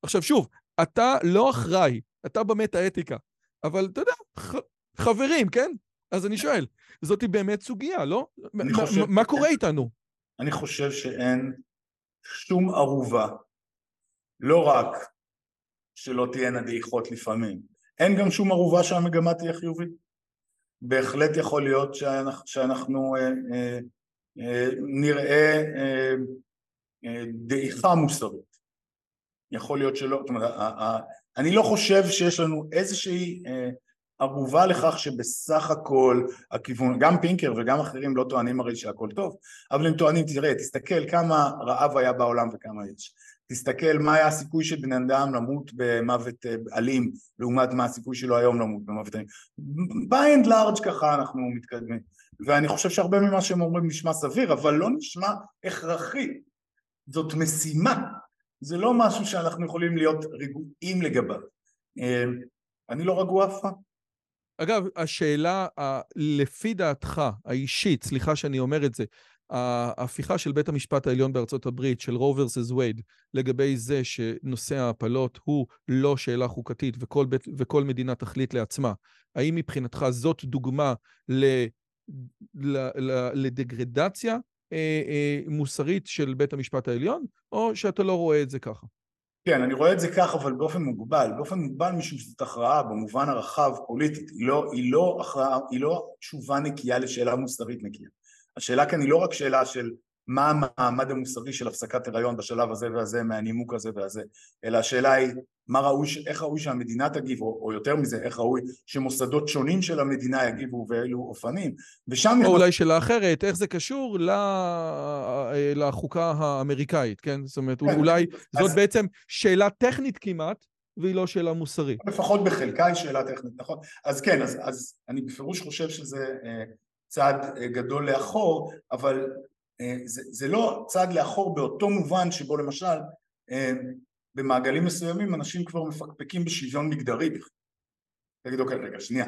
עכשיו שוב, אתה לא אחראי, אתה באמת האתיקה, אבל אתה יודע, ח... חברים, כן? אז אני שואל, זאתי באמת סוגיה, לא? חושב... מה קורה איתנו?
אני חושב שאין שום ערובה, לא רק שלא תהיינה דעיכות לפעמים, אין גם שום ערובה שהמגמה תהיה חיובית. בהחלט יכול להיות שאנחנו, שאנחנו אה, אה, אה, נראה אה, אה, דעיכה מוסרית. יכול להיות שלא, זאת אומרת, אני לא חושב שיש לנו איזושהי אה, ערובה לכך שבסך הכל הכיוון, גם פינקר וגם אחרים לא טוענים הרי שהכל טוב, אבל הם טוענים, תראה, תסתכל כמה רעב היה בעולם וכמה יש. תסתכל מה היה הסיכוי של בני אדם למות במוות אה, אלים לעומת מה הסיכוי שלו היום למות במוות אלים. by and large ככה אנחנו מתקדמים. ואני חושב שהרבה ממה שהם אומרים נשמע סביר, אבל לא נשמע הכרחי. זאת משימה, זה לא משהו שאנחנו יכולים להיות רגועים לגביו. אה, אני לא רגוע אף פעם.
אגב, השאלה, לפי דעתך האישית, סליחה שאני אומר את זה, ההפיכה של בית המשפט העליון בארצות הברית, של רו ורסס וייד, לגבי זה שנושא ההפלות הוא לא שאלה חוקתית וכל, בית, וכל מדינה תחליט לעצמה, האם מבחינתך זאת דוגמה ל, ל, ל, לדגרדציה אה, אה, מוסרית של בית המשפט העליון, או שאתה לא רואה את זה ככה?
כן, אני רואה את זה כך, אבל באופן מוגבל. באופן מוגבל משום שזאת הכרעה במובן הרחב פוליטית. היא לא, היא לא הכרעה, היא לא תשובה נקייה לשאלה מוסרית נקייה. השאלה כאן היא לא רק שאלה של מה המעמד המוסרי של הפסקת הריון בשלב הזה והזה מהנימוק הזה והזה, אלא השאלה היא מה ראוי, איך ראוי שהמדינה תגיב, או, או יותר מזה, איך ראוי שמוסדות שונים של המדינה יגיבו ואילו אופנים,
ושם... או אולי שאלה אחרת, איך זה קשור לחוקה האמריקאית, כן? זאת אומרת, כן, אולי אז... זאת בעצם שאלה טכנית כמעט, והיא לא שאלה מוסרית.
לפחות בחלקה היא שאלה טכנית, נכון? אז כן, אז, אז אני בפירוש חושב שזה אה, צעד אה, גדול לאחור, אבל אה, זה, זה לא צעד לאחור באותו מובן שבו למשל אה, במעגלים מסוימים אנשים כבר מפקפקים בשוויון מגדרי בכלל. תגיד אוקיי רגע שנייה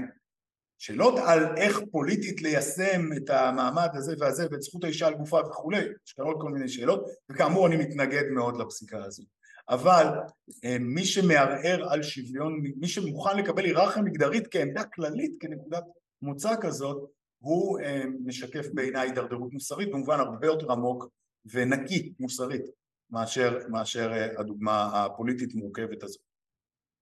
שאלות על איך פוליטית ליישם את המעמד הזה והזה ואת זכות האישה על גופה וכולי, יש כאן עוד כל מיני שאלות וכאמור אני מתנגד מאוד לפסיקה הזו אבל מי שמערער על שוויון, מי שמוכן לקבל היררכיה מגדרית כעמדה כללית, כנקודת מוצא כזאת, הוא אה, משקף בעיניי הידרדרות מוסרית במובן הרבה יותר עמוק ונקי מוסרית מאשר, מאשר אה, הדוגמה הפוליטית מורכבת הזאת.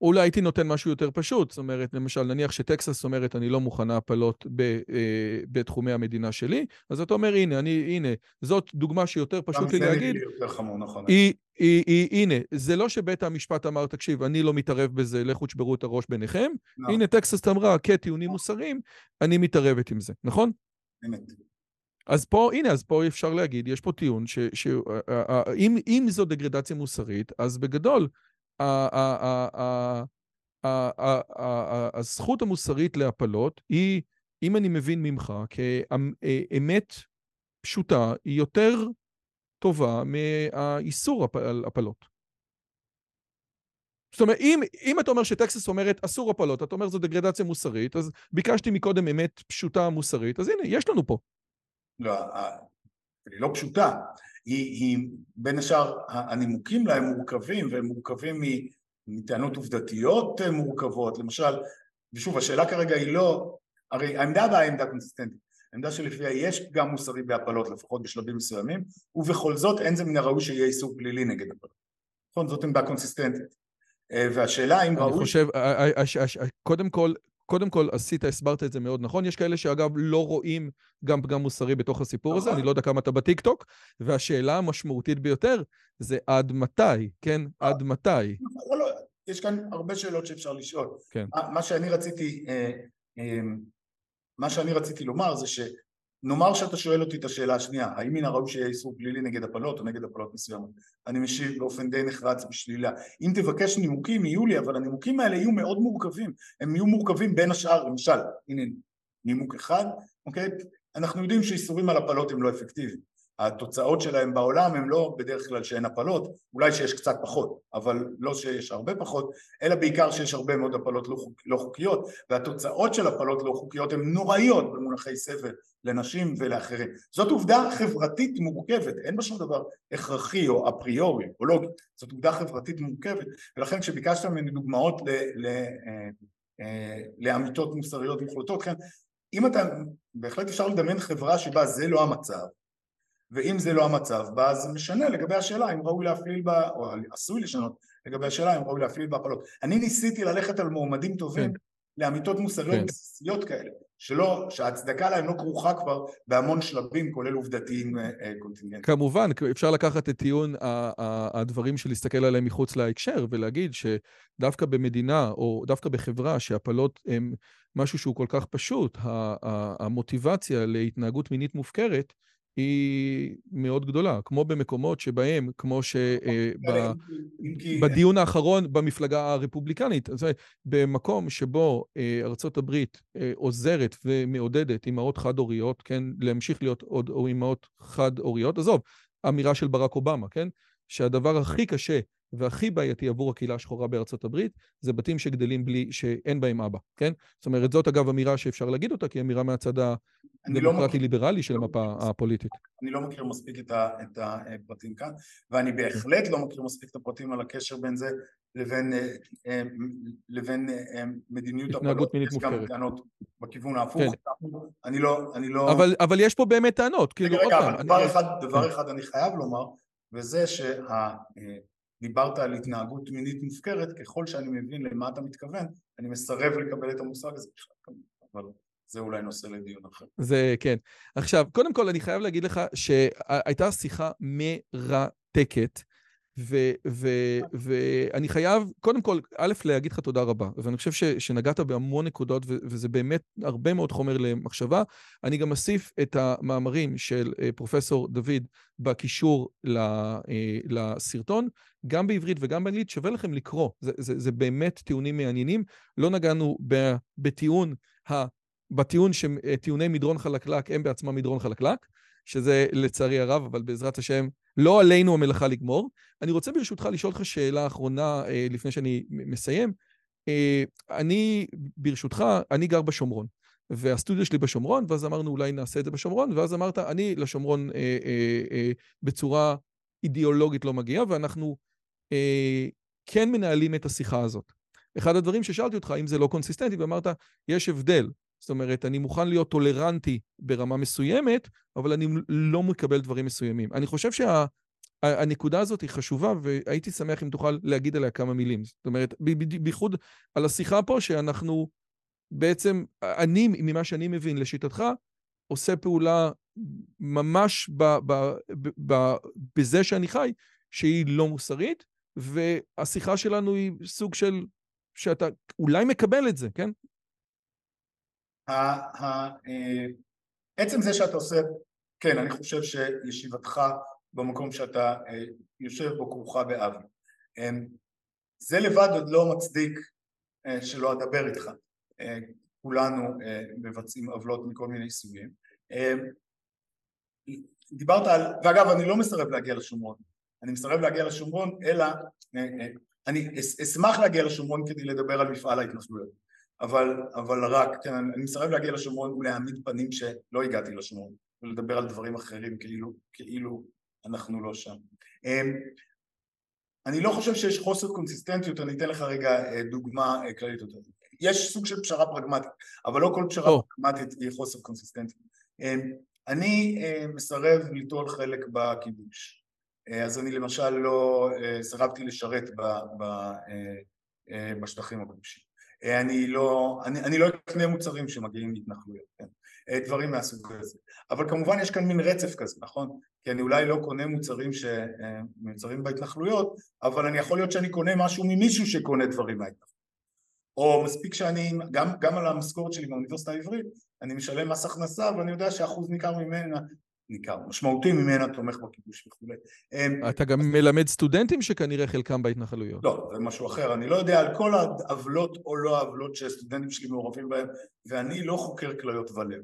אולי הייתי נותן משהו יותר פשוט, זאת אומרת, למשל, נניח שטקסס אומרת, אני לא מוכנה הפלות ב, אה, בתחומי המדינה שלי, אז אתה אומר, הנה, אני, הנה, זאת דוגמה שיותר פשוט לי להגיד.
גם זה יותר חמור, נכון.
היא, היא, היא, הנה, זה לא שבית המשפט אמר, תקשיב, אני לא מתערב בזה, לכו תשברו את הראש ביניכם. לא. הנה, טקסס אמרה, כטיעונים מוסריים, אני מתערבת עם זה, נכון?
אמת.
אז פה, הנה, אז פה אפשר להגיד, יש פה טיעון שאם זו דגרדציה מוסרית, אז בגדול, הזכות המוסרית להפלות היא, אם אני מבין ממך, כאמת פשוטה, היא יותר טובה מהאיסור על הפלות. זאת אומרת, אם, אם אתה אומר שטקסס אומרת אסור הפלות, אתה אומר זו דגרדציה מוסרית, אז ביקשתי מקודם אמת פשוטה מוסרית, אז הנה, יש לנו פה.
לא, היא לא פשוטה. היא, היא בין השאר, הנימוקים לה הם מורכבים, והם מורכבים מטענות עובדתיות מורכבות, למשל, ושוב, השאלה כרגע היא לא, הרי העמדה הבאה היא עמדה קונסיסטנטית, העמדה שלפיה יש פגם מוסרי בהפלות, לפחות בשלבים מסוימים, ובכל זאת אין זה מן הראוי שיהיה איסור פלילי נגד הפלות. נכון? זאת עמדה קונסיסטנטית. אה, והשאלה אם ראוי...
אני חושב, אה, אה, קודם כל, קודם כל עשית, הסברת את זה מאוד נכון. יש כאלה שאגב לא רואים גם פגם מוסרי בתוך הסיפור הזה, אני לא יודע כמה אתה בטיקטוק, והשאלה המשמעותית ביותר זה עד מתי, כן? עד מתי.
יש כאן הרבה שאלות שאפשר לשאול. כן. מה שאני רציתי, מה שאני רציתי לומר זה ש... נאמר שאתה שואל אותי את השאלה השנייה, האם מן הראוי שיהיה איסור פלילי נגד הפלות או נגד הפלות מסוימות? אני משיב באופן די נחרץ בשלילה. אם תבקש נימוקים יהיו לי, אבל הנימוקים האלה יהיו מאוד מורכבים. הם יהיו מורכבים בין השאר, למשל, הנה נימוק אחד, אוקיי? אנחנו יודעים שאיסורים על הפלות הם לא אפקטיביים. התוצאות שלהם בעולם הם לא בדרך כלל שאין הפלות, אולי שיש קצת פחות, אבל לא שיש הרבה פחות, אלא בעיקר שיש הרבה מאוד הפלות לא, חוק, לא חוקיות, והתוצאות של הפלות לא חוקיות הן נוראיות במונחי סבל לנשים ולאחרים. זאת עובדה חברתית מורכבת, אין בה שום דבר הכרחי או אפריורי או לוגי, זאת עובדה חברתית מורכבת, ולכן כשביקשת ממני דוגמאות ל, ל, אה, אה, לאמיתות מוסריות מוחלטות, כן, אם אתה, בהחלט אפשר לדמיין חברה שבה זה לא המצב, ואם זה לא המצב בה זה משנה לגבי השאלה אם ראוי להפליל בה, או עשוי לשנות לגבי השאלה אם ראוי להפליל בהפלות. אני ניסיתי ללכת על מועמדים טובים כן. לאמיתות מוסריות כן. בסיסיות כאלה, שלא, שההצדקה להם לא כרוכה כבר בהמון שלבים, כולל עובדתיים אה, אה, קונטינגנטיים.
כמובן, אפשר לקחת את טיעון הדברים של להסתכל עליהם מחוץ להקשר ולהגיד שדווקא במדינה או דווקא בחברה שהפלות הם משהו שהוא כל כך פשוט, המוטיבציה להתנהגות מינית מופקרת, היא מאוד גדולה, כמו במקומות שבהם, כמו שבדיון האחרון במפלגה הרפובליקנית, אז במקום שבו אה, ארה"ב אה, עוזרת ומעודדת אימהות חד-הוריות, כן, להמשיך להיות עוד אימהות חד-הוריות, עזוב, אמירה של ברק אובמה, כן, שהדבר הכי קשה והכי בעייתי עבור הקהילה השחורה בארצות הברית, זה בתים שגדלים בלי, שאין בהם אבא, כן? זאת אומרת, זאת אגב אמירה שאפשר להגיד אותה, כי היא אמירה מהצד הדמוקרטי-ליברלי של המפה הפוליטית.
אני לא מכיר מספיק את הפרטים כאן, ואני בהחלט לא מכיר מספיק את הפרטים על הקשר בין זה לבין, אה, אה, לבין אה, מדיניות
התנהגות מינית מופקרת.
יש גם טענות בכיוון ההפוך. כן. אני לא... אני לא...
אבל, אבל יש פה באמת טענות,
כאילו, רגע, רגע, אבל דבר, אני... אחד, דבר כן. אחד אני חייב לומר, וזה שה... דיברת על התנהגות מינית מופקרת, ככל שאני מבין למה אתה מתכוון, אני מסרב לקבל את המושג הזה בכלל, אבל זה אולי נושא לדיון אחר.
זה כן. עכשיו, קודם כל אני חייב להגיד לך שהייתה שיחה מרתקת ואני חייב, קודם כל, א', להגיד לך תודה רבה, ואני חושב ש, שנגעת בהמון נקודות, וזה באמת הרבה מאוד חומר למחשבה. אני גם אוסיף את המאמרים של אה, פרופסור דוד בקישור אה, לסרטון, גם בעברית וגם באנגלית, שווה לכם לקרוא, זה, זה, זה באמת טיעונים מעניינים. לא נגענו בטיעון, בטיעון שטיעוני מדרון חלקלק הם בעצמם מדרון חלקלק, שזה לצערי הרב, אבל בעזרת השם, לא עלינו המלאכה לגמור. אני רוצה ברשותך לשאול אותך שאלה אחרונה אה, לפני שאני מסיים. אה, אני, ברשותך, אני גר בשומרון, והסטודיו שלי בשומרון, ואז אמרנו אולי נעשה את זה בשומרון, ואז אמרת, אני לשומרון אה, אה, אה, בצורה אידיאולוגית לא מגיע, ואנחנו אה, כן מנהלים את השיחה הזאת. אחד הדברים ששאלתי אותך, אם זה לא קונסיסטנטי, ואמרת, יש הבדל זאת אומרת, אני מוכן להיות טולרנטי ברמה מסוימת, אבל אני לא מקבל דברים מסוימים. אני חושב שהנקודה שה, הזאת היא חשובה, והייתי שמח אם תוכל להגיד עליה כמה מילים. זאת אומרת, בייחוד על השיחה פה, שאנחנו בעצם, אני, ממה שאני מבין, לשיטתך, עושה פעולה ממש ב, ב, ב, ב, בזה שאני חי, שהיא לא מוסרית, והשיחה שלנו היא סוג של, שאתה אולי מקבל את זה, כן?
אה, עצם זה שאתה עושה, כן, אני חושב שישיבתך במקום שאתה אה, יושב בו כרוכה באבי. אמ, זה לבד עוד לא מצדיק אה, שלא אדבר איתך. כולנו מבצעים עוולות מכל מיני סוגים. אמ, דיברת על, ואגב אני לא מסרב להגיע לשומרון, אני מסרב להגיע לשומרון אלא, אני אשמח להגיע לשומרון כדי לדבר על מפעל ההתנחלויות אבל, אבל רק, כן, אני מסרב להגיע לשומרון ולהעמיד פנים שלא הגעתי לשומרון ולדבר על דברים אחרים כאילו, כאילו אנחנו לא שם. אמ, אני לא חושב שיש חוסר קונסיסטנטיות, אני אתן לך רגע אה, דוגמה אה, כללית יותר. יש סוג של פשרה פרגמטית, אבל לא כל פשרה oh. פרגמטית היא חוסר קונסיסטנטיות. אמ, אני אה, מסרב ליטול חלק בכיבוש. אז אני למשל לא סירבתי לשרת בשטחים הכבושים. אה, אני לא, אני, אני לא אקנה מוצרים שמגיעים מהתנחלויות, כן? אה, דברים מהסוג הזה. אבל כמובן יש כאן מין רצף כזה, נכון? כי אני אולי לא קונה מוצרים שמיוצרים בהתנחלויות, אבל אני יכול להיות שאני קונה משהו ממישהו שקונה דברים מההתנחלויות. או מספיק שאני, גם, גם על המשכורת שלי באוניברסיטה העברית, אני משלם מס הכנסה ואני יודע שאחוז ניכר ממנה ניכר, משמעותי ממנה תומך בכיבוש וכולי.
אמ, אתה גם מלמד סטודנטים שכנראה חלקם בהתנחלויות.
לא, זה משהו אחר. אני לא יודע על כל העוולות או לא העוולות שסטודנטים שלי מעורבים בהם, ואני לא חוקר כליות ולב.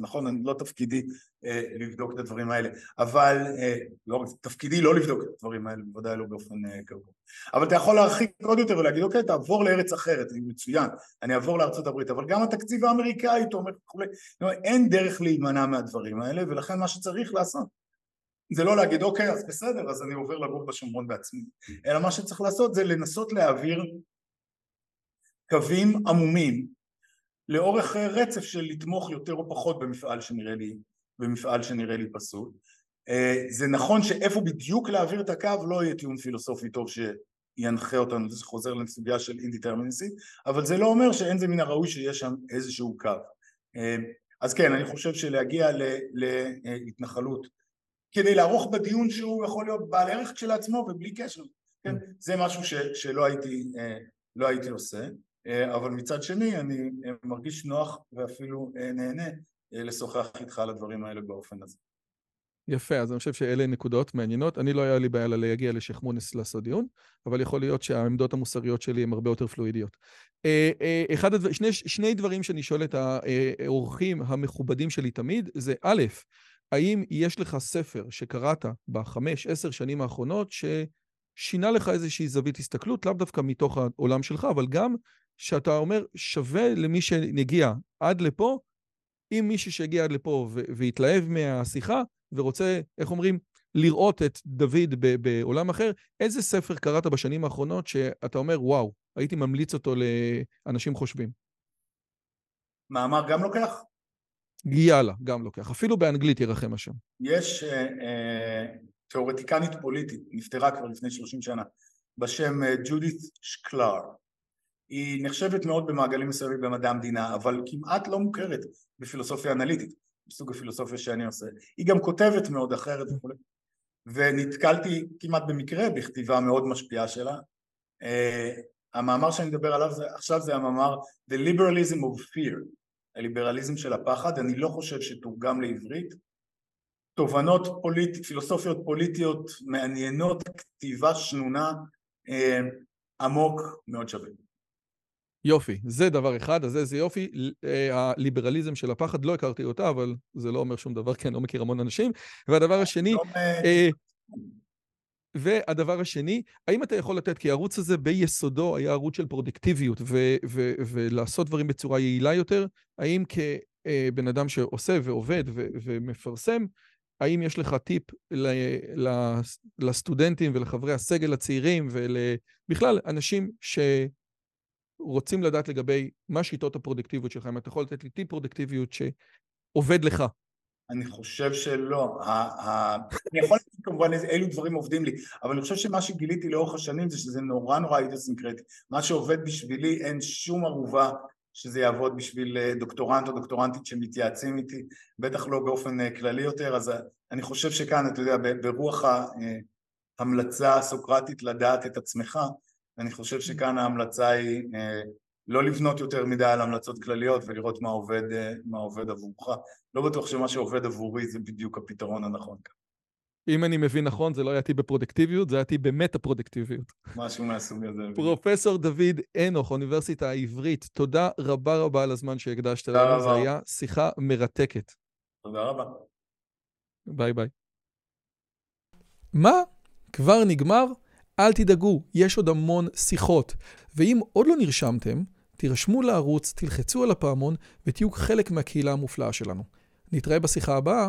נכון, אני לא תפקידי אה, לבדוק את הדברים האלה, אבל אה, לא, תפקידי לא לבדוק את הדברים האלה, בוודאי לא באופן אה, קבוע. אבל אתה יכול להרחיק עוד יותר ולהגיד, אוקיי, תעבור לארץ אחרת, זה מצוין, אני אעבור לארצות הברית, אבל גם התקציב האמריקאי תומך וכולי, אין דרך להימנע מהדברים האלה, ולכן מה שצריך לעשות זה לא להגיד אוקיי אז בסדר אז אני עובר לגור בשומרון בעצמי אלא מה שצריך לעשות זה לנסות להעביר קווים עמומים לאורך רצף של לתמוך יותר או פחות במפעל שנראה לי, במפעל שנראה לי פסול. אה, זה נכון שאיפה בדיוק להעביר את הקו לא יהיה טיעון פילוסופי טוב שינחה אותנו, זה חוזר לסוגיה של אינדיטרמיניסי, אבל זה לא אומר שאין זה מן הראוי שיש שם איזשהו קו. אה, אז כן, אני חושב שלהגיע להתנחלות כדי לערוך בדיון שהוא יכול להיות בעל ערך כשלעצמו ובלי קשר, כן? זה משהו ש, שלא הייתי, אה, לא הייתי עושה. אה, אבל מצד שני אני אה, מרגיש נוח ואפילו אה, נהנה לשוחח איתך על הדברים האלה באופן הזה.
יפה, אז אני חושב שאלה נקודות מעניינות. אני לא היה לי בעיה להגיע לשייח' מונס לעשות דיון, אבל יכול להיות שהעמדות המוסריות שלי הן הרבה יותר פלואידיות. אחד הדבר, שני, שני דברים שאני שואל את האורחים המכובדים שלי תמיד, זה א', האם יש לך ספר שקראת בחמש, עשר שנים האחרונות, ששינה לך איזושהי זווית הסתכלות, לאו דווקא מתוך העולם שלך, אבל גם שאתה אומר, שווה למי שנגיע עד לפה, אם מישהו שהגיע עד לפה והתלהב מהשיחה ורוצה, איך אומרים, לראות את דוד בעולם אחר, איזה ספר קראת בשנים האחרונות שאתה אומר, וואו, הייתי ממליץ אותו לאנשים חושבים?
מאמר גם לוקח?
יאללה, גם לוקח. אפילו באנגלית ירחם השם.
יש אה, אה, תיאורטיקנית פוליטית, נפטרה כבר לפני 30 שנה, בשם אה, ג'ודית שקלר. היא נחשבת מאוד במעגלים מסוימים במדע המדינה, אבל כמעט לא מוכרת בפילוסופיה אנליטית, בסוג הפילוסופיה שאני עושה. היא גם כותבת מאוד אחרת וכולי. ונתקלתי כמעט במקרה בכתיבה מאוד משפיעה שלה. Uh, המאמר שאני מדבר עליו זה, עכשיו זה המאמר The Liberalism of Fear, הליברליזם של הפחד, אני לא חושב שתורגם לעברית. תובנות פוליטיות, פילוסופיות פוליטיות מעניינות, כתיבה שנונה, uh, עמוק, מאוד שווה.
יופי, זה דבר אחד, אז איזה יופי. אה, הליברליזם של הפחד, לא הכרתי אותה, אבל זה לא אומר שום דבר, כי אני לא מכיר המון אנשים. והדבר השני... לא אה, והדבר השני, האם אתה יכול לתת, כי הערוץ הזה ביסודו היה ערוץ של פרודקטיביות ו- ו- ולעשות דברים בצורה יעילה יותר, האם כבן אדם שעושה ועובד ו- ומפרסם, האם יש לך טיפ ל- לסטודנטים ולחברי הסגל הצעירים ובכלל אנשים ש... רוצים לדעת לגבי מה שיטות הפרודקטיביות שלך, אם אתה יכול לתת לי טיפ פרודקטיביות שעובד לך.
אני חושב שלא, אני יכול להגיד כמובן אילו דברים עובדים לי, אבל אני חושב שמה שגיליתי לאורך השנים זה שזה נורא נורא אידוסינקרטי, מה שעובד בשבילי אין שום ערובה שזה יעבוד בשביל אה, דוקטורנט או דוקטורנטית שמתייעצים איתי, בטח לא באופן אה, כללי יותר, אז אה, אני חושב שכאן, אתה יודע, ברוח ההמלצה הסוקרטית לדעת את עצמך, אני חושב שכאן ההמלצה היא אה, לא לבנות יותר מדי על המלצות כלליות ולראות מה עובד, אה, מה עובד עבורך. לא בטוח שמה שעובד עבורי זה בדיוק הפתרון הנכון כאן.
אם אני מבין נכון, זה לא היה טיפ בפרודקטיביות, זה היה טיפ במטה-פרודקטיביות.
משהו מהסוג הזה.
פרופסור דוד אנוך, אוניברסיטה העברית, תודה רבה רבה על הזמן שהקדשת לנו, זו הייתה שיחה מרתקת.
תודה רבה.
ביי ביי. מה? כבר נגמר? אל תדאגו, יש עוד המון שיחות. ואם עוד לא נרשמתם, תירשמו לערוץ, תלחצו על הפעמון ותהיו חלק מהקהילה המופלאה שלנו. נתראה בשיחה הבאה.